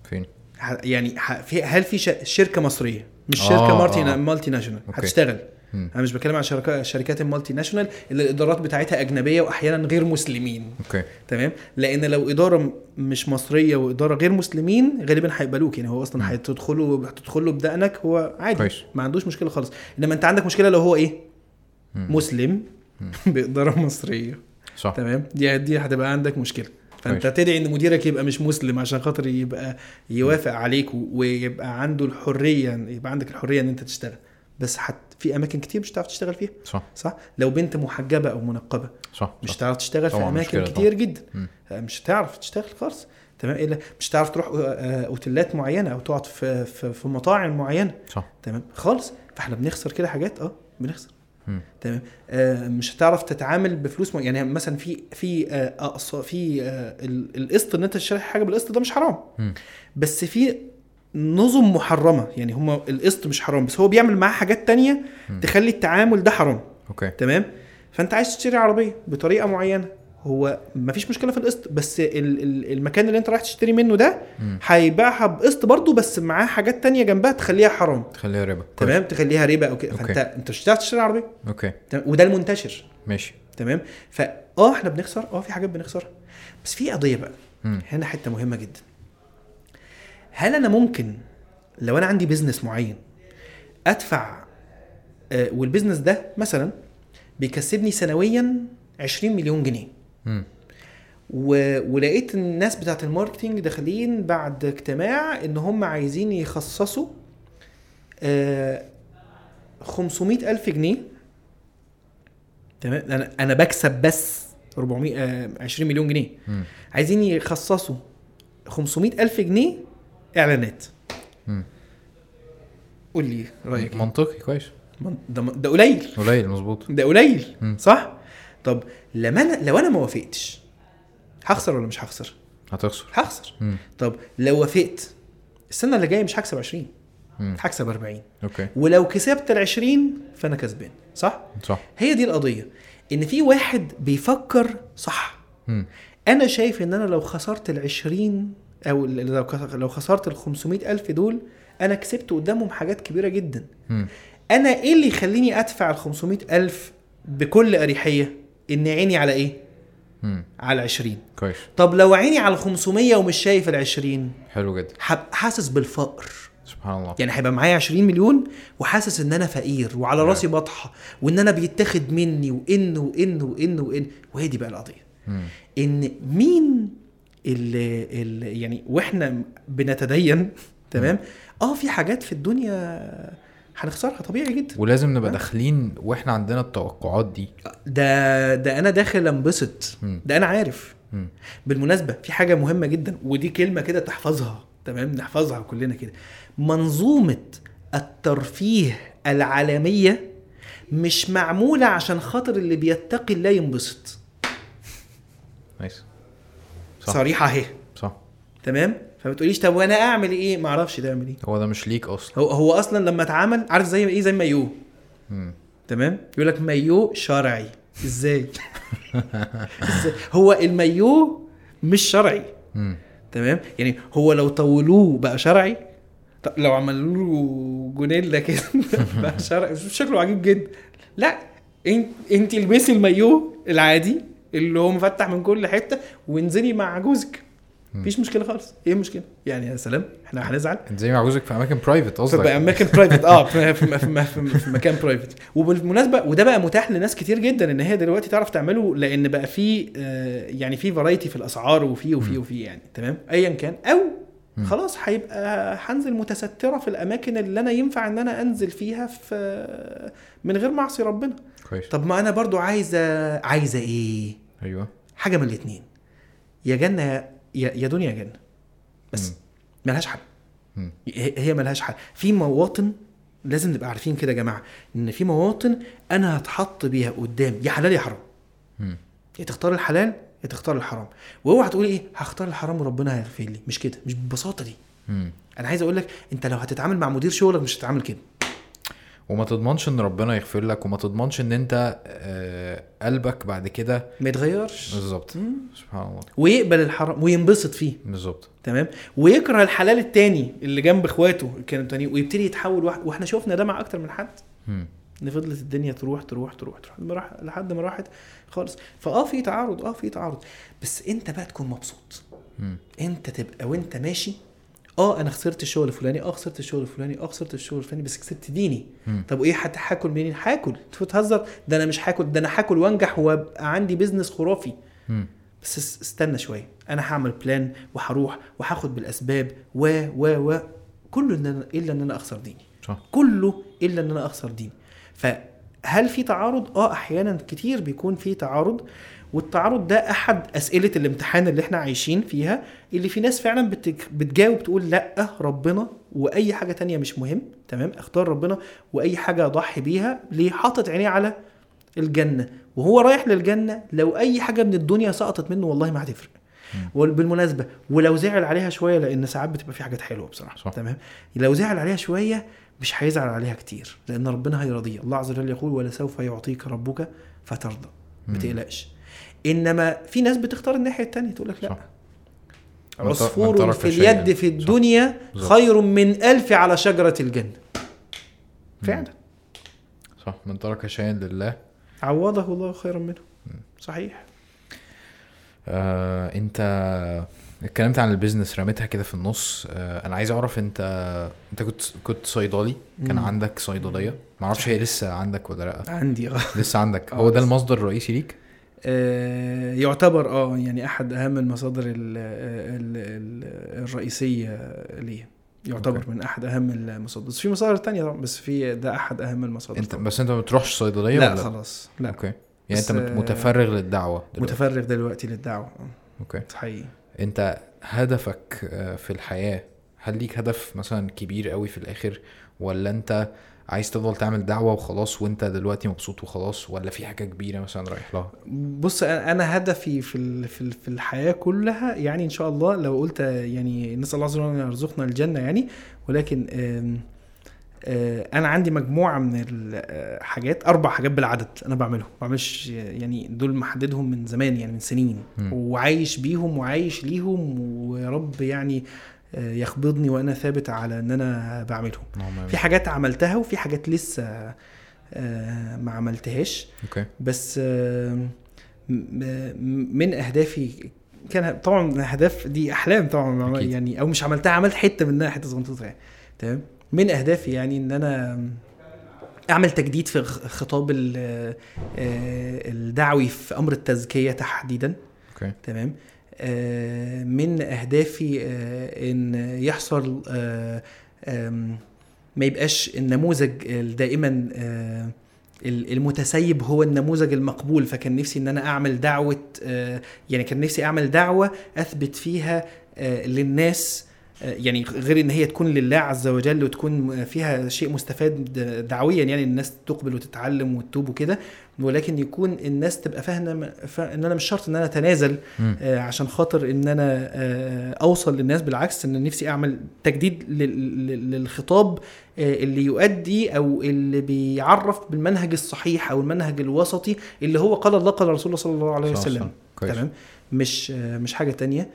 فين ه- يعني ه- في هل في ش- شركة مصرية مش آه، شركه multi آه. multinational. هتشتغل. أنا مش بتكلم عن شركات الشركات ال multinational اللي الإدارات بتاعتها أجنبية وأحيانا غير مسلمين okay تمام لأن لو إدارة مش مصرية وإدارة غير مسلمين غالبا هيقبلوك يعني هو. أصلا هتدخله هتدخله بدقنك هو عادي كويس. ما عندوش مشكلة خالص إنما أنت عندك مشكلة لو هو إيه. مسلم. (laughs) بإدارة مصرية. صح. تمام؟ دي دي هتبقى عندك مشكلة. فأنت. تدعي إن مديرك يبقى مش مسلم عشان خاطر يبقى يوافق عليك ويبقى عنده الحرية يبقى عندك الحرية إن أنت تشتغل. بس حت في أماكن كتير مش هتعرف تشتغل فيها. صح. صح؟ لو بنت محجبة أو منقبة. صح مش. هتعرف تشتغل في طبعاً أماكن كتير جدا. مم. آه، مش هتعرف تشتغل خالص. تمام؟ إلا مش هتعرف تروح آه، آه، أوتيلات معينة أو تقعد في في, في مطاعم معينة. صح. تمام؟ خالص. فإحنا بنخسر كده حاجات آه بنخسر. تمام؟ آه مش هتعرف تتعامل بفلوس م... يعني مثلا في في آه في آه ال- القسط إن أنت تشتري حاجة بالقسط ده مش حرام. مم. بس في نظم محرمة يعني هم القسط مش حرام بس هو بيعمل معاه حاجات تانية مم. تخلي التعامل ده حرام. okay. تمام؟ فأنت عايز تشتري عربية بطريقة معينة. هو مفيش مشكلة في القسط بس ال- ال- المكان اللي انت رايح تشتري منه ده. هيبيعها بقسط برضه بس معاه حاجات تانية جنبها تخليها حرام تخليها ربا. تمام تخليها ربا أو كده. فأنت أنت مش هتعرف تشتري عربية okay؟ وده المنتشر ماشي تمام فا آه إحنا بنخسر آه في حاجات بنخسرها بس في قضية بقى مم. هنا حتة مهمة جدا هل أنا ممكن لو أنا عندي business معين أدفع آه وال business ده مثلا بيكسبني سنويا 20 مليون جنيه. و... ولقيت الناس بتاعت ال marketing داخلين بعد اجتماع ان هم عايزين يخصصوا آه 500 ألف جنيه. تمام؟ أنا أنا بكسب بس 400 آه 20 مليون جنيه. مم. عايزين يخصصوا 500 ألف جنيه إعلانات. قول لي رأيك إيه؟ منطقي كويس. ده ده قليل. قليل مظبوط. ده قليل. صح؟ طب لما أنا لو أنا ما وافقتش هخسر ولا مش هخسر؟ هتخسر. هخسر. مم. طب لو وافقت السنة اللي جاية مش هكسب 20 مم. هكسب 40 أوكي. ولو كسبت ال 20 فأنا كسبان صح؟ صح. هي دي القضية إن في واحد بيفكر صح. مم. أنا شايف إن أنا لو خسرت ال 20 أو لو خسرت ال 500 ألف دول أنا كسبت قدامهم حاجات كبيرة جدا. مم. أنا إيه اللي يخليني أدفع ال 500 ألف بكل أريحية؟ ان عيني على إيه؟ مم. على 20 كويس. طب لو عيني على 500 ومش شايف ال 20 حلو جدا. حاسس بالفقر. سبحان الله. يعني هيبقى معايا 20 مليون وحاسس إن أنا فقير وعلى نعم. راسي بطحة وإن أنا بيتاخد مني وإن وإن وإن وإن. وهي دي بقى القضية. مم. إن مين اللي, اللي يعني وإحنا بنتدين (laughs) تمام؟ آه في حاجات في الدنيا هنخسرها طبيعي جدا. ولازم نبقى داخلين وإحنا عندنا التوقعات دي. ده ده أنا داخل أنبسط. ده أنا عارف. مم. بالمناسبة في حاجة مهمة جدا ودي كلمة كده تحفظها تمام؟ نحفظها كلنا كده. منظومة الترفيه العالمية مش معمولة عشان خاطر اللي بيتقي الله ينبسط. نايس. صريحة أهي. صح. تمام؟ فما تقوليش طب وأنا اعمل إيه؟ ما أعرفش تعمل إيه. هو ده مش ليك أصلا. هو هو أصلا لما اتعمل عارف زي إيه؟ زي مايو. تمام؟ يقول لك مايو شرعي. إزاي؟ هو المايو مش شرعي. تمام؟ يعني هو لو طولوه بقى شرعي طب لو عملوا له جونيلا كده (laughs) بقى شرعي. شكله عجيب جدا. لا انت انت البسي المايو العادي اللي هو مفتح من كل حتة وانزلي مع جوزك. مفيش مشكلة خالص. إيه المشكلة؟ يعني يا سلام إحنا هنزعل زي ما جوزك في أماكن private قصدك. في أماكن private آه في, في, في, في, في مكان private وبالمناسبة وده بقى متاح لناس كتير جدا إن هي دلوقتي تعرف تعمله لأن بقى في آه، يعني في variety في الأسعار وفي وفي وفي يعني تمام؟ ايا كان. أو. خلاص هيبقى هنزل متسترة في الأماكن اللي أنا ينفع إن أنا أنزل فيها في من غير معصي ربنا. كويس. طب ما أنا برضو عايزة عايزة إيه؟ أيوه. حاجة من الاثنين يا جنة يا يا دنيا يا جنه بس. ملهاش حل. هي ملهاش حل. في مواطن لازم نبقى عارفين كده يا جماعة إن في مواطن أنا هتحط بيها قدام يا حلال يا حرام. يا تختار الحلال يا تختار الحرام. واوعى تقول إيه؟ هختار الحرام وربنا هيغفر لي. مش كده مش بالبساطه دي. أنا عايز أقول لك أنت لو هتتعامل مع مدير شغلك مش هتتعامل كده. وما تضمنش إن ربنا يغفر لك وما تضمنش إن أنت آه، قلبك بعد كده ما يتغيرش. بالظبط. سبحان الله. ويقبل الحرام وينبسط فيه. بالظبط. تمام؟ ويكره الحلال التاني اللي جنب اخواته كانوا تاني ويبتدي يتحول واحد. وإحنا شفنا ده مع أكتر من حد. ان فضلت الدنيا تروح تروح تروح تروح. لحد ما راحت خالص. فآه في تعارض آه في تعارض. بس أنت بقى تكون مبسوط. أنت تبقى وأنت ماشي آه أنا خسرت الشغل الفلاني آه خسرت الشغل الفلاني آه خسرت الشغل الفلاني بس كسبت ديني. مم. طب وإيه هاكل منين؟ هاكل. أنت بتهزر؟ ده أنا مش هاكل ده أنا هاكل وأنجح وأبقى عندي business خرافي. مم. بس اس- استنى شوية. أنا هعمل plan وهروح وهاخد بالأسباب و و و كله إن أنا إلا إن أنا أخسر ديني. صح. كله إلا إن أنا أخسر ديني. فهل في تعارض؟ آه أحيانا كتير بيكون في تعارض. والتعارض ده أحد أسئلة الامتحان اللي إحنا عايشين فيها اللي في ناس فعلا بتك... بتجاوب تقول لأ ربنا وأي حاجة تانية مش مهم تمام؟ اختار ربنا وأي حاجة اضحي بيها ليه حاطط عينيه على الجنة وهو رايح للجنة لو أي حاجة من الدنيا سقطت منه والله ما هتفرق. وبالمناسبه ولو زعل عليها شوية لأن ساعات بتبقى في حاجات حلوة بصراحة صح. تمام؟ لو زعل عليها شوية مش هيزعل عليها كتير لأن ربنا هيرضيه الله عز وجل يقول ولسوف يعطيك ربك فترضى. ما. تقلقش. إنما في ناس بتختار الناحية التانية تقول لك لا. صح. عصفور في اليد. في صح. الدنيا بالظبط. خير من ألف على شجرة الجنة فعلا. صح. من ترك شيئا لله. عوضه الله خيرا منه. صحيح. آه أنت اتكلمت عن ال business رميتها كده في النص. آه أنا عايز أعرف أنت أنت كنت كنت صيدلي؟ كان مم. عندك صيدلية؟ معرفش هي لسه عندك ولا لأ. عندي آه. لسه عندك. آه، (laughs) هو ده لسه. المصدر الرئيسي ليك؟ آه، يعتبر آه يعني أحد أهم المصادر ال ال ال الرئيسية ليه يعتبر okay. من أحد أهم المصادر. بس في مصادر تانية طبعا بس في ده أحد أهم المصادر أنت طبعاً. بس أنت ما بتروحش صيدلية لا ولا؟ خلاص. لا. okay. يعني أنت آه، متفرغ للدعوة دلوقتي. متفرغ دلوقتي للدعوة. آه، أوكي. حقيقي. أنت هدفك آه، في الحياة هل ليك هدف مثلا كبير قوي في الآخر ولا أنت عايز تفضل تعمل دعوة وخلاص وانت دلوقتي مبسوط وخلاص ولا في حاجة كبيرة مثلا رايح لها؟ بص أنا هدفي في في في الحياة كلها يعني إن شاء الله لو قلت يعني نسال الله عز وجل إن يرزقنا الجنة يعني ولكن أنا عندي مجموعة من الحاجات أربع حاجات بالعدد أنا بعملهم. ما بعملش يعني دول محددهم من زمان يعني من سنين. مم. وعايش بيهم وعايش ليهم ويا رب يعني يخبضني وأنا ثابت على إن أنا بعملهم. اللهم في حاجات عملتها وفي حاجات لسه آه، ما عملتهاش. أوكي. بس آه، من أهدافي كان طبعا الاهداف دي أحلام طبعا أكيد. يعني أو مش عملتها عملت حتة منها حتة صغنطوطة يعني. تمام؟ من أهدافي يعني إن أنا أعمل تجديد في خ- خطاب ال- آه، الدعوي في أمر التزكية تحديدا. أوكي. تمام؟ آه، من أهدافي آه، إن يحصل آه، ما يبقاش النموذج دائما آه، ال- المتسيب هو النموذج المقبول. فكان نفسي إن أنا أعمل دعوة آه، يعني كان نفسي أعمل دعوة أثبت فيها آه، للناس آه، يعني غير إن هي تكون لله عز وجل وتكون فيها شيء مستفاد دعويا يعني الناس تقبل وتتعلم وتتوب وكده. ولكن يكون الناس تبقى فاهمة فا- إن أنا مش شرط إن أنا أتنازل. آه، عشان خاطر إن أنا آه، أوصل للناس بالعكس إن نفسي أعمل تجديد لل- لل- للخطاب آه، اللي يؤدي أو اللي بيعرف بالمنهج الصحيح أو المنهج الوسطي اللي هو قال الله قال رسول الله صلى الله عليه. وسلم. تمام؟ مش آه، مش حاجة تانية.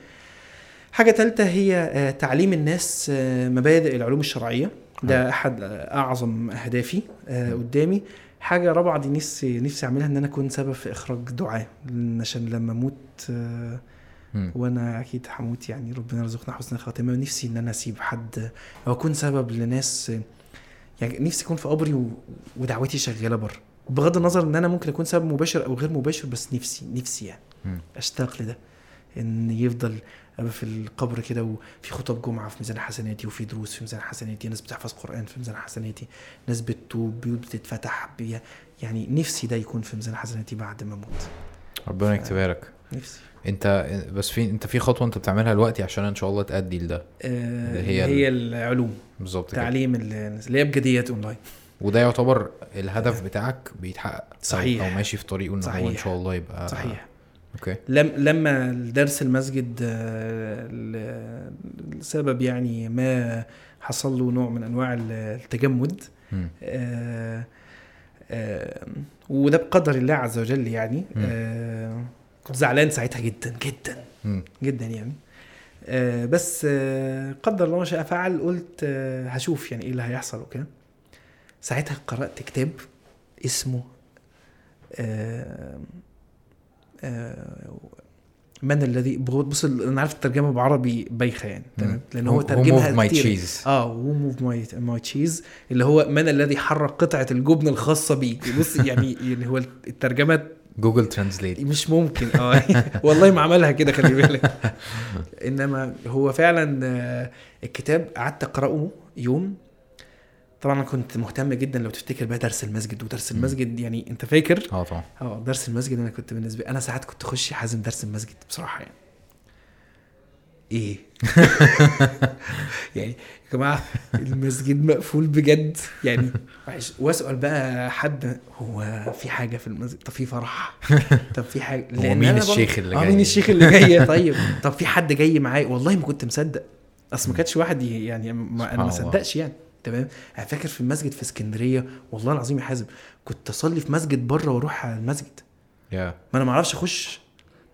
حاجة ثالثه هي آه، تعليم الناس آه، مبادئ العلوم الشرعية. ده أحد أعظم أهدافي قدامي. حاجة رابعة دي نفسي نفسي أعملها إن أنا أكون سبب في إخراج دعاء عشان لما أموت آه،. وأنا أكيد هموت يعني ربنا يرزقنا حسن الخاتمة ونفسي إن أنا أسيب حد أو أكون سبب لناس يعني نفسي أكون في قبري و- ودعوتي شغالة بره بغض النظر إن أنا ممكن أكون سبب مباشر أو غير مباشر بس نفسي نفسي يعني. أشتاق لده إن يفضل ابقى في القبر كده وفي خطب جمعة في ميزان حسناتي وفي دروس في ميزان حسناتي ناس بتحفظ قرآن في ميزان حسناتي ناس بتتوب بيوت بتتفتح بي يعني نفسي ده يكون في ميزان حسناتي بعد ما أموت. ربنا يكتبها لك نفسي. أنت بس في أنت في خطوة أنت بتعملها دلوقتي عشان إن شاء الله تأدي لده؟ آه هي, هي العلوم. بالظبط تعليم الناس اللي هي بجديات أونلاين. وده يعتبر الهدف بتاعك بيتحقق. أو- صحيح. أو ماشي في طريقه ان هو إن. شاء الله يبقى صحيح. okay لم لما درس المسجد آه، لسبب يعني ما حصل له نوع من أنواع التجمد. آه، آه، وده بقدر الله عز وجل يعني. آه، كنت زعلان ساعتها جدا جدا مم. جدا يعني آه، بس آه، قدر الله ما شاء فعل قلت آه، هشوف يعني إيه اللي هيحصل وكده ساعتها قرأت كتاب اسمه آه، من الذي بص أنا عارف الترجمة بعربي بايخة يعني تمام؟ لأن هو ترجمها كتير. آه moved my my cheese اللي هو من الذي حرك قطعة الجبن الخاصة بي. بص يعني (laughs) يعني هو الترجمة جوجل ترانزليت مش ممكن. آه (laughs) والله ما عملها كده خلي بالك. (laughs) إنما هو فعلا آه، الكتاب قعدت أقرأه يوم طبعا أنا كنت مهتم جدا لو تفتكر بقى درس المسجد ودرس. المسجد يعني أنت فاكر؟ آه طبعا. آه درس المسجد أنا كنت بالنسبة أنا ساعات كنت أخش حازم درس المسجد بصراحة يعني. إيه؟ (laughs) يعني يا جماعة المسجد مقفول بجد؟ يعني معلش وأسأل بقى حد هو في حاجة في المسجد؟ طب في فرح؟ طب في حاجة؟ هو مين الشيخ اللي آه جاي؟ مين الشيخ اللي جاي؟ طيب طب في حد جاي معايا؟ والله ما كنت مصدق. أصل ما كانش واحد يعني ما أنا ما. صدقش يعني. تمام؟ أنا فاكر في المسجد في اسكندرية والله العظيم يا حازم كنت أصلي في مسجد بره وأروح على المسجد. يا. ما أنا ما أعرفش أخش.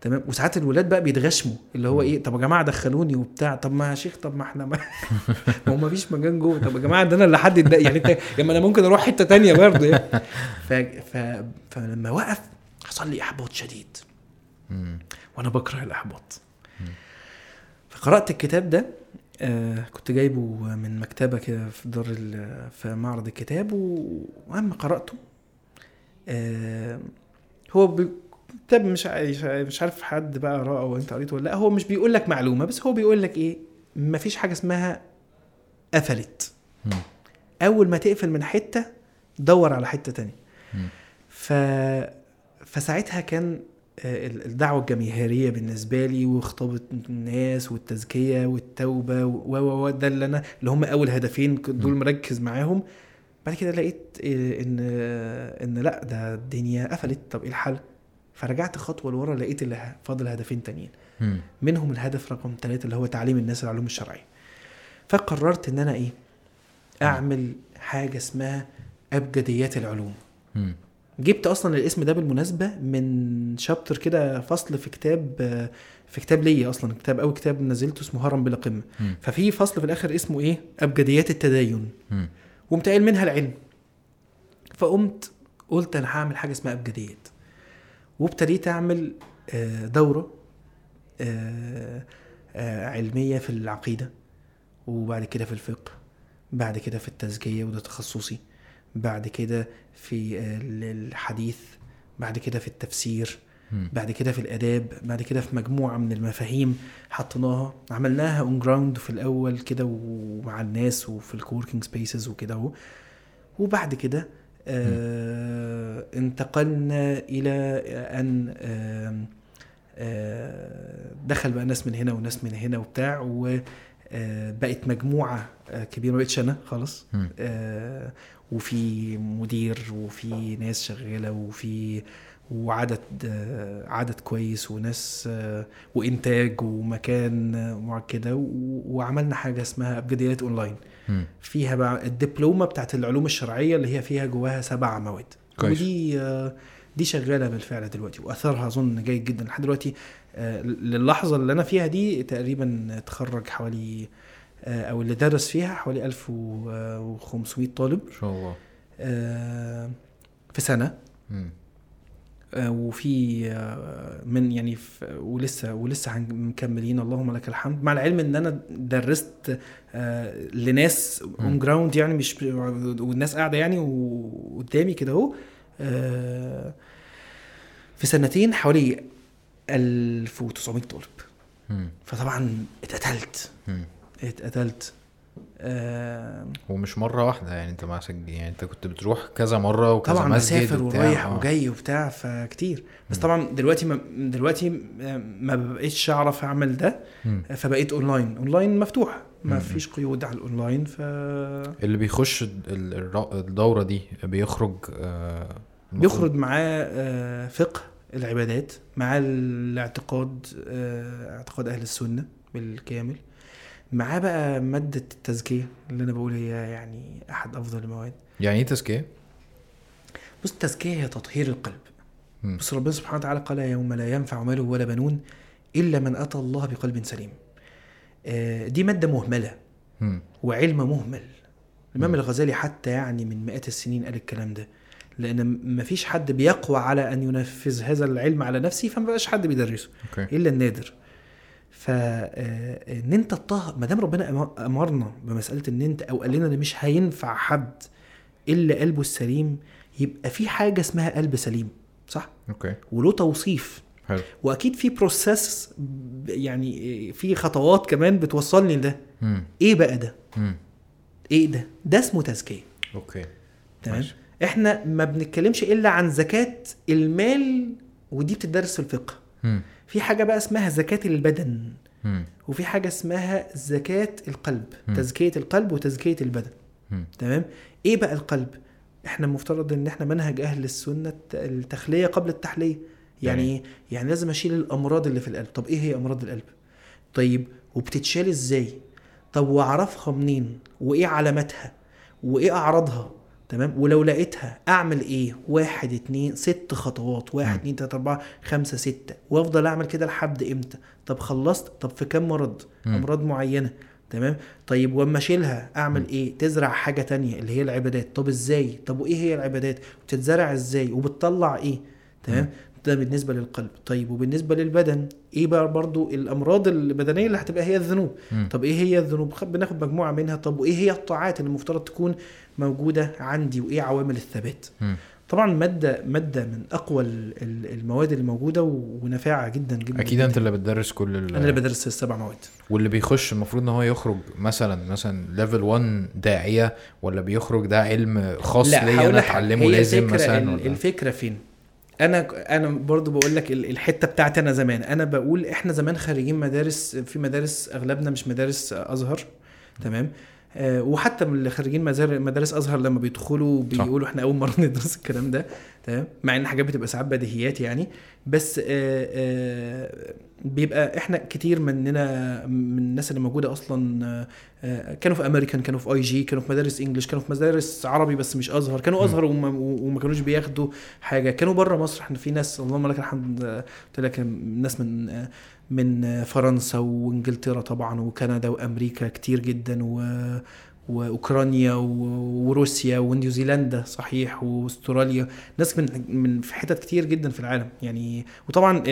تمام؟ وساعات الولاد بقى بيتغشموا اللي هو إيه طب يا جماعة دخلوني وبتاع طب ما يا شيخ طب ما إحنا ما (laughs) ما هو ما فيش مكان جوه. طب يا جماعة ده أنا اللي ده يعني أنت لما أنا ممكن أروح حتة تانية برضه يعني. ف... ف... فلما وقف حصل لي إحباط شديد. وأنا بكره الإحباط. فقرأت الكتاب ده آه كنت جايبه من مكتبة كده في دار في معرض الكتاب و- واما قرأته آه هو بي- كتاب مش مش عارف حد بقى قراه أو أنت قريته ولا لأ هو مش بيقول لك معلومة بس هو بيقول لك إيه مفيش حاجة اسمها قفلت. أول ما تقفل من حتة دور على حتة تانية. ف فساعتها كان الدعوة الجماهيرية بالنسبة لي وخطابه الناس والتزكية والتوبة و و و ده اللي أنا اللي هم أول هدفين دول مركز معاهم. بعد كده لقيت آه، إن آه، إن لأ ده الدنيا قفلت. طب إيه الحل؟ فرجعت خطوة لورا لقيت اللي فاضل هدفين تانيين. منهم الهدف رقم ثلاثة اللي هو تعليم الناس العلوم الشرعية. فقررت إن أنا إيه؟ أعمل حاجة اسمها أبجديات العلوم. جبت أصلا الاسم ده بالمناسبة من شابتر كده فصل في كتاب في كتاب ليا أصلا كتاب أو كتاب نزلته اسمه هرم بلا قمة. ففي فصل في الآخر اسمه إيه؟ أبجديات التدين. وقمت قايل منها العلم. فقمت قلت أنا هعمل حاجة اسمها أبجديات. وابتديت أعمل آه، دورة آه، آه، علمية في العقيدة وبعد كده في الفقه بعد كده في التزكية وده تخصصي بعد كده في آه، الحديث بعد كده في التفسير. بعد كده في الآداب بعد كده في مجموعة من المفاهيم حطيناها عملناها on ground في الأول كده ومع الناس وفي ال coworking spaces وكده وبعد كده آه انتقلنا إلى أن آه آه دخل بقى ناس من هنا وناس من هنا وبتاع وبقت مجموعة آه، كبيرة ما بقتش أنا. آه، وفي مدير وفي ناس شغالة وفي وعدد عدد كويس وناس وإنتاج ومكان كده وعملنا حاجة اسمها ابجديات اونلاين. فيها بقى الدبلومة بتاعت العلوم الشرعية اللي هي فيها جواها سبع مواد كويس. ودي دي شغالة بالفعل دلوقتي وأثرها أظن جيد جدا لحد دلوقتي آه، للحظة اللي أنا فيها دي تقريبا تخرج حوالي أو اللي درس فيها حوالي 1500 طالب. ان شاء الله. آه، في سنة. آه، وفي آه، من يعني ولسه ولسه مكملين. اللهم لك الحمد. مع العلم إن أنا درست آه، لناس on ground يعني مش والناس قاعدة يعني وقدامي كده أهو. آه، في سنتين حوالي 1900 طالب. فطبعا اتقتلت. اتقتلت آه، ومش مرة واحدة يعني انت مع. يعني انت كنت بتروح كذا مرة وكذا طبعا مسجد مسافر. ورايح آه. وجاي وبتاع فكتير بس. طبعا دلوقتي ما دلوقتي ما بقيتش أعرف أعمل ده. فبقيت online online مفتوح ما. فيش قيود على الأونلاين ف اللي بيخش الدورة دي بيخرج آه بيخرج معاه آه، فقه العبادات مع الاعتقاد آه، اعتقاد أهل السنة بالكامل معاه بقى مادة التزكية اللي أنا بقول هي يعني أحد أفضل المواد يعني إيه تزكية؟ بص التزكية هي تطهير القلب مم. بس ربنا سبحانه وتعالى قال يوم لا ينفع مال ولا بنون إلا من أتى الله بقلب سليم آه، دي مادة مهملة مم. وعلم مهمل الإمام. الغزالي حتى يعني من مئات السنين قال الكلام ده لأن ما فيش حد بيقوى على أن ينفذ هذا العلم على نفسه فما بقاش حد بيدرسه أوكي إلا النادر فان أنت تطهر ما دام ربنا أمرنا بمسألة إن أنت أو قال لنا إن مش هينفع حد إلا قلبه السليم يبقى في حاجة اسمها قلب سليم صح؟ okay. وله توصيف. حلو. وأكيد في process يعني في خطوات كمان بتوصلني لده. مم. إيه بقى ده؟ مم. إيه ده؟ ده اسمه تزكية. okay. تمام؟ ماشي. إحنا ما بنتكلمش إلا عن زكاة المال ودي بتدرس في الفقه. مم. في حاجة بقى اسمها زكاة البدن. وفي حاجة اسمها زكاة القلب. تزكية القلب وتزكية البدن. تمام؟ إيه بقى القلب؟ إحنا المفترض إن إحنا منهج أهل السنة الت- التخلية قبل التحلية. يعني يعني إيه؟ يعني لازم أشيل الأمراض اللي في القلب. طب إيه هي أمراض القلب؟ طيب وبتتشال إزاي؟ طب واعرفها منين؟ وإيه علاماتها؟ وإيه أعراضها؟ تمام؟ ولو لقيتها أعمل إيه؟ واحد اتنين ست خطوات. واحد. اتنين تلاتة أربعة خمسة ستة. وأفضل أعمل كده لحد إمتى؟ طب خلصت؟ طب في كام مرض. أمراض معينة. تمام؟ طيب وأما أشيلها أعمل مم. إيه؟ تزرع حاجة تانية اللي هي العبادات. طب إزاي؟ طب وإيه هي العبادات؟ وتتزرع إزاي؟ وبتطلع إيه؟ تمام؟ ده بالنسبة للقلب طيب وبالنسبة للبدن إيه بقى برضو الأمراض البدنية اللي هتبقى هي الذنوب مم. طب إيه هي الذنوب بناخد مجموعة منها طب وإيه هي الطاعات اللي المفترض تكون موجودة عندي وإيه عوامل الثبات مم. طبعا مادة مادة من أقوى ال- ال- المواد اللي موجودة و- ونافعة جدا جدا أكيد جداً. أنت اللي بتدرس كل ال... أنا اللي بدرس السبع مواد واللي بيخش المفروض إن هو يخرج مثلا مثلا ليفل 1 داعية ولا بيخرج ده علم خاص ليا أنا. أتعلمه لازم مثلا الفكرة فين أنا أنا برضو بقول لك ال- الحتة بتاعتي أنا زمان. أنا بقول إحنا زمان خارجين مدارس في مدارس أغلبنا مش مدارس أزهر تمام؟ وحتى من اللي مزار- مدارس أزهر لما بيدخلوا بيقولوا إحنا أول مرة (laughs) ندرس الكلام ده تمام؟ مع إن حاجات بتبقى ساعات بديهيات يعني بس آه آه بيبقى إحنا كتير مننا من الناس اللي موجودة أصلا آه آه كانوا في أمريكان كانوا في اي جي كانوا في مدارس انجلش كانوا في مدارس عربي بس مش أزهر كانوا. أزهر وما, وما كانوش بياخدوا حاجة كانوا بره مصر. إحنا في ناس اللهم لك الحمد آه، قلت لك ناس من آه، من فرنسا وإنجلترا طبعا وكندا وأمريكا كتير جدا و وأوكرانيا و- وروسيا ونيوزيلندا صحيح وأستراليا ناس من من في حتت كتير جدا في العالم يعني وطبعا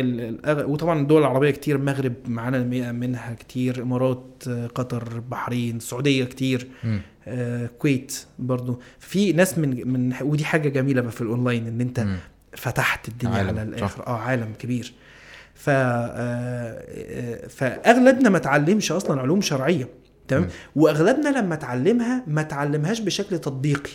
وطبعا الدول العربية كتير المغرب معانا م- منها كتير إمارات قطر بحرين السعودية كتير مم. آه، برضو في ناس من من ودي حاجة جميلة بقى في الأونلاين إن أنت مم. فتحت الدنيا عالم، على صح. الآخر آه عالم كبير ف آه، آه، فأغلبنا ما اتعلمش أصلا علوم شرعية تمام. وأغلبنا لما اتعلمها ما اتعلمهاش بشكل تطبيقي.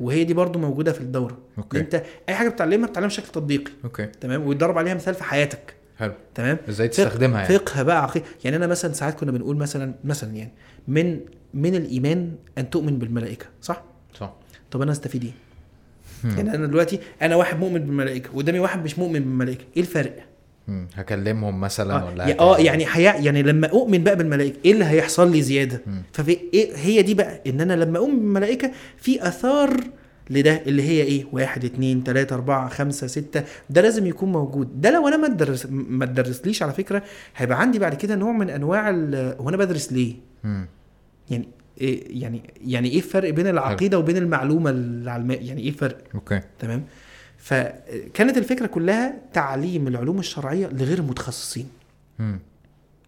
وهي دي برضو موجودة في الدورة. okay. أنت أي حاجة بتتعلمها بتتعلمها بشكل تطبيقي okay. تمام؟ ويتضرب عليها مثال في حياتك حلو. تمام؟ إزاي تستخدمها يعني؟ فقه بقى عقيده يعني أنا مثلا ساعات كنا بنقول مثلا مثلا يعني من من الإيمان أن تؤمن بالملائكة صح؟ صح. طب أنا أستفيد إيه. يعني أنا دلوقتي أنا واحد مؤمن بالملائكة وقدامي واحد مش مؤمن بالملائكة إيه الفرق. هكلمهم مثلا آه, ولا آه هكلم- يعني حيا يعني لما أؤمن بقى بالملائكة إيه اللي هيحصل لي زيادة؟ مم. ففي إيه هي دي بقى إن أنا لما أؤمن بالملائكة في آثار لده اللي هي إيه؟ واحد اتنين تلاتة أربعة خمسة ستة ده لازم يكون موجود. ده لو أنا ما اتدرس ما اتدرسليش على فكرة هيبقى عندي بعد كده نوع من أنواع هو أنا بدرس ليه؟ مم. يعني إيه يعني يعني إيه الفرق بين العقيدة وبين المعلومة العلمية؟ يعني إيه الفرق؟ أوكي. تمام؟ فكانت الفكرة كلها تعليم العلوم الشرعية لغير المتخصصين.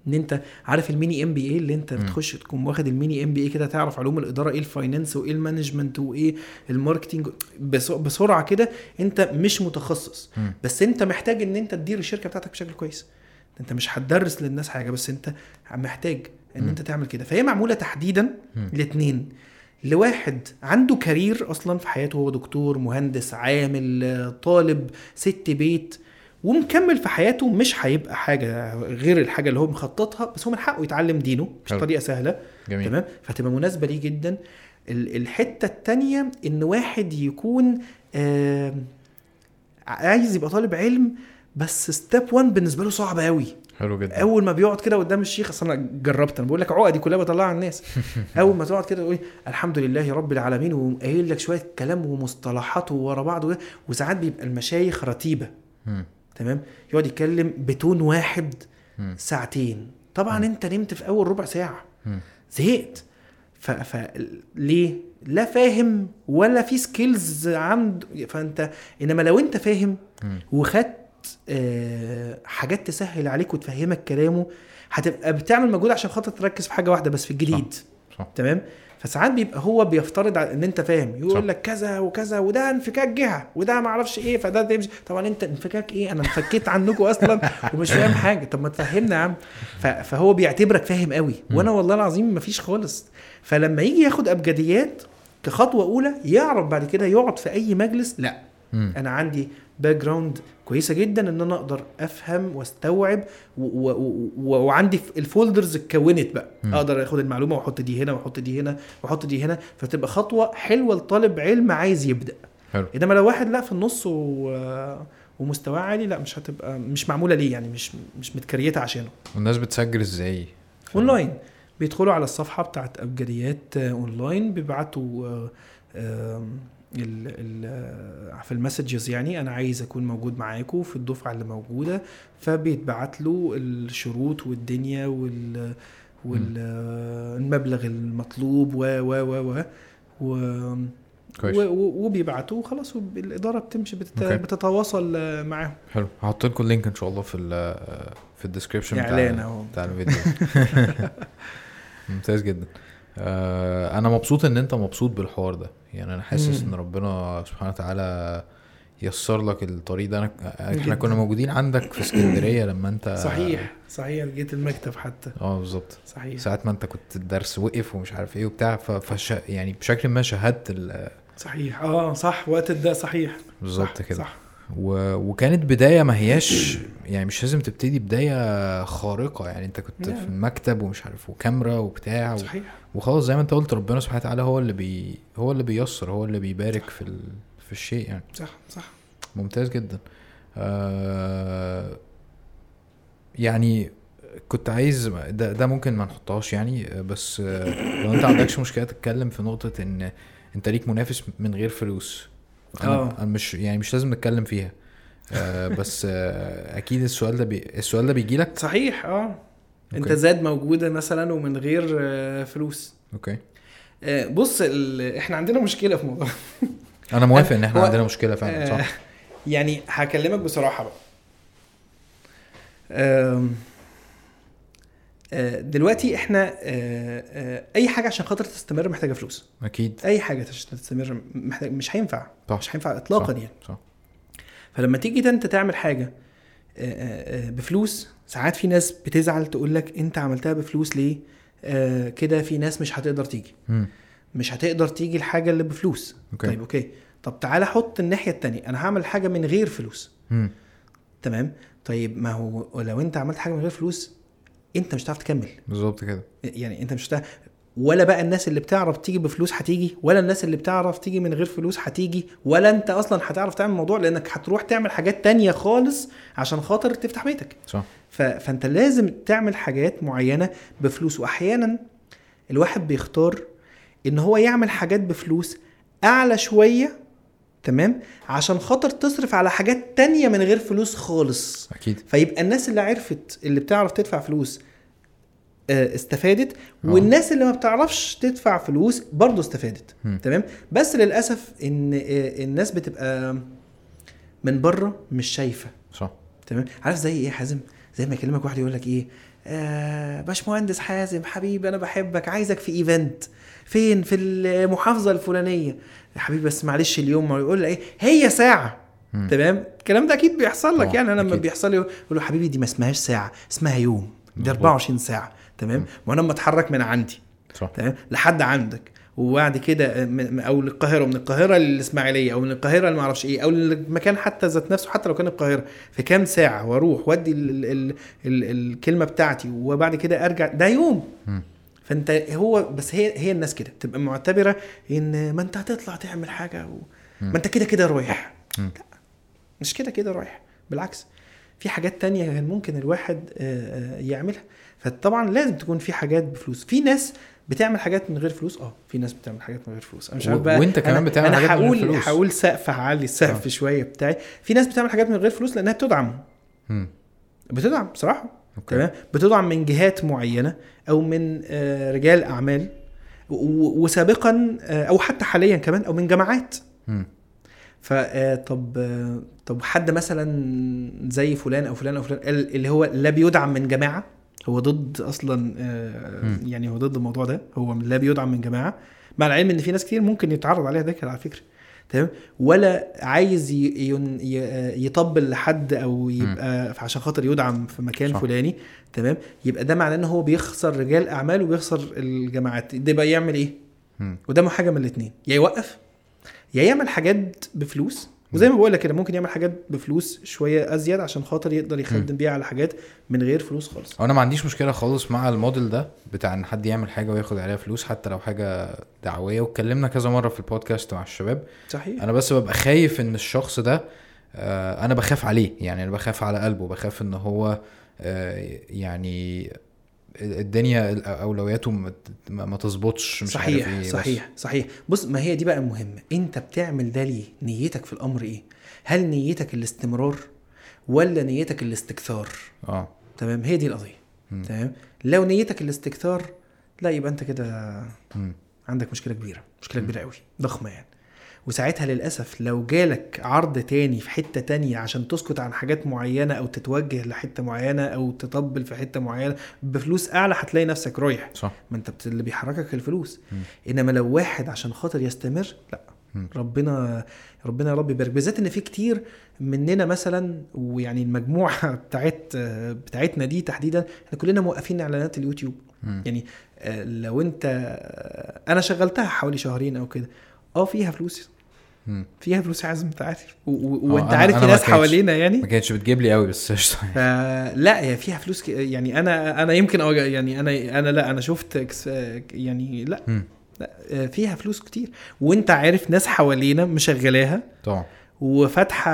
إن أنت عارف ال mini MBA اللي أنت. بتخش تكون واخد ال mini MBA كده تعرف علوم الإدارة إيه ال finance وإيه ال management وإيه ال marketing بس- بسرعة كده أنت مش متخصص. بس أنت محتاج إن أنت تدير الشركة بتاعتك بشكل كويس أنت مش هتدرس للناس حاجة بس أنت محتاج إن. أنت تعمل كده فهي معمولة تحديدا مم. لواحد عنده career أصلا في حياته هو دكتور مهندس عامل طالب ست بيت ومكمل في حياته مش هيبقى حاجة غير الحاجة اللي هو مخططها بس هو من حقه يتعلم دينه مش. طريقة سهلة. جميل. تمام؟ فتبقى مناسبة ليه جدا. ال- الحتة التانية إن واحد يكون آه عايز يبقى طالب علم بس step 1 بالنسبة له صعب قوي حلو جدا. أول ما بيقعد كده قدام الشيخ أصل أنا جربت أنا بقول لك عقدي كلها بطلعها على الناس. (laughs) أول ما تقعد كده تقول الحمد لله رب العالمين وقايل لك شوية كلام ومصطلحات ورا بعض وساعات بيبقى المشايخ رتيبة. تمام؟ يقعد يتكلم بتون واحد. ساعتين. طبعا أنت نمت في أول ربع ساعة. زهقت. ف... ف... ليه؟ لا فاهم ولا في سكيلز عند فأنت إنما لو أنت فاهم. وخدت حاجات تسهل عليك وتفهمك كلامه. هتبقى بتعمل مجهود عشان خاطر تركز في حاجة واحدة بس في الجديد. صح. تمام؟ فساعات بيبقى هو بيفترض إن أنت فاهم. صح. يقول لك كذا وكذا وده انفكاك جهة وده ما أعرفش إيه فده تمشي طبعا أنت انفكاك إيه؟ أنا انفكيت عنكم أصلا (laughs) ومش فاهم حاجة. طب ما تفهمنا يا عم. فهو بيعتبرك فاهم قوي. وأنا والله العظيم مفيش خالص. فلما يجي ياخد أبجديات كخطوة أولى يعرف بعد كده يقعد في أي مجلس. لا. أنا عندي background كويسة جدا إن أنا أقدر أفهم وأستوعب وعندي ال folders اتكونت بقى. مم. أقدر آخد المعلومة وأحط دي هنا وأحط دي هنا وأحط دي هنا فتبقى خطوة حلوة لطالب علم عايز يبدأ. حلو. إنما لو واحد لأ في النص و... ومستواه عالي لأ مش هتبقى مش معمولة ليه يعني مش مش مت created عشانه. والناس بتسجل إزاي؟ أونلاين. بيدخلوا على الصفحة بتاعت أبجديات أونلاين بيبعتوا آه، ال ال في ال messages يعني أنا عايز أكون موجود معاكم في الدفعة اللي موجودة فبيتبعت له الشروط والدنيا وال والمبلغ المطلوب و و و و و كويس. وبيبعتوه خلاص الاداره بتمشي بتت... okay. بتتواصل معاهم. حلو. هحط لكم ال link إن شاء الله في ال في ال description بتاع بتاع الفيديو. (laughs) ممتاز جدا. آه أنا مبسوط إن أنت مبسوط بالحوار ده. يعني أنا حاسس. إن ربنا سبحانه وتعالى يسر لك الطريق ده. أنا إحنا. كنا موجودين عندك في اسكندرية لما أنت صحيح صحيح جيت المكتب حتى. آه بالظبط. صحيح. ساعات ما أنت كنت الدرس وقف ومش عارف إيه وبتاع فش يعني بشكل ما شاهدت ال- صحيح. آه صح. وقت ده صحيح. بالظبط كده. صح. و... وكانت بداية ما هياش يعني مش لازم تبتدي بداية خارقة يعني انت كنت. في المكتب ومش عارف وكاميرا وبتاع و... صحيح. وخلاص زي ما انت قلت ربنا سبحانه وتعالى هو اللي بي هو اللي بيسر هو اللي بيبارك في ال... في الشيء يعني. صح صح. ممتاز جدا. آه يعني كنت عايز ده, ده ممكن ما نحطهاش يعني بس لو انت عندكش مشكلة تتكلم في نقطة إن أنت ليك منافس من غير فلوس أنا آه. أنا مش يعني مش لازم نتكلم فيها. آه بس آه أكيد السؤال ده بي السؤال ده بيجي لك؟ صحيح آه. أنت. زاد موجودة مثلا ومن غير آه، فلوس. okay. آه، بص ال... إحنا عندنا مشكلة في موضوع (laughs) أنا موافق إن إحنا هو- عندنا مشكلة فعلا آه، صح؟ يعني هكلمك بصراحة بقى. آه، دلوقتي إحنا آه، آه، أي حاجة عشان خاطر تستمر محتاجة فلوس. أكيد. أي حاجة عشان تستمر محتاج مش هينفع. صح. مش هينفع اطلاقا صح. يعني. صح. فلما تيجي ده انت تعمل حاجة آه، آه، آه، بفلوس ساعات في ناس بتزعل تقول لك أنت عملتها بفلوس ليه؟ آه، كده في ناس مش هتقدر تيجي. مم. مش هتقدر تيجي الحاجة اللي بفلوس. okay. طيب okay. طب تعالى حط الناحية التانية. أنا هعمل حاجة من غير فلوس. مم. تمام؟ طيب ما هو لو أنت عملت حاجة من غير فلوس انت مش هتعرف تكمل. بالظبط كده. يعني انت مش هتعرف ولا بقى الناس اللي بتعرف تيجي بفلوس هتيجي ولا الناس اللي بتعرف تيجي من غير فلوس هتيجي ولا انت أصلا هتعرف تعمل الموضوع لأنك هتروح تعمل حاجات تانية خالص عشان خاطر تفتح بيتك. صح. ف... فانت لازم تعمل حاجات معينة بفلوس. واحيانا الواحد بيختار إن هو يعمل حاجات بفلوس أعلى شوية تمام؟ عشان خاطر تصرف على حاجات تانية من غير فلوس خالص. أكيد. فيبقى الناس اللي عرفت اللي بتعرف تدفع فلوس آه، استفادت آه. والناس اللي ما بتعرفش تدفع فلوس برضه استفادت. مم. تمام؟ بس للأسف إن آه، الناس بتبقى من بره مش شايفة. صح. تمام؟ عارف زي إيه يا حازم؟ زي ما يكلمك واحد يقول لك إيه آه باشمهندس حازم حبيبي أنا بحبك عايزك في ايفنت فين؟ في المحافظة الفلانية. يا حبيبي بس معلش اليوم ما يقول إيه؟ هي ساعة. مم. تمام؟ الكلام ده أكيد بيحصل لك يعني. أنا لما. بيحصل لي يقول له حبيبي دي ما اسمهاش ساعة اسمها يوم. دي مظبوط. 24 ساعة. تمام؟ وأنا لما أتحرك من عندي. صح. تمام؟ لحد عندك. وبعد كده أو للقاهرة ومن القاهرة للإسماعيلية أو من القاهرة ما أعرفش إيه أو المكان حتى ذات نفسه حتى لو كان القاهرة. في كام ساعة؟ وأروح وأدي ال ال ال ال الكلمة بتاعتي وبعد كده أرجع. ده يوم. مم. فانت هو بس هي هي الناس كده تبقى معتبرة إن ما أنت هتطلع تعمل حاجة و... ما أنت كده كده رايح. لا مش كده كده رايح. بالعكس في حاجات تانية كان ممكن الواحد آه، آه، يعملها. فطبعا لازم تكون في حاجات بفلوس. في ناس بتعمل حاجات من غير فلوس؟ آه في ناس بتعمل حاجات من غير فلوس. أنا مش عارف بقى وأنت كمان أنا- بتعمل أنا حاجات من غير فلوس. هقول سقف هعلي السقف آه. شوية بتاعي. في ناس بتعمل حاجات من غير فلوس لأنها بتدعم مم. بتدعم بصراحة. تمام بتدعم من جهات معينة أو من آه، رجال أعمال وسابقا آه، أو حتى حاليا كمان أو من جماعات. فطب طب حد مثلا زي فلان أو فلان أو فلان ال- اللي هو لا بيدعم من جماعة هو ضد أصلا آه،. يعني هو ضد الموضوع ده هو لا بيدعم من جماعة مع العلم إن في ناس كتير ممكن يتعرض عليها ده على فكرة تمام؟ ولا عايز يطبل لحد أو يبقى عشان خاطر يدعم في مكان صح. فلاني تمام؟ يبقى ده معناه إن هو بيخسر رجال أعمال وبيخسر الجماعات. ده بقى يعمل إيه. قدامه حاجة من الاثنين يا يوقف يا يعمل حاجات بفلوس وزي ما بقول لك كده ممكن يعمل حاجات بفلوس شوية أزيد عشان خاطر يقدر يخدم بيها على حاجات من غير فلوس خالص. أنا ما عنديش مشكلة خالص مع الموديل ده بتاع إن حد يعمل حاجة وياخد عليها فلوس حتى لو حاجة دعوية. واتكلمنا كذا مرة في البودكاست مع الشباب. صحيح. أنا بس ببقى خايف إن الشخص ده آه، أنا بخاف عليه. يعني أنا بخاف على قلبه بخاف إن هو آه، يعني الدنيا أولوياته ما- تظبطش مش صحيح عارف إيه بس. صحيح صحيح. بص ما هي دي بقى المهمه أنت بتعمل ده ليه؟ نيتك في الأمر إيه؟ هل نيتك الاستمرار ولا نيتك الاستكثار؟ آه. تمام؟ هي دي القضية. تمام؟ لو نيتك الاستكثار لا يبقى أنت كده. عندك مشكلة كبيرة مشكلة كبيرة قوي ضخمة يعني. وساعتها للأسف لو جالك عرض تاني في حتة تانية عشان تسكت عن حاجات معينة أو تتوجه لحتة معينة أو تطبل في حتة معينة بفلوس أعلى هتلاقي نفسك رايح. صح. ما أنت اللي بيحركك الفلوس. مم. إنما لو واحد عشان خاطر يستمر لا. مم. ربنا ربنا يا رب يبارك. بالذات إن في كتير مننا مثلا ويعني المجموعة (laughs) بتاعت بتاعتنا دي تحديدا إحنا كلنا موقفين إعلانات اليوتيوب. مم. يعني آه، لو أنت آه، أنا شغلتها حوالي شهرين أو كده. آه فيها فلوس. فيها فلوس عازم انت عارف. آه، وانت عارف في ناس حوالينا يعني. ما كانتش بتجيب لي قوي بس قشطة فلا هي فيها فلوس ك... يعني أنا أنا يمكن أوجع يعني أنا أنا لا أنا شفت يعني لا مم. لا فيها فلوس كتير. وانت عارف ناس حوالينا مشغلاها طبعا. وفاتحة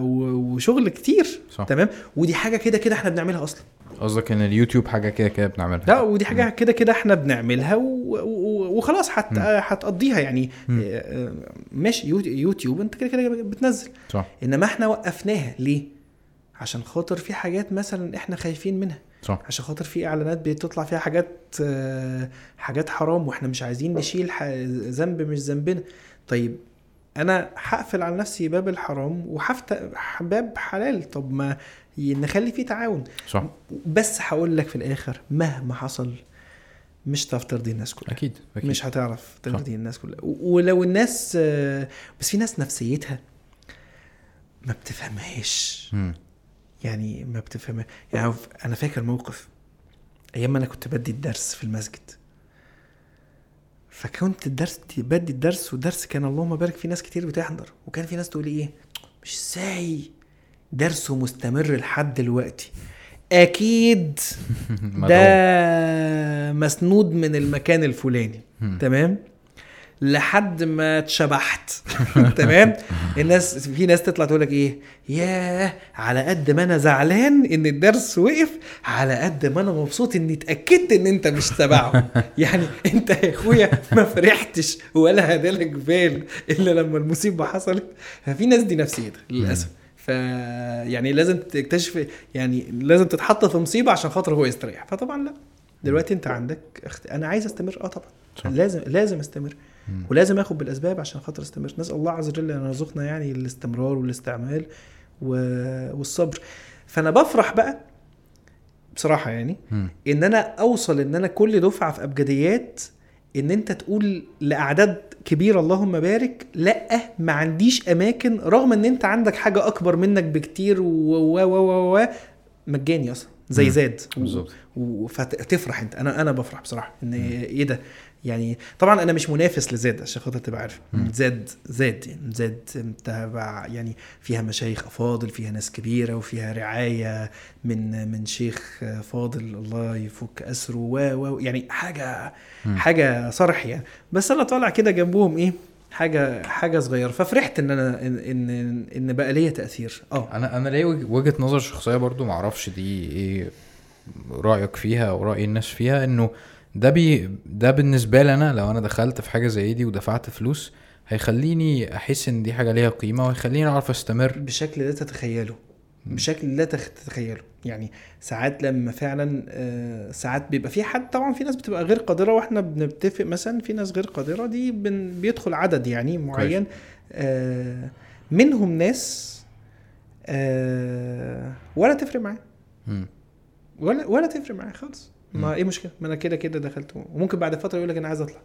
و- وشغل كتير. صح. تمام؟ ودي حاجة كده كده إحنا بنعملها أصلا. قصدك إن اليوتيوب حاجة كده كده بنعملها. لا ودي حاجة كده كده إحنا بنعملها و- وخلاص مم. هتقضيها يعني. آه، آه، ماشي يو- يوتيوب انت كده كده بتنزل. صح. انما إحنا وقفناها ليه؟ عشان خاطر في حاجات مثلا إحنا خايفين منها. صح. عشان خاطر في اعلانات بتطلع فيها حاجات آه، حاجات حرام وإحنا مش عايزين نشيل ذنب مش ذنبنا. طيب أنا هقفل على نفسي باب الحرام وهفتح باب حلال. طب ما نخلي فيه تعاون. صح. بس هقول لك في الآخر مهما حصل مش هتعرف ترضي الناس كلها. أكيد أكيد. مش هتعرف ترضي الناس كلها. ولو الناس بس في ناس نفسيتها ما بتفهمهاش. يعني ما بتفهمها. يعني أنا فاكر موقف. أيام ما أنا كنت بدي الدرس في المسجد. فكنت الدرس بدي الدرس والدرس كان اللهم بارك في ناس كتير بتحضر. وكان في ناس تقول إيه؟ مش إزاي؟ درسه مستمر لحد دلوقتي. أكيد. (laughs) ده مسنود من المكان الفلاني. (laughs) تمام؟ لحد ما اتشبحت. (laughs) تمام؟ الناس في ناس تطلع تقول لك إيه؟ ياه على قد ما أنا زعلان إن الدرس وقف على قد ما أنا مبسوط إني اتأكدت إن أنت مش تبعه. يعني أنت يا أخويا ما فرحتش ولا هدالك بال إلا لما المصيبة حصلت. ففي ناس دي نفسيتها للأسف. ف يعني لازم تكتشف يعني لازم تتحط في مصيبة عشان خاطر هو يستريح. فطبعا لا. دلوقتي انت عندك اخت... أنا عايز استمر. آه طبعا. صح. لازم لازم استمر. مم. ولازم آخد بالأسباب عشان خاطر استمر. نسأل الله عز وجل أن يرزقنا يعني الاستمرار والاستعمال و... والصبر. فأنا بفرح بقى بصراحة يعني مم. إن أنا أوصل إن أنا كل دفعة في أبجديات إن أنت تقول لأعداد كبيره اللهم بارك. لا ما عنديش أماكن رغم إن أنت عندك حاجة أكبر منك بكتير و و و و, و مجاني أصلا زي. زاد. بالظبط. و- فتفرح أنت. أنا أنا بفرح بصراحة إن إيه ده؟ يعني طبعا أنا مش منافس لزاد عشان خاطر تبقى عارف. زاد زاد يعني زاد تبع يعني فيها مشايخ افاضل فيها ناس كبيرة وفيها رعاية من من شيخ فاضل الله يفك أسره و و يعني حاجة. حاجة صرح يعني بس أنا طالع كده جنبهم إيه حاجة حاجة صغيرة. ففرحت إن أنا إن إن, إن بقى ليا تأثير. آه. أنا أنا ليا وج- وجهة نظر شخصية برضو معرفش دي إيه رأيك فيها أو رأي الناس فيها إنه ده بي ده بالنسبة لي أنا لو أنا دخلت في حاجة زي دي ودفعت فلوس هيخليني أحس إن دي حاجة ليها قيمة وهيخليني أعرف أستمر بشكل لا تتخيله. بشكل لا تخ- تتخيله يعني ساعات لما فعلا آه، ساعات بيبقى في حد طبعا في ناس بتبقى غير قادرة وإحنا بنتفق مثلا في ناس غير قادرة دي بن بيدخل عدد يعني معين آه، منهم ناس آه، ولا تفرق معاه. ولا ولا تفرق معاه خالص. ما إيه مشكله ما أنا كده كده دخلت وممكن بعد فترة يقول لك أنا عايز أطلع.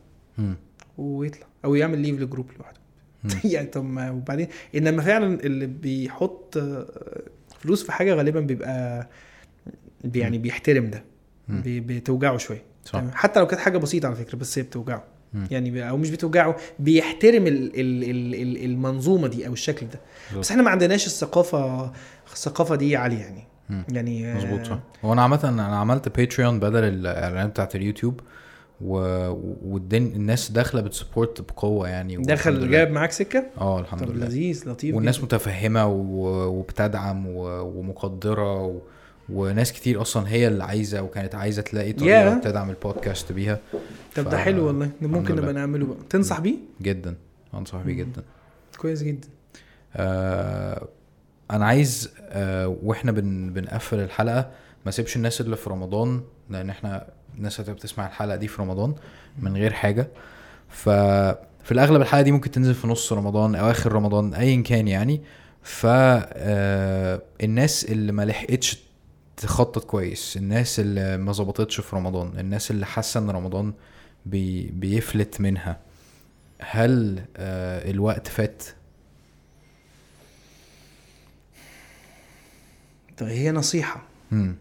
ويطلع أو يعمل leave ل group لوحده. (laughs) يعني طب ما وبعدين إنما فعلا اللي بيحط فلوس في حاجة غالبا بيبقى بي- يعني بيحترم ده. بي- بتوجعه شوية صح؟ حتى لو كانت حاجة بسيطة على فكرة بس هي بتوجعه. يعني أو مش بتوجعه بيحترم ال ال ال ال المنظومة دي أو الشكل ده. بس إحنا ما عندناش الثقافة الثقافة دي عالية يعني. يعني آه، مظبوط صح. هو أنا عامة أنا عملت باتريون بدل الإعلانات بتاعت اليوتيوب و... والدن... الناس داخلة بت support بقوة يعني دخل. جاب معاك سكة؟ آه الحمد لله. لذيذ لطيف والناس جداً. متفهمة و... وبتدعم و... ومقدرة و... وناس كتير أصلا هي اللي عايزة وكانت عايزة تلاقي طريقة Yeah. تدعم البودكاست بيها. طب ف- ده حلو والله. ده ممكن نبقى. نعمله بقى. تنصح بيه؟ جدا. أنصح بيه. جدا. كويس جدا. آه أنا عايز آه وإحنا بن بنقفل الحلقة ما سيبش الناس اللي في رمضان لأن إحنا الناس هتبقى بتسمع الحلقة دي في رمضان من غير حاجة. ف في الأغلب الحلقة دي ممكن تنزل في نص رمضان أو آخر رمضان ايا كان يعني. ف آه، الناس اللي ما لحقتش تخطط كويس الناس اللي ما ظبطتش في رمضان الناس اللي حاسة إن رمضان بي بيفلت منها هل آه الوقت فات؟ طب هي نصيحة مم.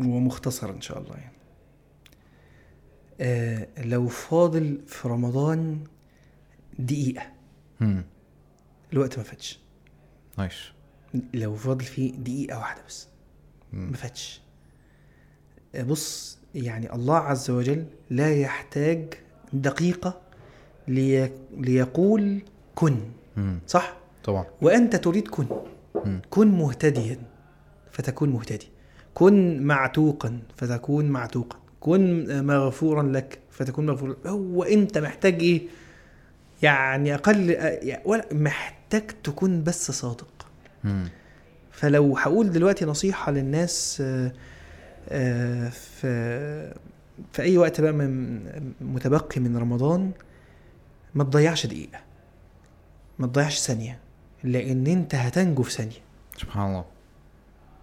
ومختصر إن شاء الله يعني آه لو فاضل في رمضان دقيقة مم. الوقت ما فاتش nice لو فاضل فيه دقيقة واحدة بس. ما فاتش آه، بص يعني الله عز وجل لا يحتاج دقيقة لي... ليقول كن مم. صح؟ طبعا وأنت تريد كن مم. كن مهتديا فتكون مهتدي. كن معتوقا فتكون معتوقا. كن مغفورا لك فتكون مغفورا. هو أنت محتاج إيه؟ يعني أقل يعني ولا محتاج تكون بس صادق. مم. فلو هقول دلوقتي نصيحة للناس آه، آه، في في أي وقت بقى من متبقي من رمضان ما تضيعش دقيقة. ما تضيعش ثانية. لأن أنت هتنجو في ثانية. سبحان الله.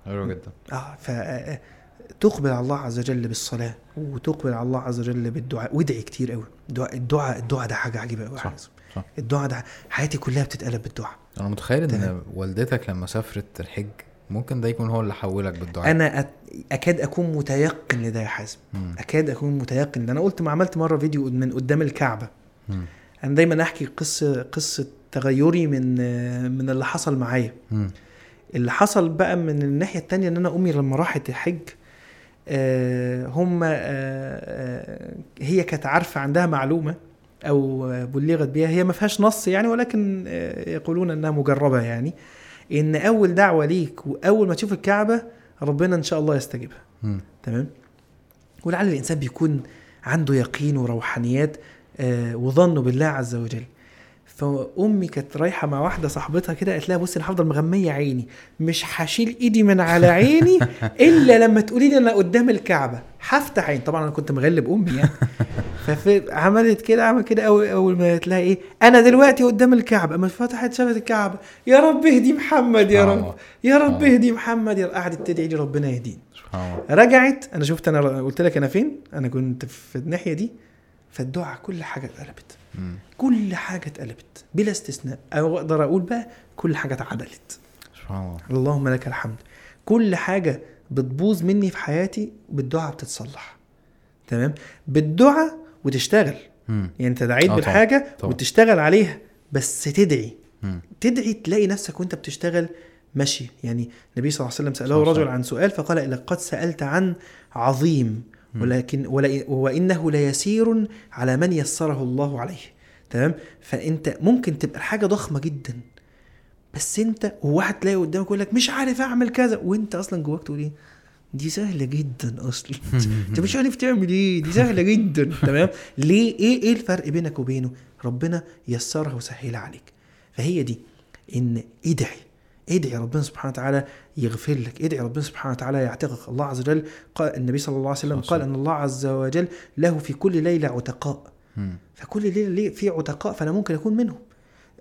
حلو جدا. آه ف آه، تقبل على الله عز وجل بالصلاة وتقبل على الله عز وجل بالدعاء. وادعي كتير قوي. الدعاء الدعاء الدعاء ده حاجة عجيبة قوي. صح، صح. الدعاء ده حياتي كلها بتتقلب بالدعاء. أنا متخيل إن. والدتك لما سافرت الحج ممكن ده يكون هو اللي حولك بالدعاء. أنا أت- أكاد أكون متيقن لده يا حازم. أكاد أكون متيقن. ده أنا قلت ما عملت مرة فيديو من قدام الكعبة. مم. أنا دايما أحكي قصة قصة تغيري من من اللي حصل معايا. اللي حصل بقى من الناحية التانية إن أنا أمي لما راحت الحج آه، هم آه، آه، هي كانت عارفة عندها معلومة أو بلغت بيها هي ما فيهاش نص يعني ولكن يقولون إنها مجربة يعني إن أول دعوة ليك وأول ما تشوف الكعبة ربنا إن شاء الله يستجيبها. تمام؟ ولعل الإنسان بيكون عنده يقين وروحانيات وظنه بالله عز وجل. فأمي كانت رايحة مع واحدة صاحبتها كده قالت لها بصي أنا هفضل مغمية عيني مش هشيل إيدي من على عيني (laughs) إلا لما تقولي لي أنا قدام الكعبة هفتح عين طبعا أنا كنت مغلب أمي يعني (laughs) فعملت كده عمل كده اول أول ما قالت لها إيه أنا دلوقتي قدام الكعبة أما فتحت شافت الكعبة يا رب اهدي محمد يا رب. يا رب. اهدي محمد يا رب. قعدت تدعي لي ربنا الله رجعت أنا شفت أنا قلت لك أنا فين أنا كنت في الناحية دي فالدعاء كل حاجة اتقلبت مم. كل حاجة اتقلبت بلا استثناء أو أقدر أقول بقى كل حاجة اتعدلت سبحان الله اللهم لك الحمد كل حاجة بتبوظ مني في حياتي بالدعاء بتتصلح تمام بالدعاء وتشتغل مم. يعني أنت دعيت آه طبعا، بالحاجة طبعا. وتشتغل عليها بس تدعي مم. تدعي تلاقي نفسك وأنت بتشتغل ماشي يعني النبي صلى الله عليه وسلم عليه رجل. عن سؤال فقال لقد سألت عن عظيم. ولكن ولا وإنه ليسير على من يسره الله عليه. تمام؟ فأنت ممكن تبقى الحاجة ضخمة جدا بس أنت وواحد تلاقي قدامك يقول لك مش عارف أعمل كذا وأنت أصلا جواك تقول إيه؟ دي سهلة جدا أصلا. (laughs) أنت مش عارف تعمل إيه؟ دي سهلة جدا. (laughs) تمام؟ ليه؟ إيه؟ إيه الفرق بينك وبينه؟ ربنا يسرها وسهلها عليك. فهي دي إن ادعي ادعي ربنا سبحانه وتعالى يغفر لك. ادعي ربنا سبحانه وتعالى يعتقك. الله عز وجل قال النبي صلى الله عليه وسلم قال إن الله عز وجل له في كل ليلة عتقاء. فكل ليلة ليه في عتقاء فانا ممكن اكون منهم.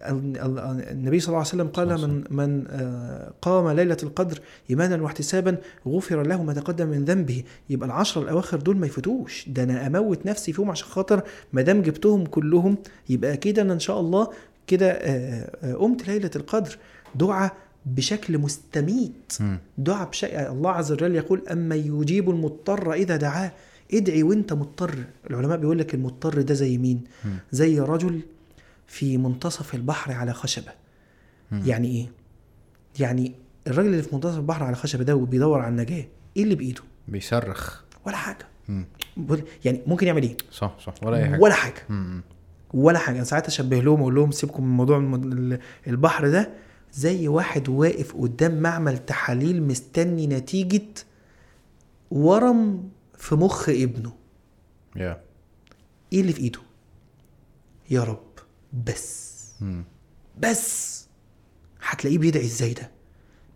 ال- ال- النبي صلى الله عليه وسلم قال من من آه، قام ليلة القدر إيمانا واحتسابا غفر له ما تقدم من ذنبه. يبقى العشر الأواخر دول ما يفوتوش. ده أنا أموت نفسي فيهم عشان خاطر ما دام جبتهم كلهم يبقى كده أنا إن شاء الله كده آه، آه، قمت ليلة القدر. دعاء بشكل مستميت. دعاء بشيء. الله عز وجل يقول اما يجيب المضطر اذا دعاه. ادعي وانت مضطر. العلماء بيقول لك المضطر ده زي مين. زي رجل في منتصف البحر على خشبة. يعني إيه؟ يعني الراجل اللي في منتصف البحر على خشبة ده وبيدور على النجاة. إيه اللي بإيده؟ بيصرخ. ولا حاجة. يعني ممكن يعمل إيه؟ صح صح. ولا أي حاجة. ولا حاجة. ولا حاجة. أنا ساعات أشبه لهم أقول لهم سيبكم من موضوع البحر ده. زي واحد واقف قدام معمل تحاليل مستني نتيجة ورم في مخ ابنه. يا إيه اللي في إيده؟ يا رب بس. مم. بس. هتلاقيه بيدعي إزاي ده؟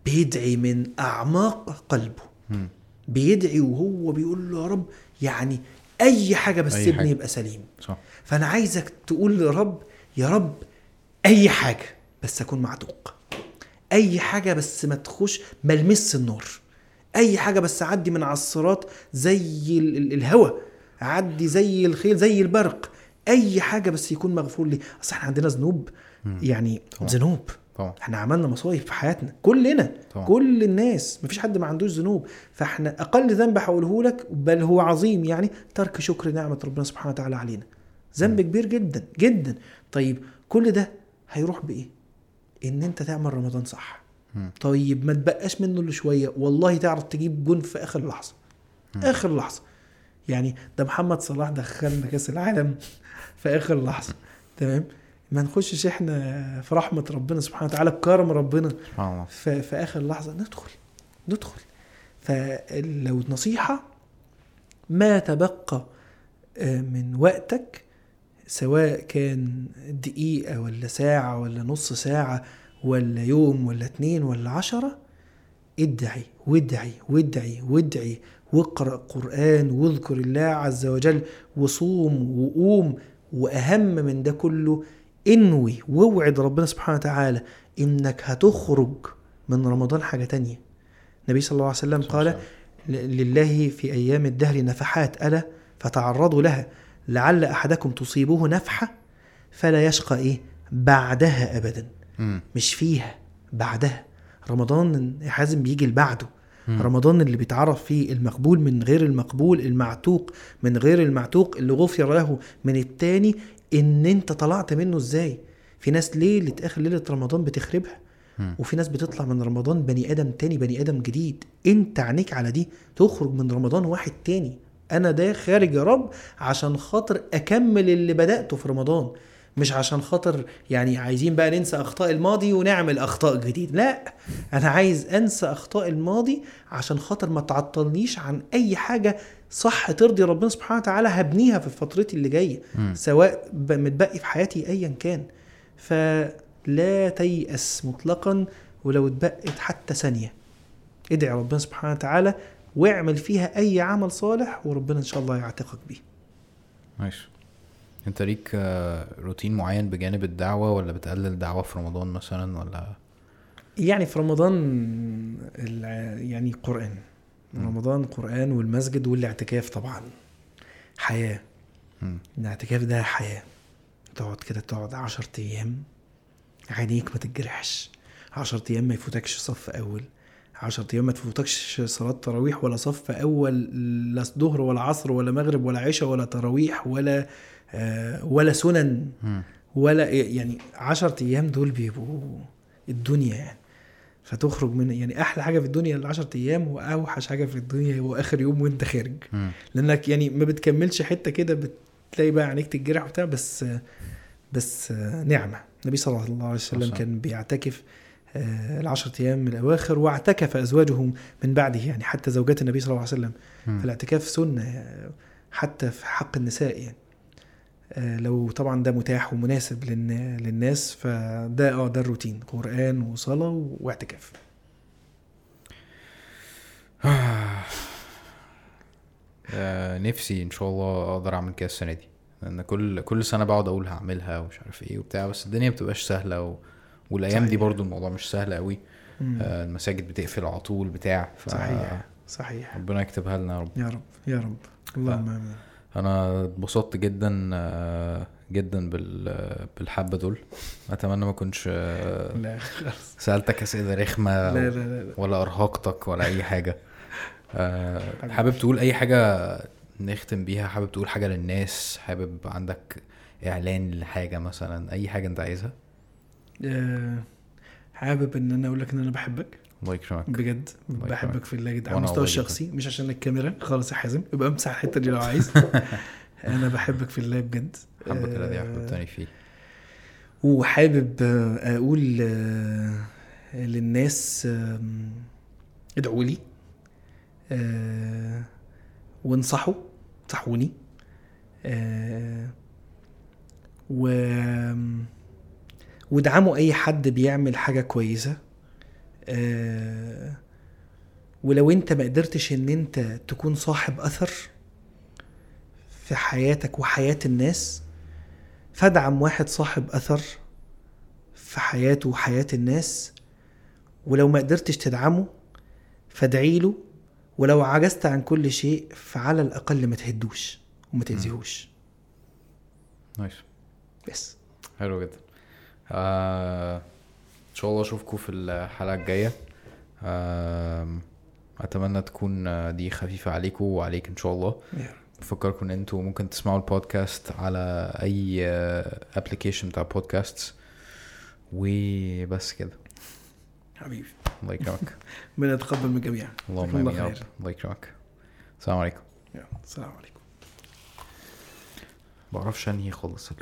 بيدعي من أعماق قلبه. مم. بيدعي وهو بيقول له يا رب يعني أي حاجة بس أي ابني حاجة. يبقى سليم. صح. فأنا عايزك تقول لرب يا رب أي حاجة. بس أكون معتوق. أي حاجة بس ما تخش ما المس النار أي حاجة بس أعدي من على الصراط زي ال- ال- الهوى أعدي زي الخيل زي البرق. أي حاجة بس يكون مغفور لي. أصل إحنا عندنا ذنوب. يعني. ذنوب. إحنا عملنا مصايب في حياتنا. كلنا. طبعا. كل الناس. مفيش حد ما عندوش ذنوب. فإحنا أقل ذنب هقوله لك بل هو عظيم يعني ترك شكر نعمة ربنا سبحانه وتعالى علينا. ذنب كبير جدا جدا. طيب كل ده هيروح بإيه؟ إن أنت تعمل رمضان صح. مم. طيب ما تبقاش منه إلا شوية. والله تعرف تجيب جون في آخر لحظة. آخر لحظة. يعني ده محمد صلاح دخلنا كأس العالم في آخر لحظة. تمام؟ ما نخشش إحنا في رحمة ربنا سبحانه وتعالى بكرم ربنا سبحان الله. في, في آخر لحظة. ندخل ندخل. فلو نصيحة ما تبقى آه، من وقتك سواء كان دقيقة ولا ساعة ولا نص ساعة ولا يوم ولا اتنين ولا عشرة ادعي وادعي وادعي وادعي واقرأ قرآن واذكر الله عز وجل وصوم وقوم وأهم من ده كله انوي واوعد ربنا سبحانه وتعالى إنك هتخرج من رمضان حاجة تانية. النبي صلى الله عليه وسلم قال لله في أيام الدهر نفحات ألا فتعرضوا لها. لعل أحدكم تصيبه نفحة فلا يشقى إيه؟ بعدها أبدا. مم. مش فيها بعدها. رمضان يا حازم بيجي لبعده. رمضان اللي بيتعرف فيه المقبول من غير المقبول المعتوق من غير المعتوق اللي غفر له من التاني إن أنت طلعت منه إزاي؟ في ناس ليلة آخر ليلة رمضان بتخربها. وفي ناس بتطلع من رمضان بني آدم تاني بني آدم جديد. أنت عينيك على دي تخرج من رمضان واحد تاني. أنا ده خارج يا رب عشان خاطر أكمل اللي بدأته في رمضان. مش عشان خاطر يعني عايزين بقى ننسى أخطاء الماضي ونعمل أخطاء جديد. لا أنا عايز أنسى أخطاء الماضي عشان خاطر ما تعطلنيش عن أي حاجة صح ترضي ربنا سبحانه وتعالى هبنيها في فترتي اللي جاية. سواء متبقي في حياتي ايا كان. فلا تيأس مطلقا ولو اتبقت حتى ثانية. ادعي ربنا سبحانه وتعالى واعمل فيها أي عمل صالح وربنا إن شاء الله يعتقك بيه. ماشي. أنت ليك آه، روتين معين بجانب الدعوة ولا بتقلل دعوة في رمضان مثلا ولا؟ يعني في رمضان يعني قرآن. م. رمضان قرآن والمسجد والاعتكاف طبعا. حياة. م. الاعتكاف ده حياة. تقعد كده تقعد 10 أيام. عينيك ما تتجرحش. 10 أيام ما يفوتكش صف أول. 10 أيام ما تفوتكش صلاة تراويح ولا صف أول لا ظهر ولا عصر ولا مغرب ولا عشاء ولا تراويح ولا آه ولا سنن. ولا يعني 10 أيام دول بيبقوا الدنيا يعني. فتخرج من يعني أحلى حاجة في الدنيا ال 10 أيام وأوحش حاجة في الدنيا هو آخر يوم وأنت خارج. لأنك يعني ما بتكملش حتة كده بتلاقي بقى عينيك تتجرح وبتاع بس بس آه، نعمة. النبي صلى الله عليه وسلم كان بيعتكف آه، العشرة أيام الأواخر واعتكف ازواجه من بعده يعني حتى زوجات النبي صلى الله عليه وسلم. فالاعتكاف سنة حتى في حق النساء يعني. آه، لو طبعا ده متاح ومناسب للن- للناس فده آه ده الروتين. قرآن وصلاة واعتكاف. آه، نفسي إن شاء الله أقدر أعمل كده السنة دي. لأن كل كل سنة بقعد أقول هعملها ومش عارف إيه وبتاع بس الدنيا بتبقاش سهلة و... والأيام دي. برضو الموضوع مش سهل قوي. آه، المساجد بتقفل على طول بتاع ف... صحيح صحيح. ربنا يكتبها لنا يا رب. يا رب يا رب. اللهم آمين. أنا اتبسطت جدا آه، جدا بال بالحبة دول. أتمنى ما اكونش آه، لا خلاص. سألتك أسئلة رخمة لا لا لا, لا. ولا أرهقتك ولا أي حاجة. آه،. (laughs) حابب تقول أي حاجة نختم بيها؟ حابب تقول حاجة للناس؟ حابب عندك إعلان لحاجة مثلا؟ أي حاجة أنت عايزها؟ حابب إن أنا أقول لك إن أنا بحبك. الله يكرمك بجد بحبك. في الله جدا على المستوى. الشخصي مش عشان الكاميرا. خالص يا حازم يبقى امسح الحتة دي لو (laughs) عايز. أنا بحبك في الله بجد. حبك الذي آه، احببتني فيه. وحابب آه، أقول آه، للناس ادعوا لي آه، وانصحوا انصحوني آه، و وادعموا أي حد بيعمل حاجة كويسة آه، ولو أنت ما قدرتش إن أنت تكون صاحب أثر في حياتك وحياة الناس فادعم واحد صاحب أثر في حياته وحياة الناس ولو ما قدرتش تدعمه فادعي له ولو عجزت عن كل شيء فعلى الأقل ما تهدوش وما تأذيهوش. نايس. بس. حلو جدا. آه إن شاء الله أشوفكم في الحلقة الجاية. آه أتمنى تكون آه، دي خفيفة عليكم وعليك إن شاء الله. بفكركم إن أنتوا ممكن تسمعوا البودكاست على أي ابلكيشن بتاع بودكاست وبس كده. حبيبي. الله يكرمك. (laughs) ربنا يتقبل من الجميع. اللهم آمين يا رب. الله يكرمك. السلام عليكم. السلام عليكم. بعرفش أنهي خالص. (laughs)